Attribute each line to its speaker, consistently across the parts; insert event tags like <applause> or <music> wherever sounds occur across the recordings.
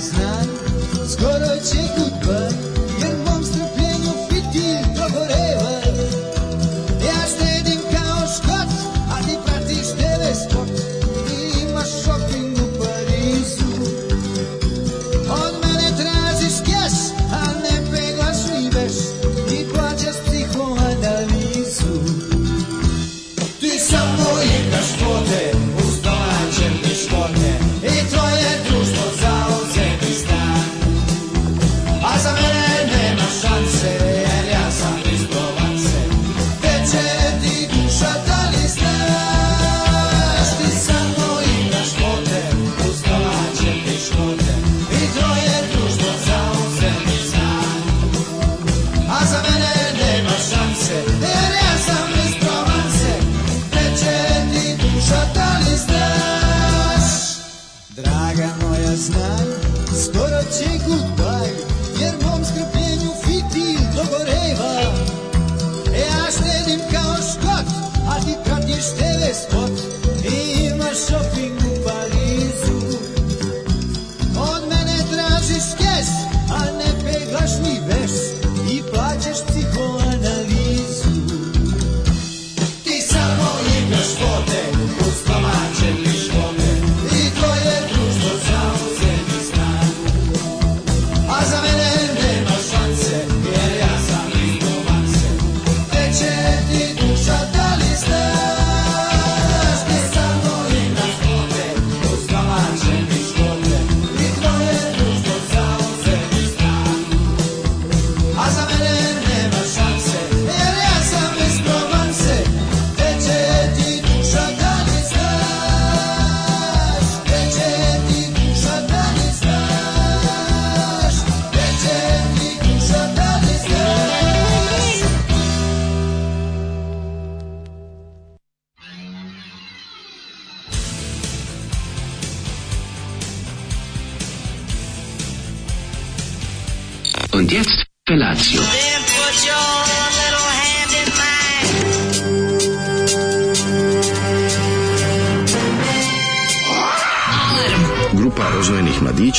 Speaker 1: znam, skoro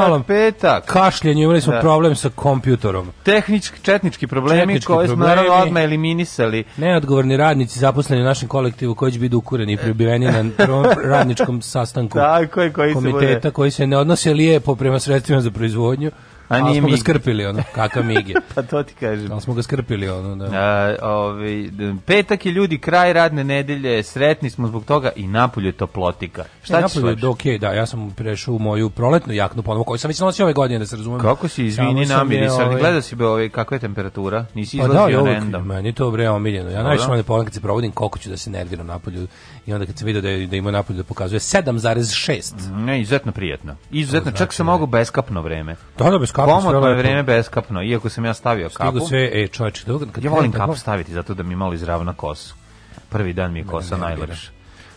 Speaker 2: malom
Speaker 3: petak.
Speaker 2: kašljanju, imali smo
Speaker 3: Da.
Speaker 2: problem sa kompjutorom.
Speaker 3: Tehnički, četnički problemi
Speaker 2: Četnički
Speaker 3: koje smo naravno odmah eliminisali.
Speaker 2: Neodgovorni radnici zaposleni u našem kolektivu koji će biti ukureni i pribiveni na prvom radničkom sastanku
Speaker 3: je, koji se
Speaker 2: komiteta
Speaker 3: bude-
Speaker 2: koji se ne odnose lijepo prema sredstvima za proizvodnju.
Speaker 3: A nije
Speaker 2: smo ga skrpili, ono, kakav mig je. <laughs>
Speaker 3: Pa to ti kažem.
Speaker 2: Ali smo ga skrpili, ono, da.
Speaker 3: A, ovaj, d- petak je ljudi, kraj radne nedelje, sretni smo zbog toga i napolju je toplotika. Šta ćeš
Speaker 2: Napolje, do, okej, da, ja sam prešao u moju proletnu jaknu ponovo, koju sam već nosio ove godine, da se razumem.
Speaker 3: Kako si, izvini,
Speaker 2: Samo sam je,
Speaker 3: namiri, sad
Speaker 2: ovaj,
Speaker 3: gledao si be ovaj, kakva je temperatura? Nisi
Speaker 2: Pa da,
Speaker 3: izlazio
Speaker 2: ja uvek,
Speaker 3: random.
Speaker 2: meni je to bre omiljeno. Ja najviše volim polen kad se provodim koliko ću da se nerviram napolju i onda kad sam vidio da, je, da ima napolju da pokazuje 7,6.
Speaker 3: Ne, izuzetno prijetno. Izuzetno,
Speaker 2: To
Speaker 3: čak
Speaker 2: znači
Speaker 3: sam
Speaker 2: da-
Speaker 3: mogu beskapno vreme.
Speaker 2: Da, da, bez sve
Speaker 3: Komotno je vreme beskapno, iako sam ja stavio kapu.
Speaker 2: Stigu sve, e, čovječe, kad
Speaker 3: Ja volim kapu staviti zato da mi malo izravna kosu. Prvi dan mi je kosa najlepša.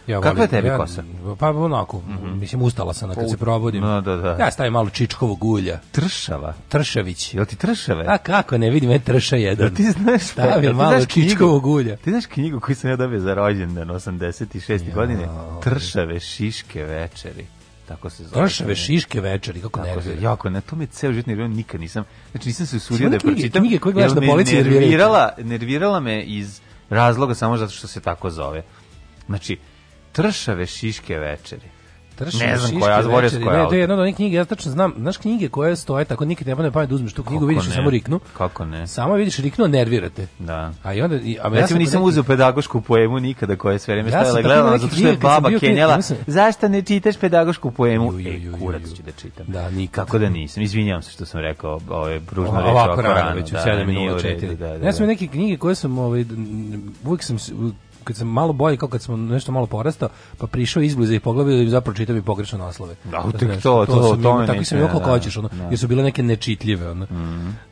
Speaker 2: Ja
Speaker 3: Kakva je tebi
Speaker 2: ja-
Speaker 3: kosa?
Speaker 2: Pa onako, mislim ustala sam na kad se probudim.
Speaker 3: Da, da, da.
Speaker 2: Ja stavim malo čičkovog ulja.
Speaker 3: Tršava.
Speaker 2: Tršavić.
Speaker 3: Jel ti tršave?
Speaker 2: A kako ne, vidim, je trša jedan.
Speaker 3: Jel ti znaš? Jel
Speaker 2: Stavim
Speaker 3: ti
Speaker 2: malo čičkovog ulja.
Speaker 3: Ti znaš knjigu koju sam ja dobio za rođendan 86. godine? Tršave šiške večeri. Tako se zove.
Speaker 2: Tršave šiške večeri, kako
Speaker 3: Tako se,
Speaker 2: nervira.
Speaker 3: jako, ne, to me ceo život nervirao, nikad nisam, znači nisam se usudio da je
Speaker 2: knjige-
Speaker 3: pročitam.
Speaker 2: knjige koje gledaš na polici
Speaker 3: nervirala, nervirala me iz razloga samo zato što se tako zove. Znači, tršave šiške večeri.
Speaker 2: Tršave
Speaker 3: Ne znam koja, Zvorec
Speaker 2: večeri.
Speaker 3: koja
Speaker 2: Ne,
Speaker 3: je
Speaker 2: to je jedna od onih knjige, ja tačno znam, znaš knjige koje stoje tako, nikad ne padne pamet da uzmeš tu knjigu,
Speaker 3: Kako
Speaker 2: vidiš
Speaker 3: ne?
Speaker 2: samo riknu.
Speaker 3: Kako ne?
Speaker 2: Samo vidiš riknu, nervirate.
Speaker 3: Da.
Speaker 2: A i onda, i, a ja sam
Speaker 3: nisam uzeo pedagošku poemu nikada koja je sve vreme
Speaker 2: Ja
Speaker 3: stajala gledala zato što je baba
Speaker 2: sam-
Speaker 3: zašto ne čitaš pedagošku poemu e
Speaker 2: ju,
Speaker 3: kurac ću da čitam
Speaker 2: Da, nikad.
Speaker 3: kako da nisam izvinjavam se što sam rekao ove pružno reč
Speaker 2: ovako rano, već u
Speaker 3: da,
Speaker 2: 7
Speaker 3: nije u
Speaker 2: minuta
Speaker 3: redu,
Speaker 2: 4.
Speaker 3: da, da,
Speaker 2: Ja sam
Speaker 3: da.
Speaker 2: neke knjige koje sam, ovaj, uvijek sam, kad sam malo bolje, kao kad sam nešto malo porastao, pa prišao izbliza i pogledao i zapravo čitam i pogrešno naslove.
Speaker 3: Da, tek to, to, to
Speaker 2: imao,
Speaker 3: me
Speaker 2: Tako sam koliko
Speaker 3: da,
Speaker 2: hoćeš, ono,
Speaker 3: da.
Speaker 2: jer su bile neke nečitljive. Ono.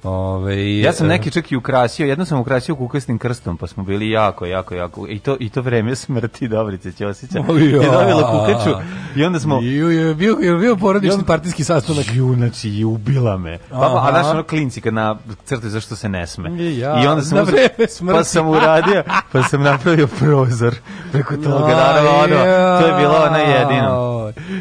Speaker 2: Ove,
Speaker 3: Ja sam
Speaker 2: e,
Speaker 3: neki čak i ukrasio, jedno sam ukrasio kukasnim krstom, pa smo bili jako, jako, jako, i to, i to vreme <laughs> smrti Dobrice Ćosića je dobila kukaču i onda smo...
Speaker 2: Je bio, je bio porodični partijski sastanak.
Speaker 3: Ju, znači, i ubila me. Pa, a znaš, ono klinci kad na crtu zašto se ne sme. I onda sam. Pa sam uradio, pa sam napravio prozor preko toga. Naravno, ono, to je bilo ono jedino.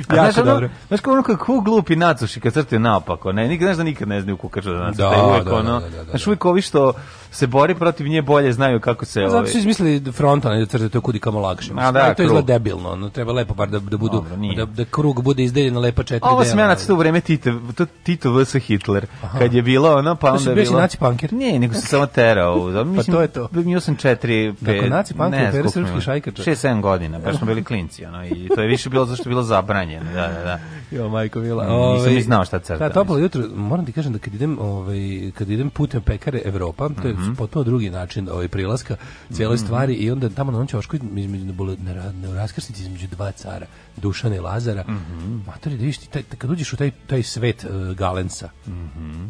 Speaker 3: A
Speaker 2: Jako
Speaker 3: znaš,
Speaker 2: dobro.
Speaker 3: znaš kao ono kako glupi nacuši kad crtaju naopako, ne, nikad, znaš da nikad ne znaju kukaču da nacrtaju,
Speaker 2: Da,
Speaker 3: uvijek
Speaker 2: da,
Speaker 3: ono,
Speaker 2: da, da, da,
Speaker 3: znaš,
Speaker 2: da.
Speaker 3: uvijek ovi što se bori protiv nje bolje znaju kako se...
Speaker 2: Zato
Speaker 3: ovaj,
Speaker 2: su izmislili frontalne da crte to kudi kamo lakše.
Speaker 3: A da,
Speaker 2: to izgleda debilno, no, treba lepo bar da, da budu
Speaker 3: Dobro,
Speaker 2: da, da krug bude izdeljen na lepa četiri
Speaker 3: Ovo ja nacrtao u vreme Tito, to Tito vs. Hitler, kad je bilo ono, pa onda je bilo...
Speaker 2: nacipanker?
Speaker 3: Ne, nego sam samo terao. <laughs> Da, mislim,
Speaker 2: to je to.
Speaker 3: Bio sam četiri, pet...
Speaker 2: Dakle, nacipanker,
Speaker 3: ne znam
Speaker 2: Pere Srpski.
Speaker 3: Šest, sedam godina, baš smo bili klinci, ono, i to je više bilo zašto je bilo zabranjeno, da, da, da. <laughs>
Speaker 2: Jo, majko mila.
Speaker 3: Mm, nisam ni znao šta crtam,
Speaker 2: Da, toplo jutro, moram ti kažem da kad idem, ovaj, kad idem putem pekare Evropa, to je
Speaker 3: Mhm.
Speaker 2: potpuno drugi način ovaj, prilaska cijeloj stvari i onda tamo na onom ćošku između, na, na, na raskrsnici između dva cara, Dušana i Lazara,
Speaker 3: Mhm.
Speaker 2: matori, da vidiš taj, kad uđeš u taj, taj svet uh, Galensa,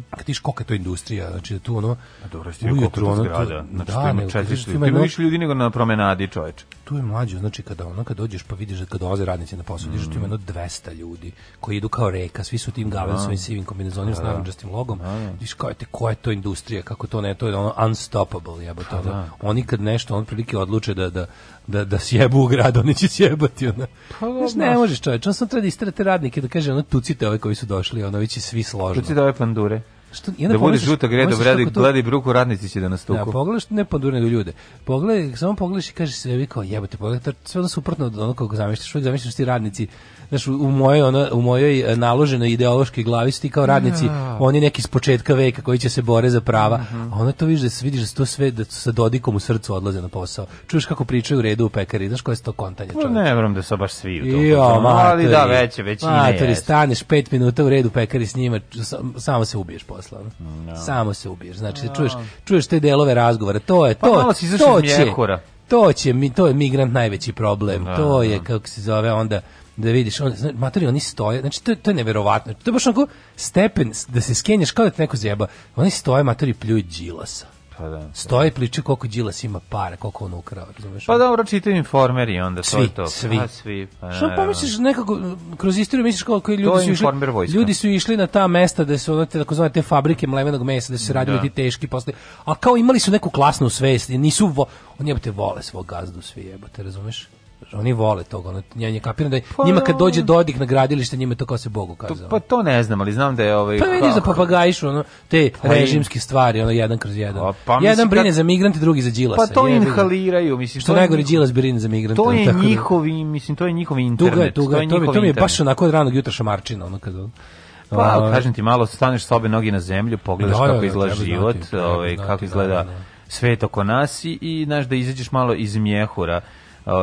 Speaker 2: kad vidiš kolika je to industrija, znači da tu ono,
Speaker 3: Mhm. Dobro, ste koliko to
Speaker 2: ono,
Speaker 3: zgrada. Znači,
Speaker 2: da,
Speaker 3: tu ima
Speaker 2: nego kad
Speaker 3: 400
Speaker 2: vidiš, tu ima
Speaker 3: ima više ljudi nego na promenadi, čoveče.
Speaker 2: Tu je mlađo, znači kada ono kad dođeš pa vidiš da kad dolaze radnici na posao, vidiš da tu ima jedno 200 ljudi koji idu kao reka, svi su tim gavensovim sivim kombinezonima s narandžastim logom. Vidiš kao te koja je to industrija, kako to ne, to je ono unstoppable, jebote. ono. Oni kad nešto on prilike odluče da da da da sjebu u grad, oni će sjebati ona. Znaš, ne možeš čoveče, on sam treba da isterate radnike da kaže ono tucite ove koji su došli, ono vi će svi složno.
Speaker 3: Tu si da ove pandure.
Speaker 2: Što, i onda
Speaker 3: Da bude žuta greda,
Speaker 2: to-
Speaker 3: gledaj bruku, radnici će da nas
Speaker 2: da, pogledaš ne pandure nego ljude. Pogledaj, samo pogledaš i kažeš sebi kao jebote, pogledaj, sve ono suprotno od onog kako zamišljaš, uvijek zamišljaš ti radnici, znaš, u mojoj, ono, u mojoj e, naloženoj ideološkoj glavi su ti kao radnici, oni neki s početka veka koji će se bore za prava,
Speaker 3: Mhm.
Speaker 2: a onda to vidiš da se vidiš da to sve, da sa dodikom u srcu odlaze na posao. Čuješ kako pričaju u redu u pekari, znaš koje su to kontanje
Speaker 3: Pa
Speaker 2: čovječe.
Speaker 3: ne vjerujem da su baš svi u tom.
Speaker 2: Jo,
Speaker 3: ali
Speaker 2: matori.
Speaker 3: da, već je, većina
Speaker 2: Matori,
Speaker 3: je.
Speaker 2: staneš pet minuta u redu pekari s njima, sam- samo se ubiješ posle. ono. Samo se ubiješ. Znači, čuješ, čuješ te delove razgovora. To je,
Speaker 3: Pa
Speaker 2: to,
Speaker 3: malo si izašao
Speaker 2: to će,
Speaker 3: mjehura.
Speaker 2: to će, mi, to je migrant najveći problem. to je, kako se zove, onda da vidiš, on, znači, matori, oni stoje, znači, to, to je neverovatno. To je baš onako stepen da se skenješ kao da te neko zjeba. Oni stoje, matori, pljuju džilasa.
Speaker 3: Pa da.
Speaker 2: Stoje i pričaju koliko džilas ima para, koliko on ukrao, razumeš?
Speaker 3: Pa dobro, čitaju informeri onda, to
Speaker 2: Svi,
Speaker 3: je to.
Speaker 2: svi.
Speaker 3: Pa, svi. Pa,
Speaker 2: Što pomisliš nekako kroz istoriju misliš
Speaker 3: To
Speaker 2: ljudi
Speaker 3: je
Speaker 2: su išli
Speaker 3: informer
Speaker 2: ljudi su išli na ta mesta da su ono te takozvane te fabrike mlevenog mesa da su se radili
Speaker 3: Da.
Speaker 2: ti teški posle a kao imali su neku klasnu svest i nisu vo, oni jebote vole svog gazdu svi jebote razumeš oni vole toga, ono, ja nje kapiram da je,
Speaker 3: Pa,
Speaker 2: njima kad dođe Dodik na gradilište, njima to kao se Bogu
Speaker 3: To,
Speaker 2: kazao.
Speaker 3: pa to ne znam, ali znam da je ovaj...
Speaker 2: Pa vidiš
Speaker 3: kako-
Speaker 2: papagajišu ono, te
Speaker 3: Pa im-
Speaker 2: režimske stvari, ono jedan kroz jedan.
Speaker 3: A, pa mislim
Speaker 2: jedan brine
Speaker 3: kad-
Speaker 2: za migrante, drugi za Đilasa.
Speaker 3: Pa to
Speaker 2: ga.
Speaker 3: inhaliraju, mislim.
Speaker 2: Što
Speaker 3: to
Speaker 2: najgore Đilas brine za migrante.
Speaker 3: To je
Speaker 2: tako da-
Speaker 3: njihovi, mislim, to je njihov internet.
Speaker 2: Tuga je, tuga je, to, mi, to mi je baš onako od ranog jutra šamarčina, ono kad...
Speaker 3: Pa,
Speaker 2: Ovaj,
Speaker 3: kažem ti, malo staneš s obe nogi na zemlju, pogledaš
Speaker 2: Da,
Speaker 3: kako
Speaker 2: da,
Speaker 3: izgleda život, ovaj, kako
Speaker 2: da,
Speaker 3: izgleda
Speaker 2: da, da.
Speaker 3: svet oko nas i, i znaš da izađeš malo iz mjehura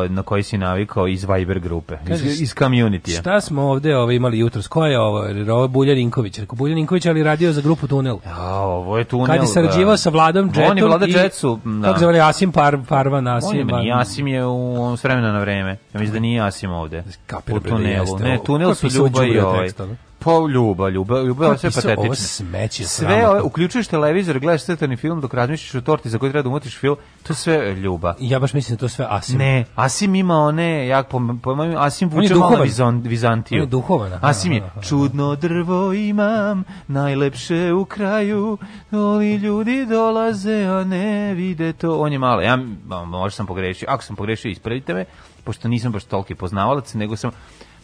Speaker 3: na koji si navikao iz Viber grupe, iz,
Speaker 2: Kažeš,
Speaker 3: iz community
Speaker 2: Šta smo ovde ovaj, imali jutros? Ko je ovo? Ovo je Buljan Ninković. Rekao, Buljan Ninković, ali radio za grupu Tunel.
Speaker 3: A, ovo je tunel.
Speaker 2: Kad je sarađivao
Speaker 3: da.
Speaker 2: sa Vladom Džetom
Speaker 3: On je Vlada
Speaker 2: i-
Speaker 3: Džet su, da.
Speaker 2: Kako zove, Asim Par, Parvan,
Speaker 3: On je,
Speaker 2: Asim.
Speaker 3: meni, Asim je u on s vremena na vreme. Ja mislim da nije Asim ovde.
Speaker 2: Kapiram
Speaker 3: u
Speaker 2: da
Speaker 3: tunelu. Ne, tunel su
Speaker 2: pisao
Speaker 3: Ljuba i ovaj.
Speaker 2: tekst?
Speaker 3: Pa Ljuba, Ljuba, Ljuba je
Speaker 2: je
Speaker 3: sve patetično.
Speaker 2: ovo smeće
Speaker 3: Sve, ove, uključuješ televizor, gledaš crtani film dok razmišljaš o torti za koju treba da umotiš film, to je sve Ljuba.
Speaker 2: Ja baš mislim da to sve Asim.
Speaker 3: Ne, Asim ima one, jak po, po Asim vuče malo. Vizon, Vizantiju.
Speaker 2: On je duhovan, aha,
Speaker 3: Asim je,
Speaker 2: aha, aha.
Speaker 3: čudno drvo imam, najlepše u kraju, oli ljudi dolaze, a ne vide to. On je malo, ja možda sam pogrešio, ako sam pogrešio, ispravite me, pošto nisam baš toliki poznavalac, nego sam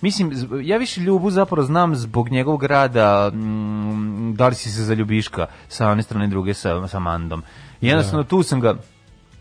Speaker 3: Mislim, ja više Ljubu zapravo znam zbog njegovog rada, mm, da li si se za Ljubiška sa one strane druge sa, sa Mandom. I jednostavno tu sam ga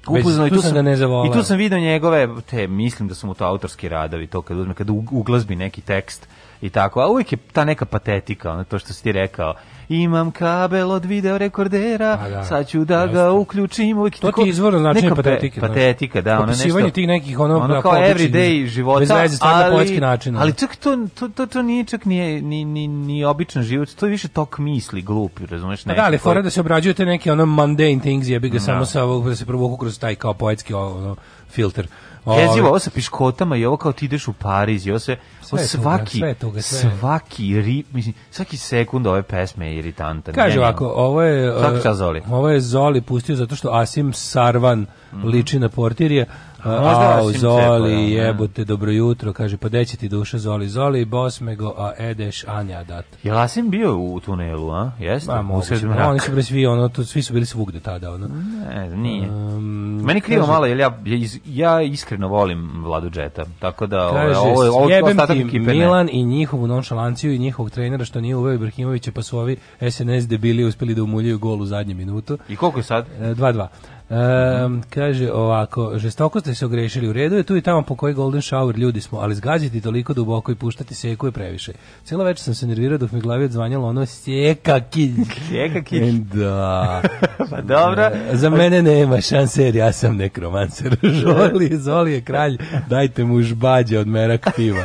Speaker 3: upoznao i
Speaker 2: tu sam ga ne zavoleo.
Speaker 3: i tu sam video njegove, te, mislim da su mu to autorski radovi, to kad uzme, kad uglazbi neki tekst i tako, a uvijek je ta neka patetika, ono to što si ti rekao, imam kabel od video rekordera,
Speaker 2: da,
Speaker 3: sad ću da
Speaker 2: jeste.
Speaker 3: ga uključim. Uvijek
Speaker 2: To ti je izvorno značenje
Speaker 3: neka pe-
Speaker 2: patetike, da.
Speaker 3: Patetika, da. Ono
Speaker 2: Opisivanje
Speaker 3: nešto,
Speaker 2: tih nekih, ono,
Speaker 3: ono
Speaker 2: da,
Speaker 3: kao everyday života,
Speaker 2: bez veze,
Speaker 3: ali,
Speaker 2: poetski način.
Speaker 3: Ali čak to, to, to, to nije čak nije, ni, ni, ni običan život, to je više tok misli, glupi, razumeš?
Speaker 2: Pa da, ali fora da se obrađuju te neke ono mundane things, jebi ga samo sa ovog, da se provuku kroz taj kao poetski ono, filter.
Speaker 3: Jezivo,
Speaker 2: Ovaj,
Speaker 3: ovo sa piškotama i ovo kao ti ideš u Pariz i ovo se
Speaker 2: Sve
Speaker 3: ovo
Speaker 2: je tuga,
Speaker 3: svaki,
Speaker 2: sve je tuga, sve
Speaker 3: svaki ri, mislim, svaki sekund ove pesme je iritantan.
Speaker 2: Kaže ovako, ovo je
Speaker 3: čast Zoli.
Speaker 2: Ovo je Zoli pustio zato što Asim Sarvan liči na portirje. Uh,
Speaker 3: možda
Speaker 2: Au, Zoli,
Speaker 3: da, ne.
Speaker 2: jebote, dobro jutro. Kaže, pa deći ti duša Zoli. Zoli, Bosmego, a Edeš, Anja dat.
Speaker 3: Je Lasim bio u tunelu, a? Jeste?
Speaker 2: Ma, moguće.
Speaker 3: mraka.
Speaker 2: Oni su bili svi, ono, to, svi su bili svugde tada, ono.
Speaker 3: Ne, nije.
Speaker 2: Um,
Speaker 3: Meni krivo
Speaker 2: kaže-
Speaker 3: malo, jer ja, ja, iskreno volim Vladu Džeta, tako da ovo,
Speaker 2: Kaže,
Speaker 3: ovo, ovo,
Speaker 2: jebem ti
Speaker 3: ekipe.
Speaker 2: Milan i njihovu nonšalanciju i njihovog trenera što nije uveo Ibrahimovića, pa su ovi SNS debili uspeli da umuljaju gol u zadnju minutu.
Speaker 3: I koliko je sad?
Speaker 2: E, 2-2. Um, kaže ovako, žestoko ste se ogrešili u redu je tu i tamo po koji golden shower ljudi smo, ali zgaziti toliko duboko i puštati seku je previše. Cijelo večer sam se nervirao dok mi glavi odzvanjalo ono sjeka kilj. <laughs>
Speaker 3: Sjeka kilj.
Speaker 2: Da. <laughs>
Speaker 3: Pa dobro.
Speaker 2: E, Za mene nema šanse jer ja sam nekromancer. <laughs> Žoli, Zoli je kralj, dajte mu žbađe od merak piva.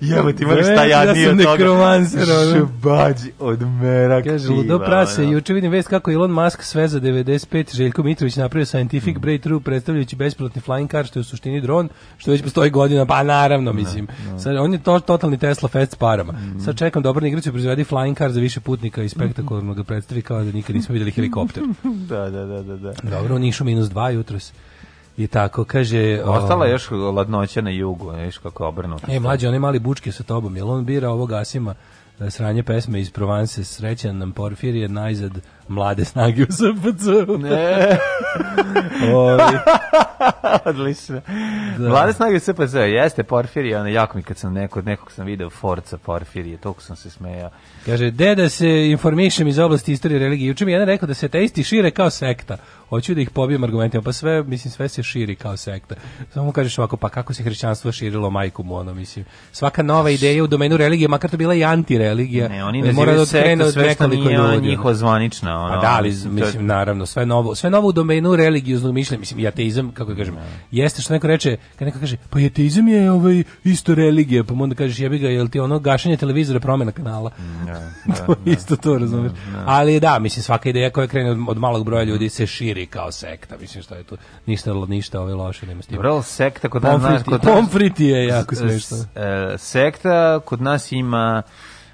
Speaker 3: Jebo ti
Speaker 2: mene,
Speaker 3: šta jadnije od toga. Šbađi od merak
Speaker 2: Kaže, ludo prase, juče vidim vest kako Elon Musk sve za 95, Željko Mitrović napravio scientific breakthrough predstavljajući bespilotni flying car, što je u suštini dron, što već postoji godina, pa naravno, mislim. Sad, on je to, totalni Tesla fest s parama. Sad čekam dobar igrač da proizvedi flying car za više putnika i spektakularno ga predstavi kao da nikad nismo vidjeli helikopter. <laughs>
Speaker 3: Da, da, da, da. da.
Speaker 2: Dobro, u Nišu minus dva jutros. I tako, kaže...
Speaker 3: Ostala je još ladnoća na jugu, viš kako obrnuto.
Speaker 2: E, mlađe, one mali bučke sa tobom, jel on bira ovog Asima e, sranje pesme iz Provence, srećan nam Porfirije, najzad mlade snage u SPC.
Speaker 3: Ne. <laughs>
Speaker 2: Ovi,
Speaker 3: Odlično. Mlade snage SPZ, jeste Porfirije, ono jako mi kad sam neko, nekog sam video Forca Porfirije, toliko sam se smejao.
Speaker 2: kaže, deda se informišem iz oblasti istorije religije. Juče mi je jedan rekao da se ateisti šire kao sekta. Hoću da ih pobijem argumentima, pa sve, mislim, sve se širi kao sekta. Samo mu kažeš ovako, pa kako se hrišćanstvo širilo majku mu, ono, mislim. Svaka nova ideja u domenu religije, makar to bila i antireligija,
Speaker 3: Ne, oni
Speaker 2: mora da od
Speaker 3: sve što
Speaker 2: nekoliko ljudi,
Speaker 3: njihova zvanična. Ono,
Speaker 2: Pa da, ali
Speaker 3: mislim,
Speaker 2: naravno sve novo, sve novo u domenu religioznog mišljenja, mislim i ateizam kako kažem. Jeste što neko reče, kad neko kaže, pa ateizam je ovaj isto religija, pa onda kažeš jebi ga, jel ti ono gašenje televizora, promena kanala. <laughs> to je isto to, razumeš. Ali da, mislim svaka ideja koja krene od, od malog broja ljudi se širi kao sekta, mislim što je tu ništa ništa ove loše nema s tim.
Speaker 3: Dobro, sekta kod nas...
Speaker 2: Pomfrit,
Speaker 3: kod nas-
Speaker 2: pomfrit je jako smešno.
Speaker 3: S- e, sekta kod nas ima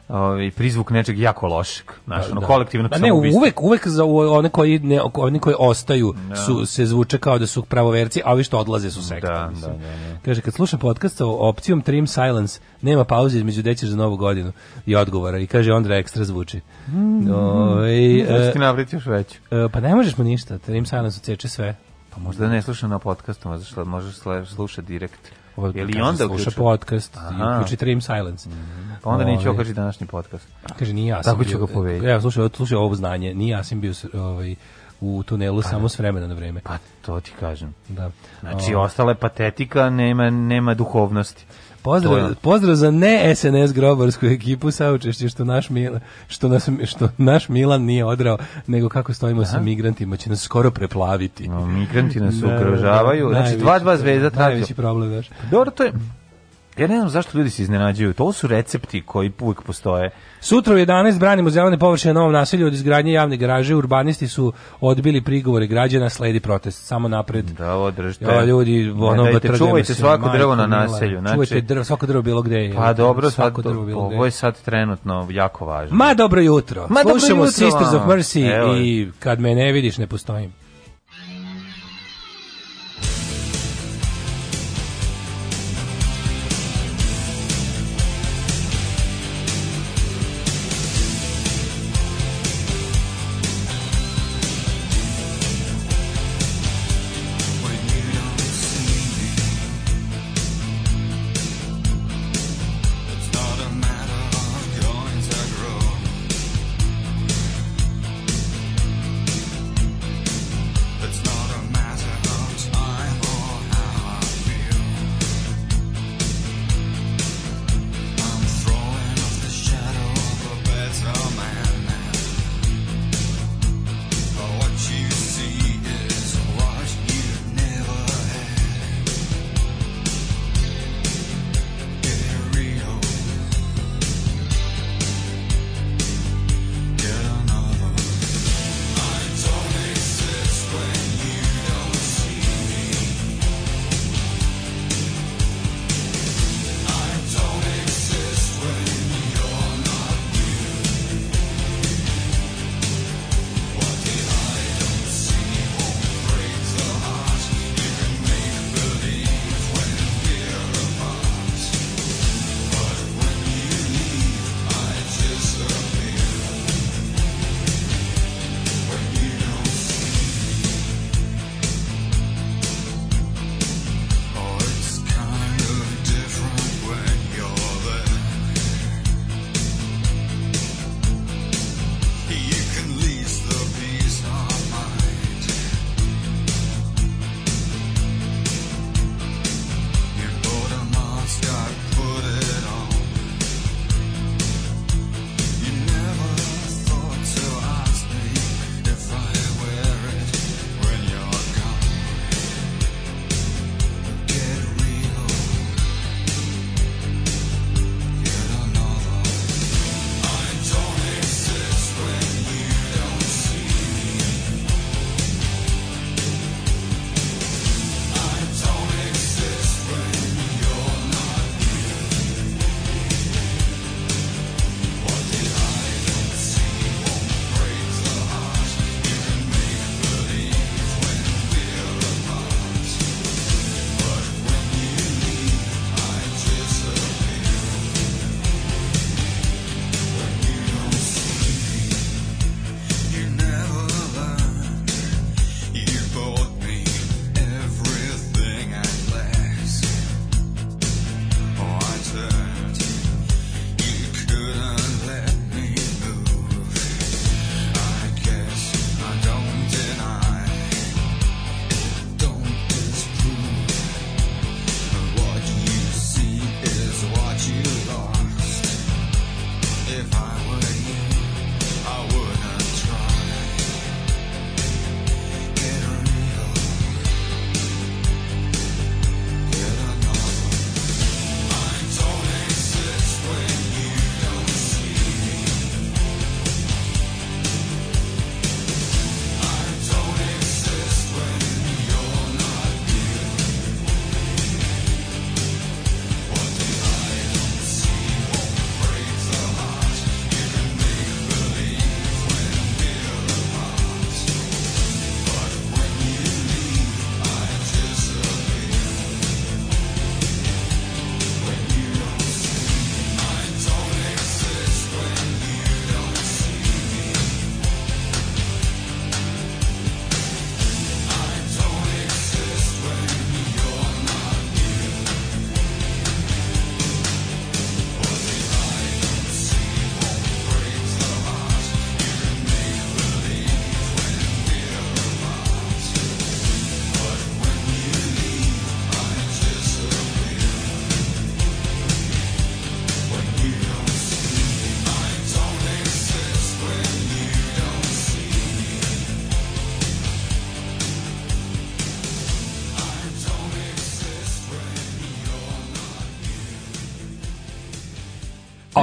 Speaker 3: ovaj prizvuk nečeg jako lošeg, znaš, ono
Speaker 2: Da.
Speaker 3: kolektivno
Speaker 2: Pa ne, uvek, uvek za one koji ne, oni koji ostaju su se zvuče kao da su pravoverci, a ovi što odlaze su sekta.
Speaker 3: Da,
Speaker 2: mislim.
Speaker 3: da, da, da.
Speaker 2: Kaže kad slušam podcast sa opcijom Trim Silence, nema pauze između dećeš za novu godinu i odgovora i kaže Ondra ekstra zvuči. Ovaj,
Speaker 3: Zašto
Speaker 2: e,
Speaker 3: ti navriti još veću?
Speaker 2: e, pa ne možeš mu ništa, Trim Silence odseče sve.
Speaker 3: Pa možda ne sluša na podcastu, šla- možeš slušati direkt. Ili onda
Speaker 2: sluša podcast uključi Trim Silence.
Speaker 3: Pa onda neću
Speaker 2: Ovaj.
Speaker 3: okaži današnji podcast.
Speaker 2: Kaže nije ja
Speaker 3: Tako ću ga povedati.
Speaker 2: Evo slušaj, slušaj ovo znanje, nije ja sam bio ovaj u tunelu samo s vremena na vreme.
Speaker 3: Pa to ti kažem.
Speaker 2: Da.
Speaker 3: Znači,
Speaker 2: O,
Speaker 3: ostala je patetika, nema, nema duhovnosti.
Speaker 2: Pozdrav,
Speaker 3: je-
Speaker 2: pozdrav za ne SNS grobarsku ekipu saučešće što naš Milan, što nas što naš Milan nije odrao, nego kako stojimo sa migrantima će nas skoro preplaviti.
Speaker 3: No, migranti nas
Speaker 2: Da,
Speaker 3: ugrožavaju.
Speaker 2: da,
Speaker 3: Znači,
Speaker 2: najveći
Speaker 3: dva, dva
Speaker 2: problem,
Speaker 3: zvezda traže.
Speaker 2: Najveći problem, znaš.
Speaker 3: Dobro, to je... Ja ne znam zašto ljudi se iznenađuju. To su recepti koji uvijek postoje.
Speaker 2: Sutra u 11 branimo zelene površine na novom naselju od izgradnje javne garaže. Urbanisti su odbili prigovore građana, sledi protest. Samo napred.
Speaker 3: Da, ovo držite.
Speaker 2: Ja, ljudi, ono,
Speaker 3: dajte,
Speaker 2: batrgamo
Speaker 3: čuvajte
Speaker 2: se,
Speaker 3: svako drvo na naselju. Znači,
Speaker 2: Čuvajte drvo, svako drvo bilo gde je.
Speaker 3: Pa dobro, sad,
Speaker 2: svako drvo bilo
Speaker 3: ovo je sad trenutno jako važno.
Speaker 2: Ma dobro jutro.
Speaker 3: Ma dobro
Speaker 2: Slušamo
Speaker 3: jutro
Speaker 2: Sisters of. Mercy
Speaker 3: Evo.
Speaker 2: i kad me ne vidiš ne postojim.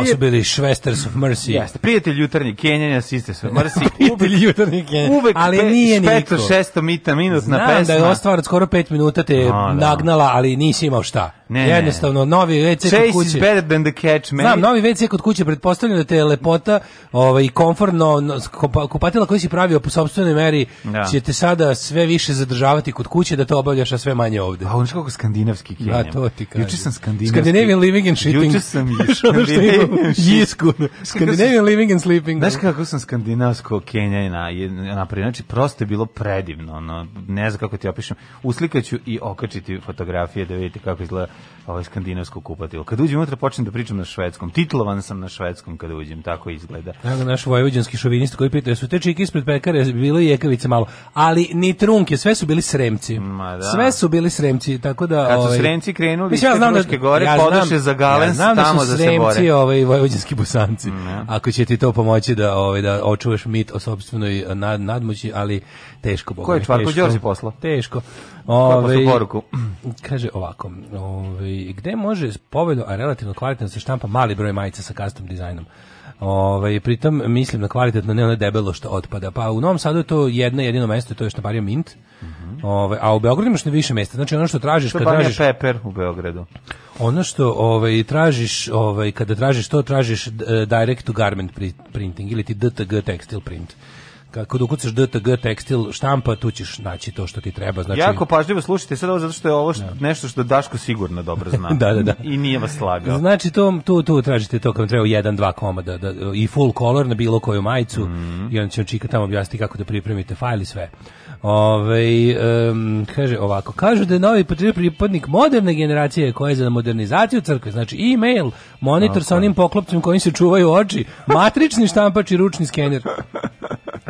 Speaker 2: Ovo su bili Švesters of Mercy.
Speaker 3: Jeste, prijatelj <laughs> jutarnji Kenjanja, siste sve mrsi.
Speaker 2: Prijatelj jutarnji Kenjanja.
Speaker 3: Uvek
Speaker 2: Ali
Speaker 3: pe-
Speaker 2: nije niko.
Speaker 3: špeto šesto mita minutna
Speaker 2: Znam
Speaker 3: pesma.
Speaker 2: da je ova stvar od skoro 5 minuta te
Speaker 3: A, da.
Speaker 2: nagnala, ali nisi imao šta.
Speaker 3: Ne.
Speaker 2: Jednostavno, novi WC kod
Speaker 3: Chase is
Speaker 2: kuće.
Speaker 3: better than the catch, man.
Speaker 2: Znam, novi WC kod kuće, pretpostavljam da te je lepota ovaj, komfortno, no, kupa- kupatila koji si pravio po sobstvenoj meri,
Speaker 3: Da.
Speaker 2: će te sada sve više zadržavati kod kuće da to obavljaš, a sve manje ovde.
Speaker 3: A on kako skandinavski Kenjam.
Speaker 2: Da, to ti kažem.
Speaker 3: Juče sam skandinavski.
Speaker 2: Scandinavian living and shitting.
Speaker 3: Juče sam i <laughs> Scandinavian <laughs>
Speaker 2: jisku. Scandinavian living and sleeping.
Speaker 3: Znaš kako sam skandinavsko Kenjana napravio? Znači, prosto je bilo predivno. Ono, ne znam kako ti opišem. Uslikaću i okačiti fotografije da vidite kako izgleda ovaj skandinavsko kupatilo. Kad uđem unutra počnem da pričam na švedskom. Titlovan sam na švedskom kada uđem, tako izgleda.
Speaker 2: Evo naš vojvođanski šovinista koji pita, su te čike ispred pekare bile jekavice malo, ali ni trunke, sve su bili sremci.
Speaker 3: Ma da.
Speaker 2: Sve su bili sremci, tako da...
Speaker 3: Kad su
Speaker 2: ovaj,
Speaker 3: Sremci krenuli
Speaker 2: Mislim, ja znam da-
Speaker 3: gore,
Speaker 2: ja
Speaker 3: podoše
Speaker 2: znam-
Speaker 3: za Galens
Speaker 2: ja znam da
Speaker 3: tamo
Speaker 2: su
Speaker 3: da se
Speaker 2: Sremci, ovaj, vojvođanski bosanci. Ako će ti to pomoći da, ovaj, da očuvaš mit o sobstvenoj nad, nadmoći, ali teško.
Speaker 3: Ko je Čvarko. Đorđe poslao?
Speaker 2: Teško.
Speaker 3: Ko je
Speaker 2: Ovaj,
Speaker 3: poruku? <clears throat>
Speaker 2: Kaže ovako, ovaj, gde može povoljno, a relativno kvalitetno se štampa mali broj majica sa custom dizajnom? Ovaj pritom mislim na kvalitetno, ne ono debelo što otpada. Pa u Novom Sadu je to jedno jedino mesto, to je štamparija Mint. Ovaj, a u Beogradu imaš više mesta. Znači ono što tražiš
Speaker 3: To
Speaker 2: kad tražiš
Speaker 3: Peper u Beogradu.
Speaker 2: ono što ovaj tražiš, ovaj kada tražiš to tražiš eh, direct to garment pri- printing ili ti DTG tekstil print. Kako ukucaš DTG tekstil štampa, tu ćeš naći to što ti treba. Znači,
Speaker 3: Jako pažljivo slušajte sad ovo zato što je ovo što, nešto što Daško sigurno dobro zna. <laughs>
Speaker 2: Da, da, da.
Speaker 3: I nije vas slagao.
Speaker 2: Znači to tu tu tražite to kad vam treba jedan dva komada da, da, i full color na bilo koju majicu
Speaker 3: Mhm.
Speaker 2: i on će vam čika tamo objasniti kako da pripremite fajl i sve. Ove, em, kaže ovako, kažu da je novi pripadnik moderne generacije koja je za modernizaciju crkve, znači e-mail, monitor sa onim poklopcem kojim se čuvaju oči, matrični štampač i ručni skener. <laughs>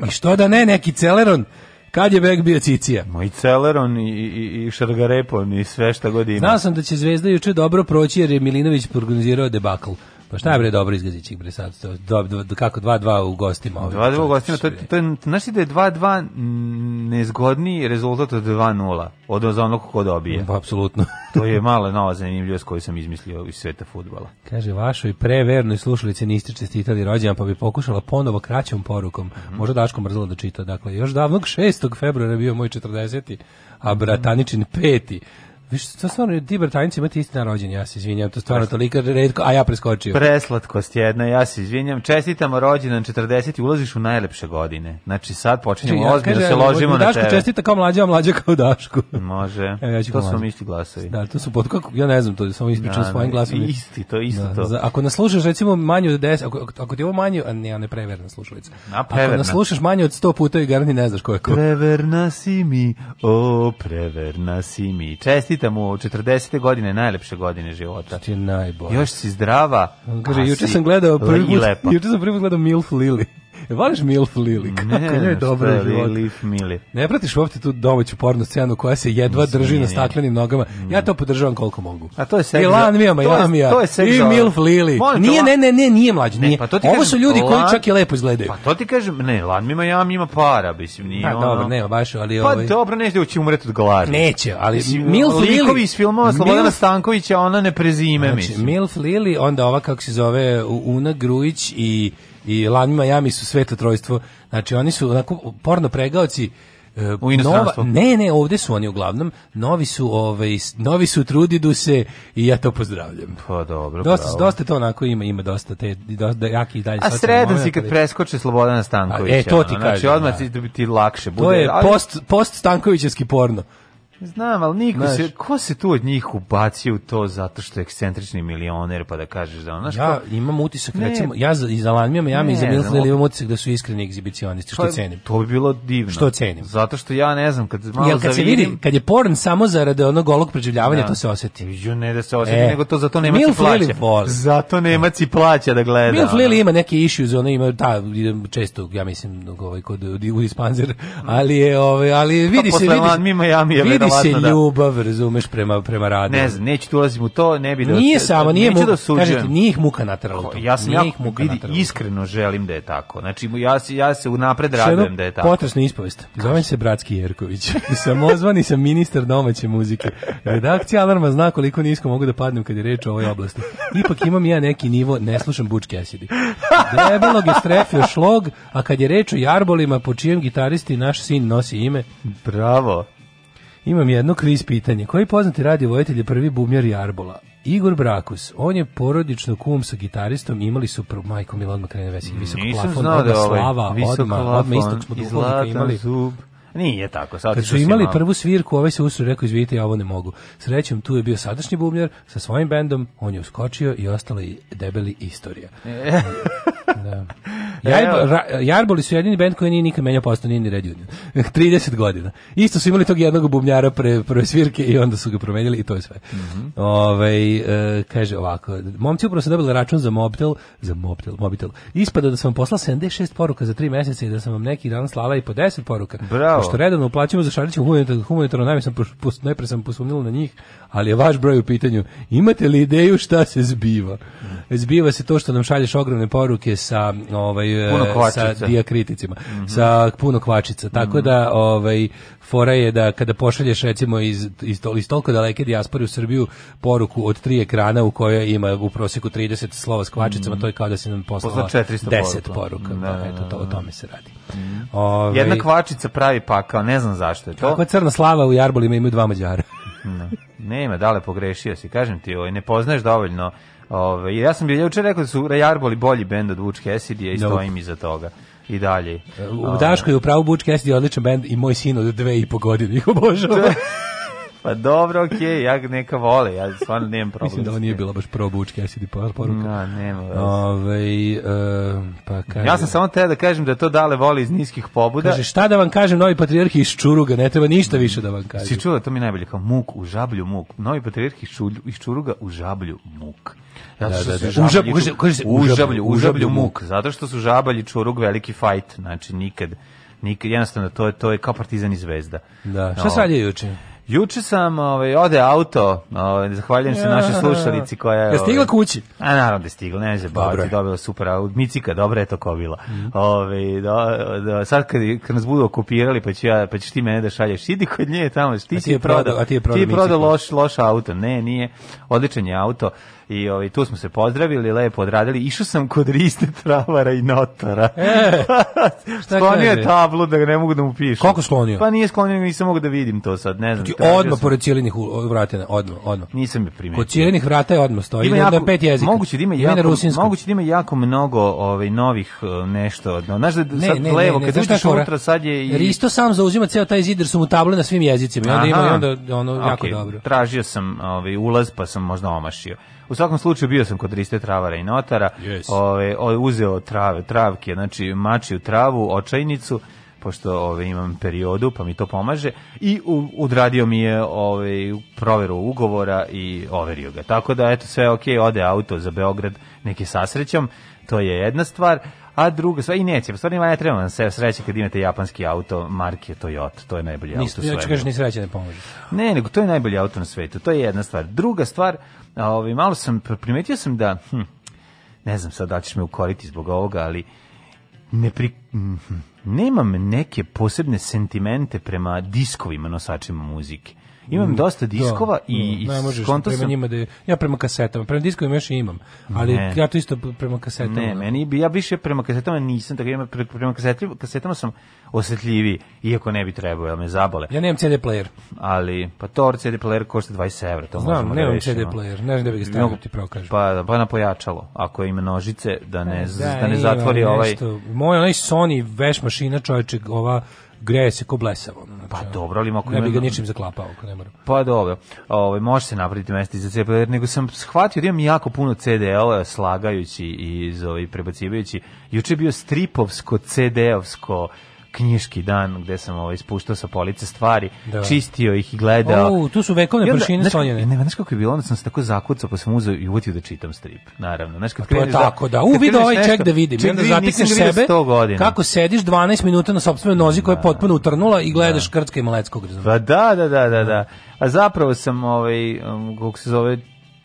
Speaker 2: I što da ne, neki celeron, kad je bek bio cicija.
Speaker 3: Moj Celeron i, i, i Šargarepon i sve šta god ima.
Speaker 2: Znao sam da će Zvezda juče dobro proći jer je Milinović organizirao debakl. Pa šta je bre dobro izgazit će ih bre sad? To, do, do, kako 2-2 u gostima.
Speaker 3: Dva dva
Speaker 2: čovječe,
Speaker 3: gostima, to, to, je- ti da je 2-2 mm, nezgodniji rezultat od 2-0, od za onog ko dobije.
Speaker 2: Pa, apsolutno.
Speaker 3: To je mala nova zanimljivost koju sam izmislio iz sveta futbala.
Speaker 2: Kaže, vašoj prevernoj slušalici niste čestitali rođendan, pa bi pokušala ponovo kraćom porukom. Možda Daško mrzela da čita. Dakle, još davnog 6. februara bio moj 40. a brataničin peti. Viš, to stvarno, ti bratanici imate isti na rođendan, ja se izvinjam, to stvarno toliko redko, a ja preskočio.
Speaker 3: Preslatkost jedna, ja se izvinjam. Čestitamo rođendan 40 ulaziš u najlepše godine. Znači sad počinjemo
Speaker 2: Ja,
Speaker 3: ozbiljno se ložimo na
Speaker 2: Daško
Speaker 3: tebe.
Speaker 2: čestita kao mlađa, a mlađa kao Daško.
Speaker 3: Može.
Speaker 2: Evo, ja ću
Speaker 3: to su vam isti glasovi.
Speaker 2: Da, to su pod kako ja ne znam to, samo ispričam
Speaker 3: Da,
Speaker 2: svojim
Speaker 3: da,
Speaker 2: glasom.
Speaker 3: isti, to isto
Speaker 2: Da,
Speaker 3: to.
Speaker 2: za- ako nas slušaš recimo manje od 10, ako, ako ti ovo manje, a ne, je preverna slušalica.
Speaker 3: A,
Speaker 2: Ako
Speaker 3: preverna.
Speaker 2: nas slušaš manje od 100 puta i garni ne znaš ko je ko.
Speaker 3: Preverna si mi, o, preverna si mi. Čestitam u 40. godine, najlepše godine života.
Speaker 2: Ti je najbolje.
Speaker 3: Još si zdrava.
Speaker 2: On kaže, juče sam gledao prvi put, juče sam prvi put gledao Milf Lili. E, Voliš Milf Lili? Kako
Speaker 3: Ne,
Speaker 2: njoj je dobro.
Speaker 3: Lilith Mili.
Speaker 2: Ne pratiš uopšte tu domaću porno scenu koja se jedva drži na staklenim nogama. Ja to podržavam koliko mogu.
Speaker 3: A to je seks
Speaker 2: I
Speaker 3: za-
Speaker 2: Lan Mija
Speaker 3: to je-
Speaker 2: Majamija.
Speaker 3: to je seks
Speaker 2: I Milf Lili. Nije, ne, ne, ne, nije mlađi.
Speaker 3: Ne,
Speaker 2: Nije.
Speaker 3: pa to ti
Speaker 2: Ovo su ljudi koji čak i lepo izgledaju.
Speaker 3: Pa to ti kažem, ne, Lan Mima Jam ima para, mislim, nije
Speaker 2: Pa
Speaker 3: ono...
Speaker 2: dobro, nema baš, ali
Speaker 3: Pa
Speaker 2: ovaj...
Speaker 3: dobro, neće da će umreti od gladi.
Speaker 2: Neće, ali Milf Lili...
Speaker 3: Likovi iz filmova Slobodana
Speaker 2: Milf-
Speaker 3: Stankovića, ona ne prezime,
Speaker 2: Znači,
Speaker 3: mislim.
Speaker 2: Milf Lili, onda ova kako se zove Una Grujić i i Lan Miami su sveto trojstvo. Znači oni su onako porno pregaoci e,
Speaker 3: U inostranstvu?
Speaker 2: nova- ne, ne, ovde su oni uglavnom. Novi su, ovaj, novi su trudidu se i ja to pozdravljam.
Speaker 3: Pa dobro,
Speaker 2: Dosta,
Speaker 3: bravo.
Speaker 2: dosta to onako ima, ima dosta te, dosta, da, jaki dalje.
Speaker 3: A sredan si kad preskoče Slobodana Stankovića.
Speaker 2: A, e, to ti
Speaker 3: ono, Znači,
Speaker 2: kažem,
Speaker 3: odmah
Speaker 2: da.
Speaker 3: ti, ti lakše bude.
Speaker 2: To je
Speaker 3: ali-
Speaker 2: post, post Stankovićevski porno.
Speaker 3: Znam, ali niko
Speaker 2: Znaš.
Speaker 3: se, ko se tu od njih ubacio u to zato što je ekscentrični milioner, pa da kažeš da ono,
Speaker 2: Ja
Speaker 3: ko-
Speaker 2: imam utisak,
Speaker 3: Ne.
Speaker 2: recimo, ja za, i za Lan Miami i za
Speaker 3: Ne,
Speaker 2: Milf
Speaker 3: znam,
Speaker 2: Lili imam utisak da su iskreni egzibicionisti, što
Speaker 3: Pa,
Speaker 2: cenim.
Speaker 3: To bi bilo divno.
Speaker 2: Što cenim.
Speaker 3: Zato što ja ne znam, kad malo
Speaker 2: Jel kad se
Speaker 3: zavidim-
Speaker 2: vidi, kad je porn samo zarad onog golog preživljavanja,
Speaker 3: Da.
Speaker 2: to se osjeti.
Speaker 3: Ju, ne da se osjeti,
Speaker 2: E.
Speaker 3: nego to zato Nemac i
Speaker 2: Milf Lili
Speaker 3: plaća.
Speaker 2: voli.
Speaker 3: Zato Nemac i plaća da gleda.
Speaker 2: Milf. Lili ima neke issues, ona ima idem često, ja mislim, ovaj kod u dispanzer, ali je ovaj ali vidi se vidi.
Speaker 3: Lan Mima Jamija
Speaker 2: vidi
Speaker 3: verovatno da...
Speaker 2: ljubav, razumeš, prema, prema radu.
Speaker 3: Ne znam, neću tu ulazim u to, ne bi da...
Speaker 2: Nije samo, nije muka,
Speaker 3: da
Speaker 2: kažete, nije ih muka naterala u to.
Speaker 3: Ja sam
Speaker 2: Nije
Speaker 3: jako,
Speaker 2: ih muka
Speaker 3: vidi, iskreno želim da je tako. Znači, ja, se- ja se unapred radujem da je tako.
Speaker 2: Potresna ispovest. Zovem se Bratski Jerković. <laughs> Samozvani sam ministar domaće muzike. Redakcija Alarma zna koliko nisko mogu da padnem kad je reč o ovoj oblasti. Ipak imam ja neki nivo, ne slušam Butch Cassidy. Debelog je strefio šlog, a kad je reč o jarbolima, po čijem gitaristi naš sin nosi ime,
Speaker 3: Bravo.
Speaker 2: Imam jedno kriz pitanje. Koji poznati radio vojitelj je prvi bumjar jarbola? Igor Brakus, on je porodično kum sa gitaristom, imali su pro majko Milo odmah krene vesel, visok
Speaker 3: Nisam
Speaker 2: plafon,
Speaker 3: znao da ovaj
Speaker 2: slava,
Speaker 3: plafon
Speaker 2: odmah istog smo duhovnika imali.
Speaker 3: zub. Nije tako, sad
Speaker 2: Kad su imali prvu svirku, ovaj se usro rekao, izvidite, ja ovo ne mogu. Srećom, tu je bio sadašnji bubnjar sa svojim bendom, on je uskočio i ostala je debeli istorija. <laughs> da. Jarboli su jedini bend koji nije nikad menjao postao, nije ni Red Union. <laughs> 30 godina. Isto su imali tog jednog bubnjara pre prve svirke i onda su ga promenjali i to je sve. Ovaj, e, kaže ovako, momci upravo sam dobili račun za mobitel, za mobitel, mobitel. Ispada da sam vam poslala 76 poruka za 3 meseca i da sam vam neki dan slala i po 10 poruka.
Speaker 3: Bravo.
Speaker 2: Pošto redovno uplaćujemo za Šariću humanitarno, humanitarno najme sam, najpre sam posumnila na njih, ali je vaš broj u pitanju. Imate li ideju šta se zbiva? Zbiva se to što nam šalješ ogromne poruke sa, ovaj,
Speaker 3: Puno
Speaker 2: e,
Speaker 3: kvačica.
Speaker 2: sa dijakriticima, sa puno kvačica. Tako da, ovaj, fora je da kada pošalješ recimo iz, iz, tol- iz toliko daleke dijaspore u Srbiju poruku od tri ekrana u kojoj ima u prosjeku 30 slova s kvačicama, to je kao da si nam poslala
Speaker 3: Poslao 400
Speaker 2: 10
Speaker 3: poruka. Da,
Speaker 2: Da,
Speaker 3: da,
Speaker 2: eto, to,
Speaker 3: da.
Speaker 2: o tome se radi. Ovaj,
Speaker 3: Jedna kvačica pravi pakao, ne znam zašto je to.
Speaker 2: Kakva crna slava u Jarbolima imaju dva Mađara.
Speaker 3: Ne. Nema, dale pogrešio si, kažem ti, ovaj, ne poznaješ dovoljno. Ovaj, ja sam bio juče rekao da su Jarboli bolji bend od Vuč Cassidy i
Speaker 2: Nope.
Speaker 3: stojim iza toga. I dalje.
Speaker 2: U Daško je upravo Butch Cassidy je odličan bend i moj sin od dve i po godine <laughs> ih obožava. <laughs>
Speaker 3: Pa dobro, okej, ja ga neka vole, ja stvarno nemam problem.
Speaker 2: Mislim da ovo nije bila baš pro Butch Cassidy por- poruka.
Speaker 3: Da, nema.
Speaker 2: Ove, e, pa kaže,
Speaker 3: Ja sam samo te da kažem da to dale voli iz niskih pobuda.
Speaker 2: Kaže, šta da vam kažem, novi patrijarh iz Čuruga, ne treba ništa više da vam kažem.
Speaker 3: Si čula, to mi je najbolje, kao muk u žablju muk. Novi patrijarh iz Čuruga u žablju muk. Zato
Speaker 2: Da,
Speaker 3: što
Speaker 2: da, da.
Speaker 3: žabalji
Speaker 2: U žab-
Speaker 3: ču-
Speaker 2: kaže- kaže se
Speaker 3: u
Speaker 2: u žablju,
Speaker 3: žablju,
Speaker 2: u
Speaker 3: u žablju
Speaker 2: žablju
Speaker 3: muk. Zato što su žabalji čurug veliki fajt. Znači, nikad, nikad, jednostavno, to je, to je kao partizan i zvezda.
Speaker 2: Da, šta
Speaker 3: No.
Speaker 2: se radi juče?
Speaker 3: Juče sam, ovaj, ode auto, ovaj, zahvaljujem se našoj slušalici koja je...
Speaker 2: Je stigla
Speaker 3: ovaj,
Speaker 2: kući?
Speaker 3: A naravno da je stigla, ne
Speaker 2: Dobro
Speaker 3: baviti,
Speaker 2: je.
Speaker 3: dobila super Micika, dobra je to kobila. Ove, da, da, sad kad, kad nas budu okupirali, pa, ću ja, pa ćeš ti mene da šalješ, idi kod nje tamo, ti, si
Speaker 2: ti je prodao- a ti je prodao
Speaker 3: ti je prodao loš, loš auto, ne, nije, odličan je auto i ovaj, tu smo se pozdravili, lepo odradili, išao sam kod Riste Travara i Notara.
Speaker 2: E, <laughs> šta
Speaker 3: Sklonio je tablu da ga ne mogu da mu pišem.
Speaker 2: Koliko sklonio?
Speaker 3: Pa nije sklonio, nisam mogu da vidim to sad, ne znam.
Speaker 2: Ti
Speaker 3: tražio
Speaker 2: odmah pored cijelinih vratina, odmah, odmah.
Speaker 3: Nisam je primetio.
Speaker 2: Kod cijelinih vrata je odmah stoji,
Speaker 3: Ima jako,
Speaker 2: pet jezika.
Speaker 3: Moguće da ima jako, moguće da ima jako mnogo ovaj novih eh, nešto. No, znaš da
Speaker 2: Ne,
Speaker 3: sad
Speaker 2: ne,
Speaker 3: levo
Speaker 2: ne,
Speaker 3: kad uđeš unutra sad je i
Speaker 2: Risto sam zauzima ceo taj zid jer su mu table na svim jezicima i onda ima i
Speaker 3: Aha.
Speaker 2: onda ono jako
Speaker 3: Ok,
Speaker 2: dobro.
Speaker 3: Tražio sam ovaj ulaz pa sam možda omašio. U svakom slučaju bio sam kod Riste Travara i Notara.
Speaker 2: Yes.
Speaker 3: Ovaj o- uzeo trave, travke, znači mačiju travu, očajnicu pošto ovaj imam periodu pa mi to pomaže i u, odradio mi je ovaj proveru ugovora i overio ga. Tako da eto sve je okej, ode auto za Beograd neki sasrećom. To je jedna stvar. A druga stvar, i neće, stvarno ne treba vam se sreće kad imate japanski auto marke Toyota, to je najbolji auto u
Speaker 2: ja ću
Speaker 3: svemiru.
Speaker 2: kažeš ni sreće ne pomože.
Speaker 3: Ne, nego to je najbolji auto na svetu. To je jedna stvar. Druga stvar, ovaj malo sam primetio sam da hm, ne znam sad da ćeš me ukoriti zbog ovoga, ali ne pri, mhm, nemam neke posebne sentimente prema diskovima nosačima muzike. Imam dosta diskova
Speaker 2: Da,
Speaker 3: i, i
Speaker 2: ne možeš
Speaker 3: skonto
Speaker 2: prema
Speaker 3: sam-
Speaker 2: njima da je, ja prema kasetama, prema diskovima još imam, ali
Speaker 3: Ne.
Speaker 2: ja to isto prema kasetama.
Speaker 3: Ne, meni bi ja više prema kasetama nisam, tako ja pre- prema kasetama, kasetama sam osetljiviji, iako ne bi trebao, jel me zabole.
Speaker 2: Ja nemam CD player.
Speaker 3: Ali, pa to CD player košta 20 evra, to
Speaker 2: Znam,
Speaker 3: možemo da
Speaker 2: nemam
Speaker 3: rešimo.
Speaker 2: CD player, ne znam da bi ga stavio, ti pravo kažem.
Speaker 3: Pa, pa na pojačalo, ako ima nožice, da ne, z- da, ne
Speaker 2: ima
Speaker 3: zatvori ovaj...
Speaker 2: nešto. Moj onaj Sony veš mašina čovječe, ova greje se ko blesavo. ono, znači,
Speaker 3: Pa dobro, ali ako
Speaker 2: Ne bi ga ničim zaklapao, ako ne moram.
Speaker 3: Pa dobro, ovaj, može se napraviti mesto i za CD nego sam shvatio da imam jako puno CD-ova slagajući i iz, ovaj, prebacivajući. Juče je bio stripovsko, CD-ovsko, knjiški dan gde sam ovaj ispuštao sa police stvari,
Speaker 2: Da.
Speaker 3: čistio ih i gledao.
Speaker 2: O, tu su vekovne
Speaker 3: kako-
Speaker 2: slonjene.
Speaker 3: Ne, znaš kako je bilo, onda sam se tako zakucao, pa sam uzeo i uvotio da čitam strip, naravno. Znaš, kad
Speaker 2: To je
Speaker 3: kreneš
Speaker 2: tako, da. U, vidi
Speaker 3: kreneš
Speaker 2: ovaj
Speaker 3: nešto-
Speaker 2: ček da vidim.
Speaker 3: Ček
Speaker 2: onda
Speaker 3: da
Speaker 2: zatekneš sebe
Speaker 3: 100 godina.
Speaker 2: kako sediš 12 minuta na sopstvenoj nozi koja je potpuno utrnula i gledaš Krcka i Maleckog.
Speaker 3: Pa da, da, da, da, da. A zapravo sam, ovaj, um, kako se zove,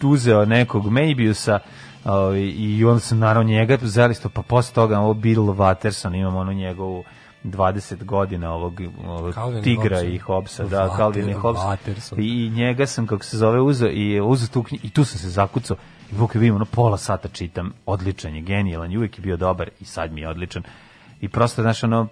Speaker 3: uzeo nekog Maybiusa ovaj, i onda sam naravno njega zalisto, pa posle toga ovo Bill Watterson, imam onu njegovu 20 godina ovog, ovog
Speaker 2: i
Speaker 3: tigra
Speaker 2: Hobbesa.
Speaker 3: i Hobbesa, da,
Speaker 2: Water-
Speaker 3: Calvin i Hobbes.
Speaker 2: Watterson.
Speaker 3: I njega sam, kako se zove, uzeo i uzeo tu knjigu i tu sam se zakucao i Vuk je vidim, ono pola sata čitam, odličan je, genijalan, i uvijek je bio dobar i sad mi je odličan. I prosto, znaš, ono,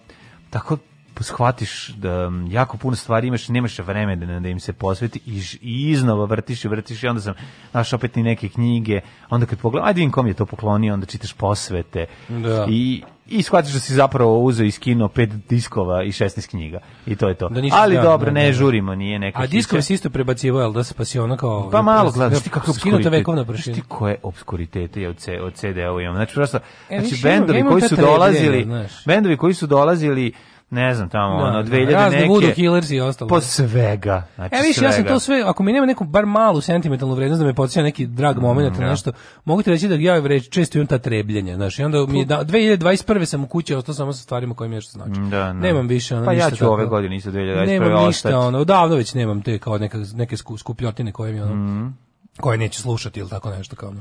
Speaker 3: tako shvatiš da jako puno stvari imaš, nemaš vremena da im se posveti i, i iznova vrtiš i vrtiš i onda sam znaš opet i neke knjige, onda kad pogledam, ajde vidim kom je to poklonio, onda čitaš posvete
Speaker 2: Da.
Speaker 3: i, i shvatiš da si zapravo uzeo iz kino pet diskova i 16 knjiga i to je to.
Speaker 2: Da
Speaker 3: Ali
Speaker 2: da,
Speaker 3: dobro,
Speaker 2: da,
Speaker 3: ne
Speaker 2: da.
Speaker 3: žurimo, nije neka
Speaker 2: A diskove se isto prebacivo, jel da se pa si ono kao...
Speaker 3: Pa malo gledaš ti kako
Speaker 2: Skinuta vekovna prašina.
Speaker 3: Ti koje obskuritete je od, C, od CD-ova imam. Znači, prosto,
Speaker 2: E,
Speaker 3: znači bendovi koji su dolazili, bendovi koji su dolazili ne znam, tamo,
Speaker 2: Da,
Speaker 3: ono,
Speaker 2: da,
Speaker 3: 2000
Speaker 2: razni
Speaker 3: neke...
Speaker 2: Voodoo Killers i ostalo.
Speaker 3: Po svega. Znači,
Speaker 2: E, viš, ja sam to sve, ako mi nema neku bar malu sentimentalnu vrednost da me podsjeća neki drag moment ili nešto, mogu ti reći da ja reći, često imam ta trebljenja, znaš, i onda mi je da, 2021. sam u kući ostao samo sa stvarima koje mi nešto znači.
Speaker 3: Da, da.
Speaker 2: Nemam više ono
Speaker 3: Pa ja
Speaker 2: ništa
Speaker 3: ću
Speaker 2: tako-
Speaker 3: ove godine isto 2021.
Speaker 2: Nemam ništa,
Speaker 3: ostati.
Speaker 2: ono, odavno već nemam te kao neka, neke sku- skupljotine koje mi ono,
Speaker 3: Mhm.
Speaker 2: Koje neće slušati ili tako nešto kao ono.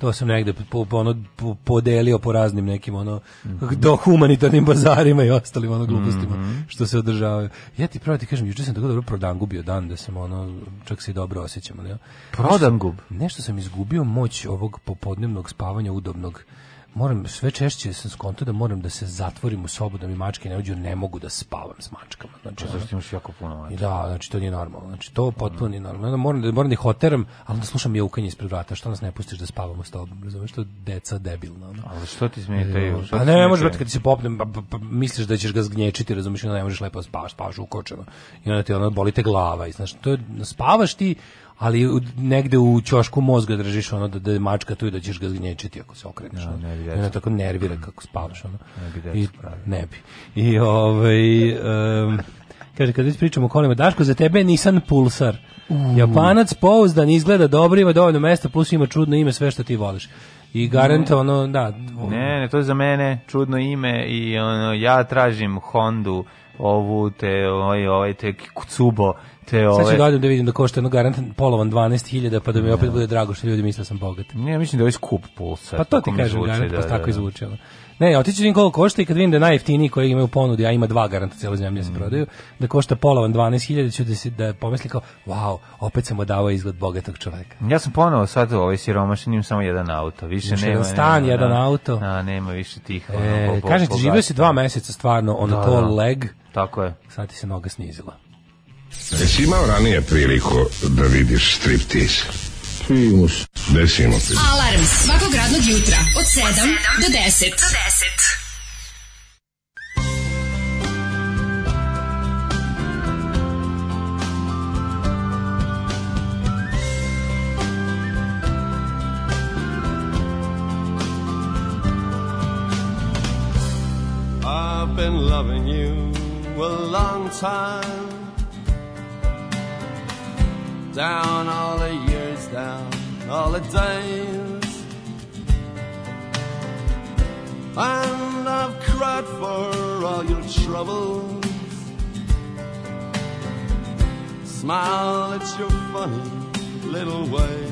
Speaker 2: To sam negde po, po, ono, po- podelio po raznim nekim ono
Speaker 3: Mhm.
Speaker 2: do humanitarnim bazarima i ostalim ono glupostima što se održavaju. Ja ti pravo ti kažem, juče sam tako dobro prodangu bio dan da sam ono čak se i dobro osjećam, ali ja.
Speaker 3: Prodangub?
Speaker 2: Nešto sam izgubio moć ovog popodnevnog spavanja udobnog. Moram sve češće sam skonto da moram da se zatvorim u sobu da mi mačke ne uđu, ne mogu da spavam s mačkama. Znači, ono-
Speaker 3: Zašto imaš jako puno
Speaker 2: i
Speaker 3: mača?
Speaker 2: da, znači to nije normalno. Znači to potpuno nije normalno. Onda moram da moram da ih oteram, ali da slušam jaukanje ispred vrata. Što nas ne pustiš da spavamo s tobom? Razumeš što deca debilna. Ono.
Speaker 3: Ali što ti smetaju?
Speaker 2: Pa ne, može
Speaker 3: smetaju?
Speaker 2: brate kad ti se popne, pa, pa, pa, misliš da ćeš ga zgnječiti, razumeš, ne možeš lepo da spavaš, spavaš ukočeno. I onda ti ono boli te glava i znaš, to je, spavaš ti, ali u- negde u ćošku mozga držiš ono da, da je mačka tu i da ćeš ga zgnječiti ako se okreneš. ono.
Speaker 3: ne bi
Speaker 2: onda tako nervira kako spavaš. Ono.
Speaker 3: Ne bi deca
Speaker 2: I, ne bi. I ovaj... em, Kaže, kad već pričamo o kolima, Daško, za tebe je Nissan Pulsar. Japanac pouzdan, izgleda dobro, ima dovoljno mesta, plus ima čudno ime, sve što ti voliš. I garanta, ono, da,
Speaker 3: Ne, ne, to je za mene čudno ime i ono, ja tražim Hondu, ovu, te, ovaj, ovaj, te Kucubo, te
Speaker 2: Sad ću
Speaker 3: ove...
Speaker 2: da da vidim da košta jedno garant polovan 12.000 pa da mi opet bude drago što ljudi misle da sam bogat.
Speaker 3: Ne, mislim da je ovaj skup pulsar.
Speaker 2: Pa to ti kažem, garant,
Speaker 3: da,
Speaker 2: pa
Speaker 3: da,
Speaker 2: tako
Speaker 3: da.
Speaker 2: i zvuči. ono. Ne, otići vidim koliko košta i kad vidim da je najjeftiniji koji imaju ponudi, a ima dva garanta cijelo zemlje
Speaker 3: Mm.
Speaker 2: se prodaju, da košta polovan 12.000, ću da, se, da pomisli kao, wow, opet sam odavao izgled bogatog čoveka.
Speaker 3: Ja sam ponovo sad ovaj siromašan, imam samo jedan auto, više
Speaker 2: Imaš
Speaker 3: nema.
Speaker 2: jedan stan,
Speaker 3: nema,
Speaker 2: jedan
Speaker 3: da.
Speaker 2: auto.
Speaker 3: Da, nema više tih. ono,
Speaker 2: E,
Speaker 3: bo- bo-
Speaker 2: kažem ti, živio si dva meseca stvarno, ono
Speaker 3: Da,
Speaker 2: to
Speaker 3: da.
Speaker 2: leg,
Speaker 3: Tako je.
Speaker 2: sad ti se noga snizila.
Speaker 4: Jesi imao ranije priliku da vidiš striptease?
Speaker 5: Primus.
Speaker 4: Desimo ti.
Speaker 6: Alarm svakog radnog jutra od 7 do 10.
Speaker 7: I've been loving you a long time. Down all the years, down all the days. And I've cried for all your troubles. Smile at your funny little ways.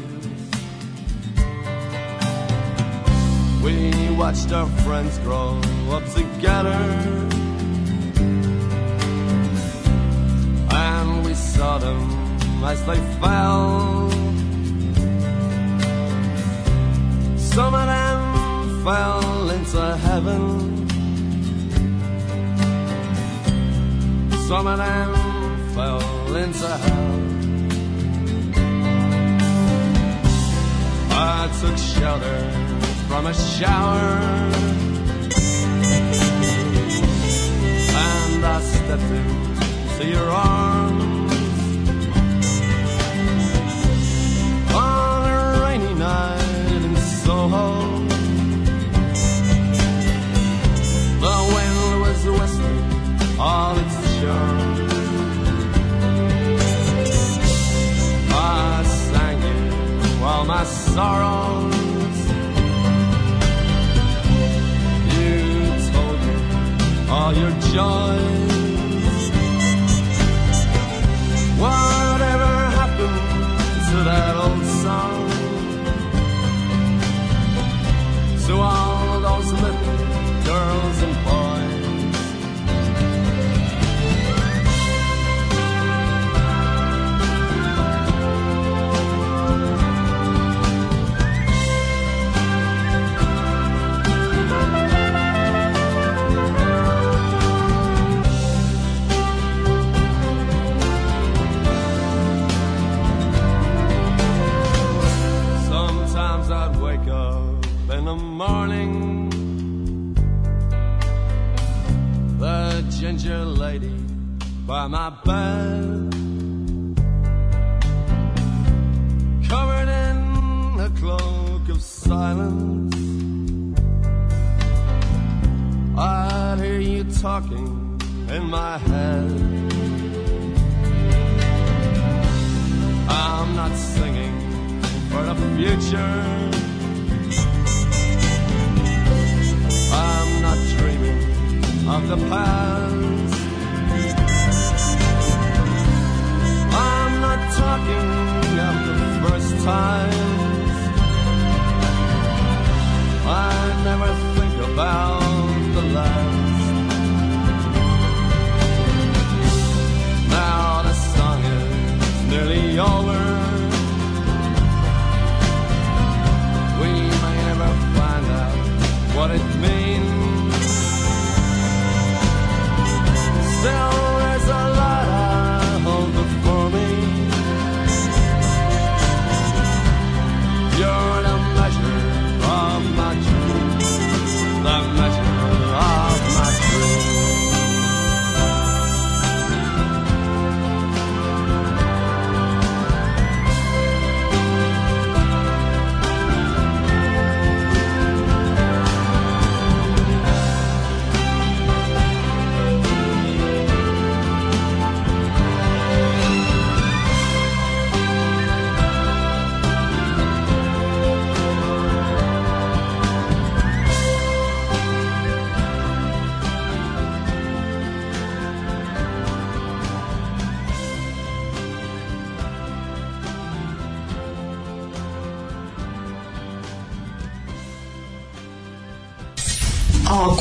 Speaker 7: We watched our friends grow up together. And we saw them as they fell. Some of them fell into heaven. Some of them fell into hell. I took shelter from a shower and I stepped into your arms home. The wind was whistling all its charm. I sang you all my sorrows. You told me all your joys. Whatever happened to that old all those little girls and Ginger lady by my bed, covered in a cloak of silence. I'd hear you talking in my head. I'm not singing for the future. I'm not dreaming of the past. I'm not talking of the first times. I never think about the last. Now the song is nearly over. We may never find out what it means. There is a
Speaker 8: light.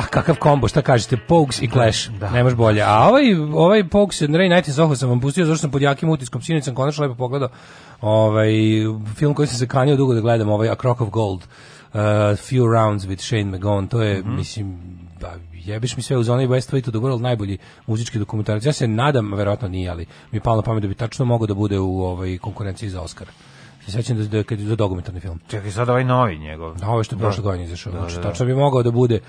Speaker 2: Ah, kakav kombo, šta kažete, Pogues i Clash, ne može bolje. A ovaj, ovaj Pogues and Ray Night Zoho sam vam pustio, zašto sam pod jakim utiskom, sinoć sam konačno lepo pogledao ovaj, film koji sam se kanio dugo da gledam, ovaj A Crock of Gold, uh, Few Rounds with Shane McGowan, to je, mislim, ba, jebeš mi sve uz onaj West Way to the World, najbolji muzički dokumentarac. Ja se nadam, verovatno nije, ali mi je palo na pamet da bi tačno mogao da bude u ovaj, konkurenciji za Oscar. Se sećam da, da, je to dokumentarni film.
Speaker 3: Čekaj, sad ovaj novi njegov.
Speaker 2: Da, ovo što je prošle godine izašao. Znači, tačno bi mogao da bude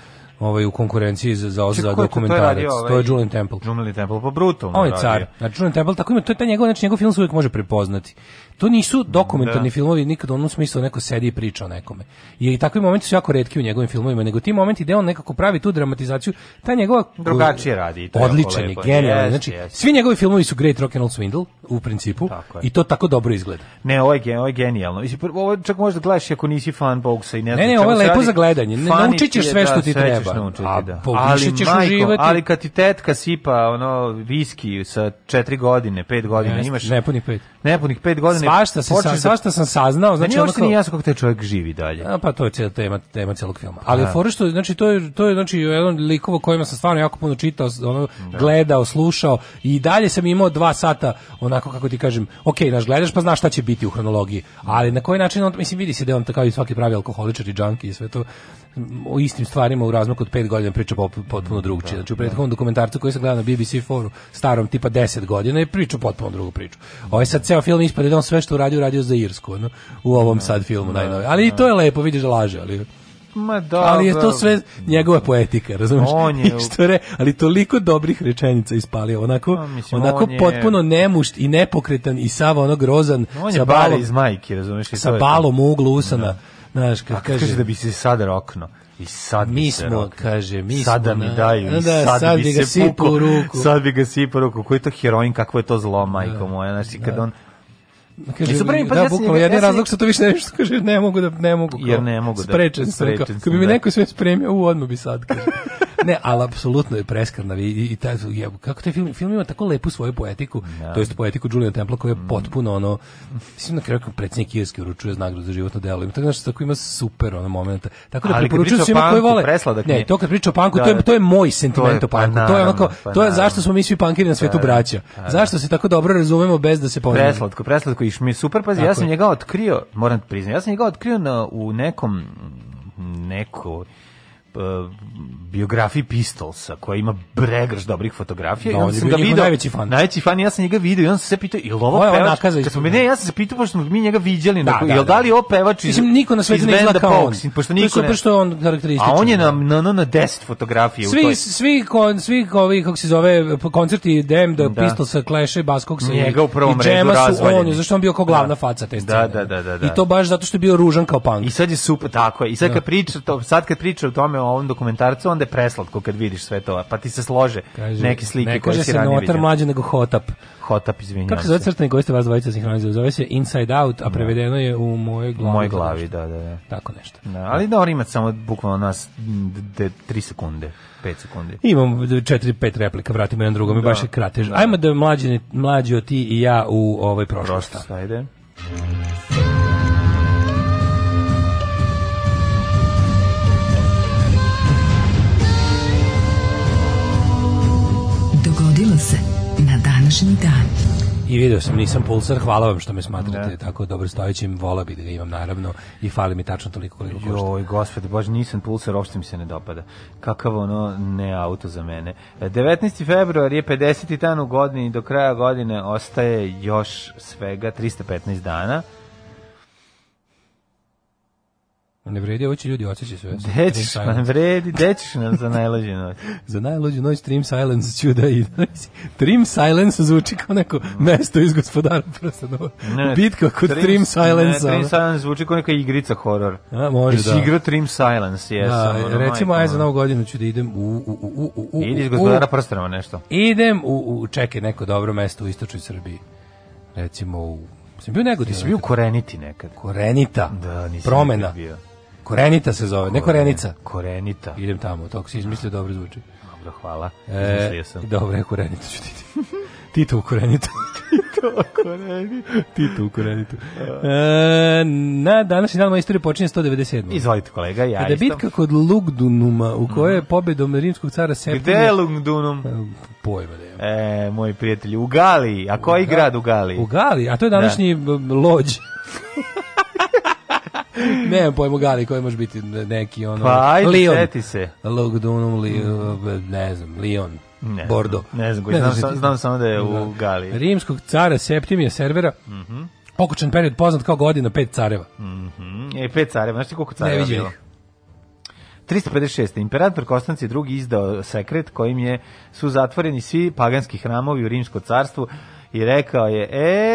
Speaker 2: ovaj, u konkurenciji za, za, za
Speaker 3: je to? Je
Speaker 2: dokumentarac.
Speaker 3: radio
Speaker 2: To je
Speaker 3: ovaj-
Speaker 2: Julian Temple.
Speaker 3: Julian Temple, po brutalno
Speaker 2: On je car. Znači, Julian Temple, tako ima, to je taj njegov, znači njegov film se uvijek može prepoznati. To nisu dokumentarni
Speaker 3: Da.
Speaker 2: filmovi nikad u onom smislu da neko sedi i priča o nekome. I takvi momenti su jako retki u njegovim filmovima, nego ti momenti gde on nekako pravi tu dramatizaciju, ta njegova
Speaker 3: Drugačije radi i to
Speaker 2: odličan je, genijalan. Znači,
Speaker 3: jeste.
Speaker 2: svi njegovi filmovi su Great Rock and Roll Swindle u principu i to tako dobro izgleda.
Speaker 3: Ne, ovo je, ovo je genijalno. Ovo čak možda gledaš ako nisi fan Bogsa i ne
Speaker 2: Ne,
Speaker 3: znam
Speaker 2: ne,
Speaker 3: čemu
Speaker 2: ovo je lepo
Speaker 3: radi.
Speaker 2: za gledanje. Ne,
Speaker 3: Fani
Speaker 2: naučit ćeš
Speaker 3: ti je,
Speaker 2: sve što
Speaker 3: da,
Speaker 2: ti
Speaker 3: sve
Speaker 2: treba.
Speaker 3: naučiti,
Speaker 2: A
Speaker 3: da. ali,
Speaker 2: ćeš
Speaker 3: majko,
Speaker 2: uživati.
Speaker 3: ali kad ti tetka sipa ono viski sa četiri godine, pet godina,
Speaker 2: Jeste,
Speaker 3: imaš
Speaker 2: nepunih pet.
Speaker 3: nepunih pet godina.
Speaker 2: Svašta, se, sa,
Speaker 3: da-
Speaker 2: svašta sam saznao.
Speaker 3: Znači,
Speaker 2: ono
Speaker 3: nije jasno kako taj čovjek živi dalje.
Speaker 2: A, pa to je cijela tema, tema celog filma. Ali fora što, znači, to je, to je znači, jedan likova kojima sam stvarno jako puno čitao, ono, gledao, slušao i dalje sam imao dva sata, onako kako ti kažem, ok, naš gledaš pa znaš šta će biti u hronologiji, ali na koji način, on, mislim, vidi se da on kao i svaki pravi alkoholičar i džanki i sve to, o istim stvarima u razmaku od pet godina priča potpuno drugčije. Znači u prethodnom dokumentarcu koji sam gledao na BBC 4 starom tipa 10 godina je pričao potpuno drugu priču. Ovaj sad ceo film ispade da on sve što uradio uradio za Irsku, ono, u ovom sad filmu najnovije. Ali i to je lepo, vidiš da laže, ali
Speaker 3: Ma da,
Speaker 2: ali je to
Speaker 3: da.
Speaker 2: sve njegova poetika, razumeš?
Speaker 3: On je- <laughs>
Speaker 2: što re, ali toliko dobrih rečenica ispalio, onako,
Speaker 3: A, mislim,
Speaker 2: onako
Speaker 3: on je-
Speaker 2: potpuno nemušt i nepokretan i sav ono grozan
Speaker 3: On
Speaker 2: sa
Speaker 3: je
Speaker 2: balom,
Speaker 3: iz majke, razumeš?
Speaker 2: sa
Speaker 3: je
Speaker 2: balom u uglu usana. Znaš, kad
Speaker 3: kad kaže
Speaker 2: kaže,
Speaker 3: da bi se sad rokno. I sad
Speaker 2: mi smo,
Speaker 3: rokno.
Speaker 2: kaže, mi
Speaker 3: Sada
Speaker 2: smo
Speaker 3: mi
Speaker 2: na-
Speaker 3: daju i
Speaker 2: da,
Speaker 3: sad,
Speaker 2: sad
Speaker 3: bi,
Speaker 2: bi ga
Speaker 3: se pukao
Speaker 2: u ruku.
Speaker 3: Sad bi ga sipao u ruku. Koji je to heroin, kakvo je to zlo, majko moja. Znaš, i kad on...
Speaker 2: kaže,
Speaker 3: Nisu prvi, pa
Speaker 2: da,
Speaker 3: ja
Speaker 2: bukvalno,
Speaker 3: ja
Speaker 2: razlog što to više nešto kaže, ne mogu da, ne mogu. kao,
Speaker 3: Jer ne mogu da-
Speaker 2: Sprečen sam,
Speaker 3: sprečen
Speaker 2: kao,
Speaker 3: sam,
Speaker 2: kad bi mi
Speaker 3: da.
Speaker 2: neko sve spremio, u odmah bi sad, kaže. <laughs> ne, ali apsolutno je preskrnav i, i, i taj, je, kako taj film, film ima tako lepu svoju poetiku, to jest poetiku Juliana Templa koja je
Speaker 3: Mm.
Speaker 2: potpuno ono, mislim na kraju kao predsjednik Irske uručuje nagradu za životno delo, ima tako nešto tako ima super ono momenta. Tako da preporučujem
Speaker 3: o
Speaker 2: svima koji vole.
Speaker 3: presladak
Speaker 2: Ne, to kad priča o panku,
Speaker 3: Da,
Speaker 2: to je
Speaker 3: da.
Speaker 2: to je moj
Speaker 3: To
Speaker 2: sentiment
Speaker 3: je,
Speaker 2: o
Speaker 3: pa
Speaker 2: panku. To je onako,
Speaker 3: pa
Speaker 2: to je zašto smo mi svi pankiri na svetu
Speaker 3: Da, da,
Speaker 2: braća.
Speaker 3: da, da.
Speaker 2: Zašto se tako dobro razumemo bez da se poznamo.
Speaker 3: Preslatko, preslatko iš mi je super, pazi, ja sam
Speaker 2: je.
Speaker 3: njega otkrio, moram ti priznati, ja sam njega otkrio na, u nekom, neko, biografiji Pistolsa, koja ima bregrš dobrih fotografija.
Speaker 2: Da,
Speaker 3: i
Speaker 2: on
Speaker 3: onda
Speaker 2: je
Speaker 3: sam ga video,
Speaker 2: najveći fan.
Speaker 3: Najveći fan, i ja sam njega video i on se pitao, je li ovo
Speaker 2: Ovo je
Speaker 3: pevač? Kad smo mi, ne, ja sam se pitao, pošto smo mi njega viđali,
Speaker 2: Da, da,
Speaker 3: jel
Speaker 2: da.
Speaker 3: da li je ovo pevač iz,
Speaker 2: Mislim, niko na svetu ne izgleda kao on.
Speaker 3: Pošto niko
Speaker 2: super što on karakterističan.
Speaker 3: a on je na, na, na, na 10 fotografije u
Speaker 2: Svi,
Speaker 3: toj.
Speaker 2: svi, kon, svi ovi, kako se zove, koncerti Damned,
Speaker 3: Da.
Speaker 2: da. Pistolsa, Clash, Buzzcocks
Speaker 3: Njega u prvom
Speaker 2: i
Speaker 3: redu
Speaker 2: su
Speaker 3: razvaljeni.
Speaker 2: on, zašto je on bio kao glavna
Speaker 3: Da.
Speaker 2: faca te
Speaker 3: Da,
Speaker 2: scene.
Speaker 3: da, da, da, da.
Speaker 2: I to baš zato što je bio ružan kao punk.
Speaker 3: I sad je super, tako je. I sad
Speaker 2: Da.
Speaker 3: kad priča to, sad kad priča o tome o ovom dokumentarcu, onda je preslatko kad vidiš sve to, pa ti se slože neke slike
Speaker 2: ne
Speaker 3: koje
Speaker 2: kaže
Speaker 3: si
Speaker 2: se
Speaker 3: ranije
Speaker 2: notar
Speaker 3: vidio.
Speaker 2: mlađe nego hotap.
Speaker 3: Hotap, izvinjavam
Speaker 2: Kako se zove crtani koji ste vas dvojica sinhronizovali? Zove se Inside Out, a prevedeno je u mojoj
Speaker 3: U
Speaker 2: glavi.
Speaker 3: mojoj glavi, da, da, da.
Speaker 2: Tako nešto.
Speaker 3: Da, ali dobro imati samo bukvalno nas 3 sekunde, 5 sekunde.
Speaker 2: Imam četiri, pet replika, vratimo jedan drugom i
Speaker 3: Da,
Speaker 2: baš je kratež.
Speaker 3: da.
Speaker 2: Ajmo da mlađi, mlađi od ti i ja u ovoj prošlosti.
Speaker 3: Prošlost, ajde.
Speaker 6: Dogodilo se na današnji dan.
Speaker 2: I video sam, nisam pulsar, hvala vam što me smatrate tako dobro stojećim, vola bi da ga imam naravno i fali mi tačno toliko koliko košta.
Speaker 3: Joj, gospode, bože, nisam pulsar, uopšte mi se ne dopada. Kakav ono ne auto za mene. E, 19. februar je 50. dan u godini i do kraja godine ostaje još svega 315 dana.
Speaker 2: Ne vredi, ovo će ljudi odsjeći sve.
Speaker 3: Gde ćeš nam vredi, gde ćeš nam za najlađe noć?
Speaker 2: Za najluđu noć <laughs> Trim Silence ću da idem. <laughs> Trim Silence zvuči kao neko mesto iz gospodara prstanova. Bitka kod Trim, Silence.
Speaker 3: Ne, Trim Silence zvuči kao neka igrica horor.
Speaker 2: A, može
Speaker 3: Jesi
Speaker 2: da.
Speaker 3: igrao Trim Silence, jesam.
Speaker 2: Da,
Speaker 3: ono,
Speaker 2: recimo, aj za novu godinu ću da idem u... u, u, u, u
Speaker 3: Idi iz
Speaker 2: u-
Speaker 3: gospodara prstanova nešto.
Speaker 2: Idem u, u čekaj, neko dobro mesto u istočnoj Srbiji. Recimo u... Sam bio nego
Speaker 3: Ti si bio koreniti nekad.
Speaker 2: Korenita.
Speaker 3: Da, nisam
Speaker 2: Promena.
Speaker 3: bio.
Speaker 2: Korenita se zove, ne Korenica.
Speaker 3: Korenita.
Speaker 2: Idem tamo, to si izmislio dobro zvuči.
Speaker 3: Dobro, hvala.
Speaker 2: E,
Speaker 3: Izmislio sam.
Speaker 2: dobro, je Korenitu ću ti. Tito u Korenitu. <laughs> Tito u Korenitu. E, na današnji dan moja istorija počinje 197.
Speaker 3: Izvolite kolega, ja
Speaker 2: Kada je
Speaker 3: isto.
Speaker 2: bitka kod Lugdunuma, u kojoj je pobedom rimskog cara Septimija...
Speaker 3: Gde je Lungdunum?
Speaker 2: Pojma da je.
Speaker 3: E, moji prijatelji, u Galiji. A koji grad u Galiji?
Speaker 2: U Gali, a to je današnji b- lođ. <laughs> ne pojmo Gali koji može biti neki ono...
Speaker 3: Pa ajde,
Speaker 2: Lion.
Speaker 3: seti se.
Speaker 2: Lugdunum, li, ne znam, Lion.
Speaker 3: Ne
Speaker 2: Bordo.
Speaker 3: znam, ne znam koji, znam sam- znam samo da je u Galiji.
Speaker 2: Rimskog cara Septimija Servera,
Speaker 3: Mhm.
Speaker 2: okučan period poznat kao godina pet careva.
Speaker 3: Mhm. E, pet careva, znaš ti koliko careva bilo? 356. Imperator Konstancije II izdao sekret kojim je su zatvoreni svi paganski hramovi u Rimsko carstvu i rekao je,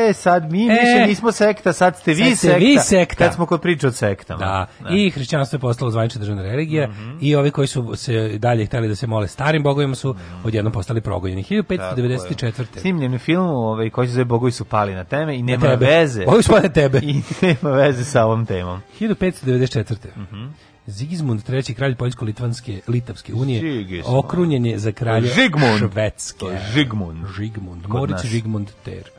Speaker 3: e, sad mi više nismo sekta, sad ste vi
Speaker 2: sad ste
Speaker 3: sekta.
Speaker 2: vi sekta.
Speaker 3: Kad smo kod priče o sektama.
Speaker 2: Da. i hrišćanstvo je postalo zvanična državna religija i ovi koji su se dalje hteli da se mole starim bogovima su odjednom postali progonjeni. 1594.
Speaker 3: Snimljen u filmu ovaj, koji se zove Bogovi su pali na teme i nema
Speaker 2: tebe.
Speaker 3: veze.
Speaker 2: Bogovi su pali na tebe. <laughs>
Speaker 3: I nema veze sa ovom temom.
Speaker 2: 1594.
Speaker 3: Mhm.
Speaker 2: Zigizmund III. kralj Poljsko-Litvanske Litavske unije
Speaker 3: Sigismund.
Speaker 2: okrunjen je za kralja
Speaker 3: Žigmund.
Speaker 2: Švedske.
Speaker 3: Žigmund.
Speaker 2: Žigmund. Moritz. Žigmund Ter.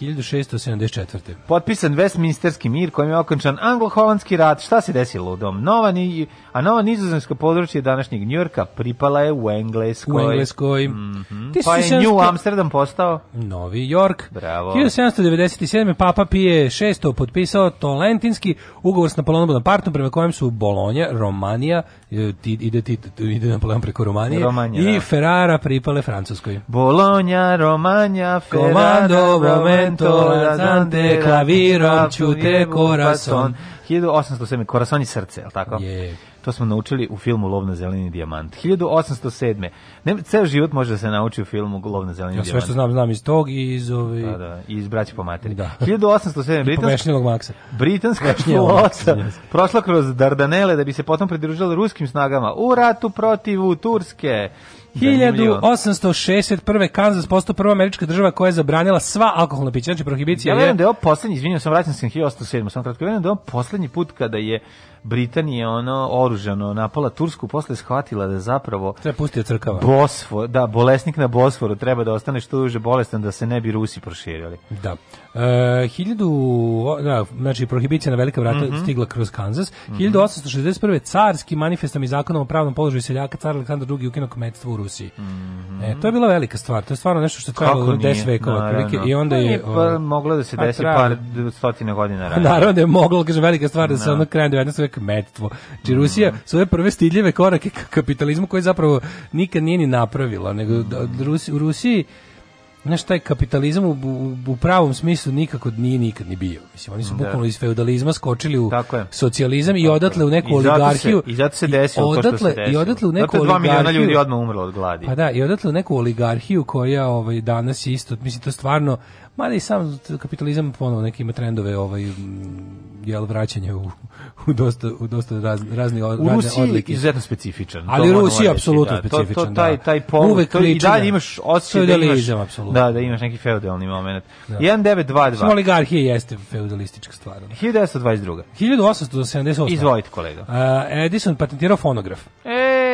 Speaker 2: 1674.
Speaker 3: Potpisan Westminsterski mir kojim je okončan anglo-holandski rat. Šta se desilo u dom? Nova, ni, a nova nizozemska područje današnjeg Njujorka pripala je u Engleskoj.
Speaker 2: U Engleskoj.
Speaker 3: Pa je
Speaker 2: 1700
Speaker 3: New Amsterdam postao?
Speaker 2: Novi York.
Speaker 3: Bravo.
Speaker 2: 1797. Papa Pije VI potpisao Tolentinski ugovor s Napoleonom Bonapartom prema kojem su Bolonja, Romanija, e, ide, ide Napoleon preko Romanije,
Speaker 3: Romanja,
Speaker 2: i
Speaker 3: da.
Speaker 2: Ferrara pripale Francuskoj.
Speaker 3: Bologna, Romagna, Ferrara,
Speaker 2: momento,
Speaker 3: Romento,
Speaker 2: lazante, claviron, ćute, corazon.
Speaker 3: 1807. Corazon je srce, je li tako?
Speaker 2: Je.
Speaker 3: To smo naučili u filmu Lov na zeleni dijamant. 1807. Ne, ceo život može da se nauči u filmu Lov na zeleni
Speaker 2: Ja
Speaker 3: dijamant.
Speaker 2: sve što znam, znam iz tog i iz ove...
Speaker 3: Da, da, i iz braća po materi.
Speaker 2: Da.
Speaker 3: 1807.
Speaker 2: I
Speaker 3: Britanska,
Speaker 2: maksa.
Speaker 3: britanska flota prošla kroz Dardanele da bi se potom pridružila ruskim snagama u ratu protiv Turske. Zanimljivo.
Speaker 2: 1861. Kansas postao prva američka država koja je zabranila sva alkoholna pića, znači prohibicija
Speaker 3: Ja
Speaker 2: je...
Speaker 3: verujem da je ovo poslednji, izvinjam sam, vraćam se na 1807, samo kratko, verujem da je ovo poslednji put kada je Britanija ono oružano napala Tursku, posle shvatila da zapravo
Speaker 2: Treba pustiti crkava.
Speaker 3: Bosfor, da, bolesnik na Bosforu treba da ostane što duže bolestan da se ne bi Rusi proširili.
Speaker 2: Da. E, hiljadu, o, da, znači prohibicija na velika vrata
Speaker 3: Mhm.
Speaker 2: stigla kroz Kansas. 1861. carski manifestom i zakonom o pravnom položaju seljaka car Aleksandar II ukinuo kmetstvo u Rusiji. E, to je bila velika stvar. To je stvarno nešto što je
Speaker 3: nije?
Speaker 2: 10 vekova otprilike i onda
Speaker 3: Pa
Speaker 2: je
Speaker 3: pa
Speaker 2: o,
Speaker 3: moglo da se desi par stotina godina <laughs> ranije.
Speaker 2: Naravno da je moglo, kažem, velika stvar da se ono krajem 19. veka metstvo. Znači Rusija svoje prve stidljive korake ka kapitalizmu koji zapravo nikad nije ni napravila, nego da, da Rusi, u Rusiji Znaš, taj kapitalizam u, u, u pravom smislu nikako nije nikad ni bio. Mislim, oni su
Speaker 3: Da.
Speaker 2: bukvalno iz feudalizma skočili u socijalizam i
Speaker 3: Tako
Speaker 2: odatle u neku
Speaker 3: I
Speaker 2: oligarhiju.
Speaker 3: Se, I zato se desilo to što se desilo.
Speaker 2: I odatle u neku
Speaker 3: Zato je dva miliona
Speaker 2: oligarhiju.
Speaker 3: ljudi odmah umrlo od gladi.
Speaker 2: Pa da, i odatle u neku oligarhiju koja ovaj danas je isto, mislim to stvarno, mada i sam kapitalizam ponovo neki ima trendove ovaj jel vraćanje u, u dosta u dosta raz, razni
Speaker 3: U
Speaker 2: razne
Speaker 3: Rusiji
Speaker 2: odlike.
Speaker 3: izuzetno specifičan. to
Speaker 2: Ali Rusija apsolutno
Speaker 3: da. To-
Speaker 2: specifičan,
Speaker 3: To, taj,
Speaker 2: da.
Speaker 3: taj povod,
Speaker 2: Uvek
Speaker 3: to i dalje imaš osjećaj da imaš,
Speaker 2: feudalizam, apsolutno.
Speaker 3: da, da imaš neki feudalni moment. 1922.
Speaker 2: Mislim, oligarhija jeste feudalistička stvar. ono.
Speaker 3: 1922.
Speaker 2: 1878.
Speaker 3: Izvolite kolega.
Speaker 2: A, Edison patentirao fonograf.